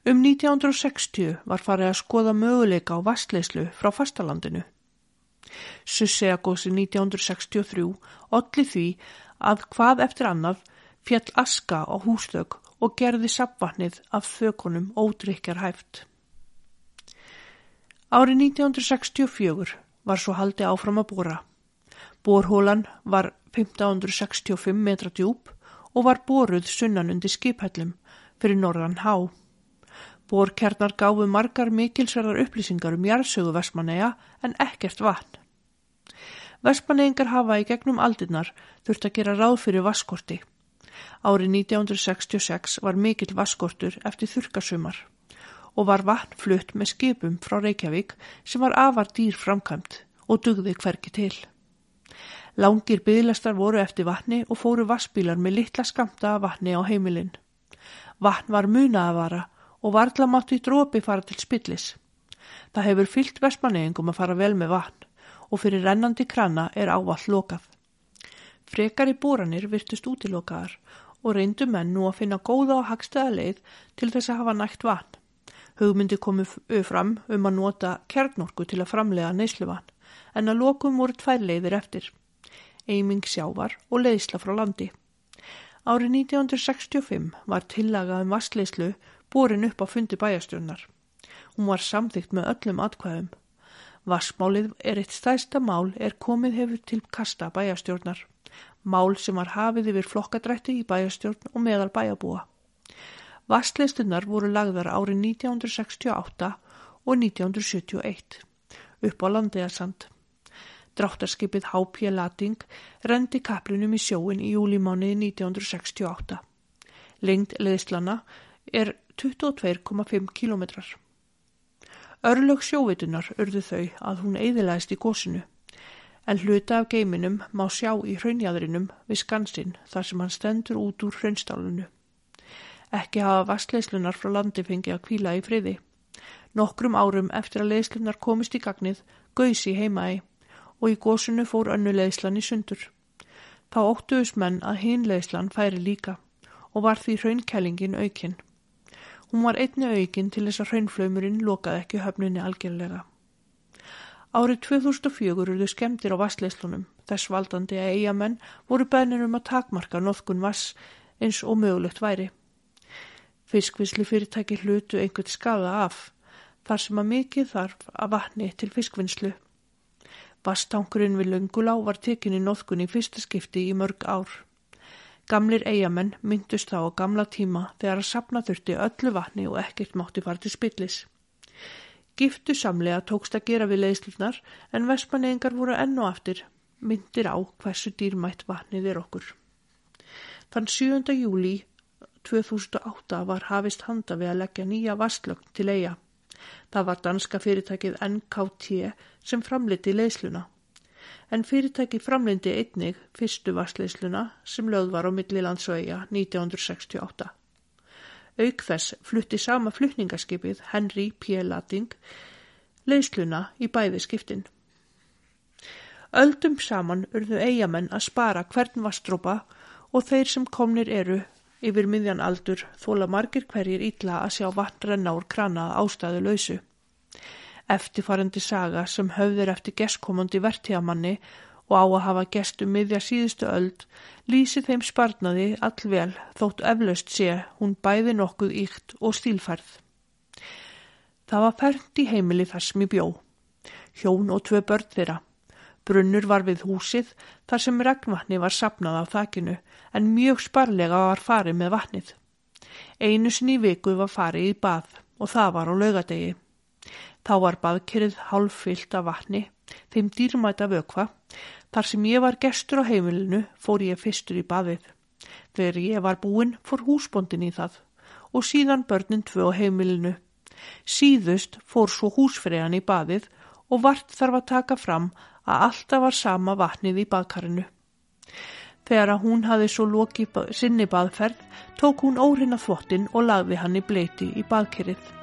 Um 1960 var farið að skoða möguleika á vastleyslu frá fastalandinu. Susseagósi 1963 olli því að hvað eftir annað fjall aska á húsþög og gerði sapvatnið af þökunum ódrykjar hæft. Árið 1964 var svo haldi áfram að bóra. Bórhólan var 1565 metra djúb og var boruð sunnan undir skiphællum fyrir norðan há. Borkernar gáfu margar mikilsverðar upplýsingar um jarðsögu Vestmanneia en ekkert vatn. Vestmanneingar hafa í gegnum aldinnar þurft að gera ráð fyrir vaskorti. Árið 1966 var mikill vaskortur eftir þurkasumar og var vatn flutt með skipum frá Reykjavík sem var afar dýr framkvæmt og dugði hverki til. Langir bygglastar voru eftir vatni og fóru vassbílar með litla skamta af vatni á heimilinn. Vatn var munaðavara og varðla mátti drópi fara til spillis. Það hefur fyllt vestmanneigingum að fara vel með vatn og fyrir rennandi krana er ávall lokað. Frekar í bóranir virtust útilokaðar og reyndu menn nú að finna góða og hagstæða leið til þess að hafa nægt vatn. Hugmyndi komið fram um að nota kjarnorku til að framlega neysluvatn en að lokum voru tvær leiðir eftir eiming sjávar og leiðsla frá landi. Árið 1965 var tillagað um vassleislu borin upp á fundi bæjastjórnar. Hún var samþygt með öllum atkvæðum. Vassmálið er eitt stæsta mál er komið hefur til kasta bæjastjórnar. Mál sem var hafið yfir flokkadrætti í bæjastjórn og meðal bæjabúa. Vassleistunar voru lagðar árið 1968 og 1971 upp á landegarsand. Dráttarskipið H.P. Lating rendi kaplunum í sjóin í júlimániði 1968. Lengd leðislana er 22,5 kilometrar. Örlög sjóvitunar urðu þau að hún eiðilæðist í gósinu, en hluta af geiminum má sjá í hraunjæðrinum við skansinn þar sem hann stendur út úr hraunstálunu. Ekki hafa vastleislunar frá landi fengi að kvíla í friði. Nokkrum árum eftir að leislunar komist í gagnið gauðs í heimaði og í gósunu fór önnuleðslan í sundur. Þá óttuðus menn að hinleðslan færi líka og var því hraunkælingin aukinn. Hún var einni aukinn til þess að hraunflöymurinn lokaði ekki höfnunni algjörlega. Árið 2004 eruðu skemmtir á vassleislunum, þess valdandi að eigamenn voru bænir um að takmarka noðkun vass eins og mögulegt væri. Fiskvisli fyrirtæki hlutu einhvert skada af, þar sem að mikið þarf að vatni til fiskvinnslu. Vastankurinn við Lungulá var tekin í nóðkunni fyrsta skipti í mörg ár. Gamlir eigamenn myndust þá á gamla tíma þegar að sapna þurfti öllu vatni og ekkert mátti fara til spillis. Giftu samlega tókst að gera við leiðslunar en vespaneingar voru enn og aftur myndir á hversu dýrmætt vatnið er okkur. Þann 7. júli 2008 var hafist handa við að leggja nýja vastlögn til eiga. Það var danska fyrirtækið NKT sem framliti leysluna. En fyrirtæki framlindi einnig fyrstu vastleysluna sem lögð var á millilands og eiga 1968. Auk þess flutti sama flutningaskipið Henry P. Latting leysluna í bæði skiptin. Öldum saman urðu eigamenn að spara hvern vastrópa og þeir sem komnir eru yfir miðjan aldur þóla margir hverjir ítla að sjá vatn renna úr krana ástæðu lausu. Eftirfarandi saga sem höfður eftir gestkomandi vertíamanni og á að hafa gestum miðja síðustu öld lýsi þeim sparnaði allvel þótt eflaust sé hún bæði nokkuð íkt og stílfærð. Það var fernt í heimili þar sem ég bjó. Hjón og tvö börn þeirra. Brunnur var við húsið þar sem regnvatni var sapnað af þakinu en mjög sparlega var farið með vatnið. Einu sinni viku var farið í bað og það var á laugadegi. Þá var baðkerið hálffyllt af vatni, þeim dýrmæta vökva. Þar sem ég var gestur á heimilinu fór ég fyrstur í baðið. Þegar ég var búinn fór húsbondin í það og síðan börnin tvö á heimilinu. Síðust fór svo húsfriðan í baðið og vart þarf að taka fram að alltaf var sama vatnið í baðkarinu. Þegar að hún hafi svo lokið sinni baðferð tók hún órinna þvottin og lagði hann í bleiti í baðkerið.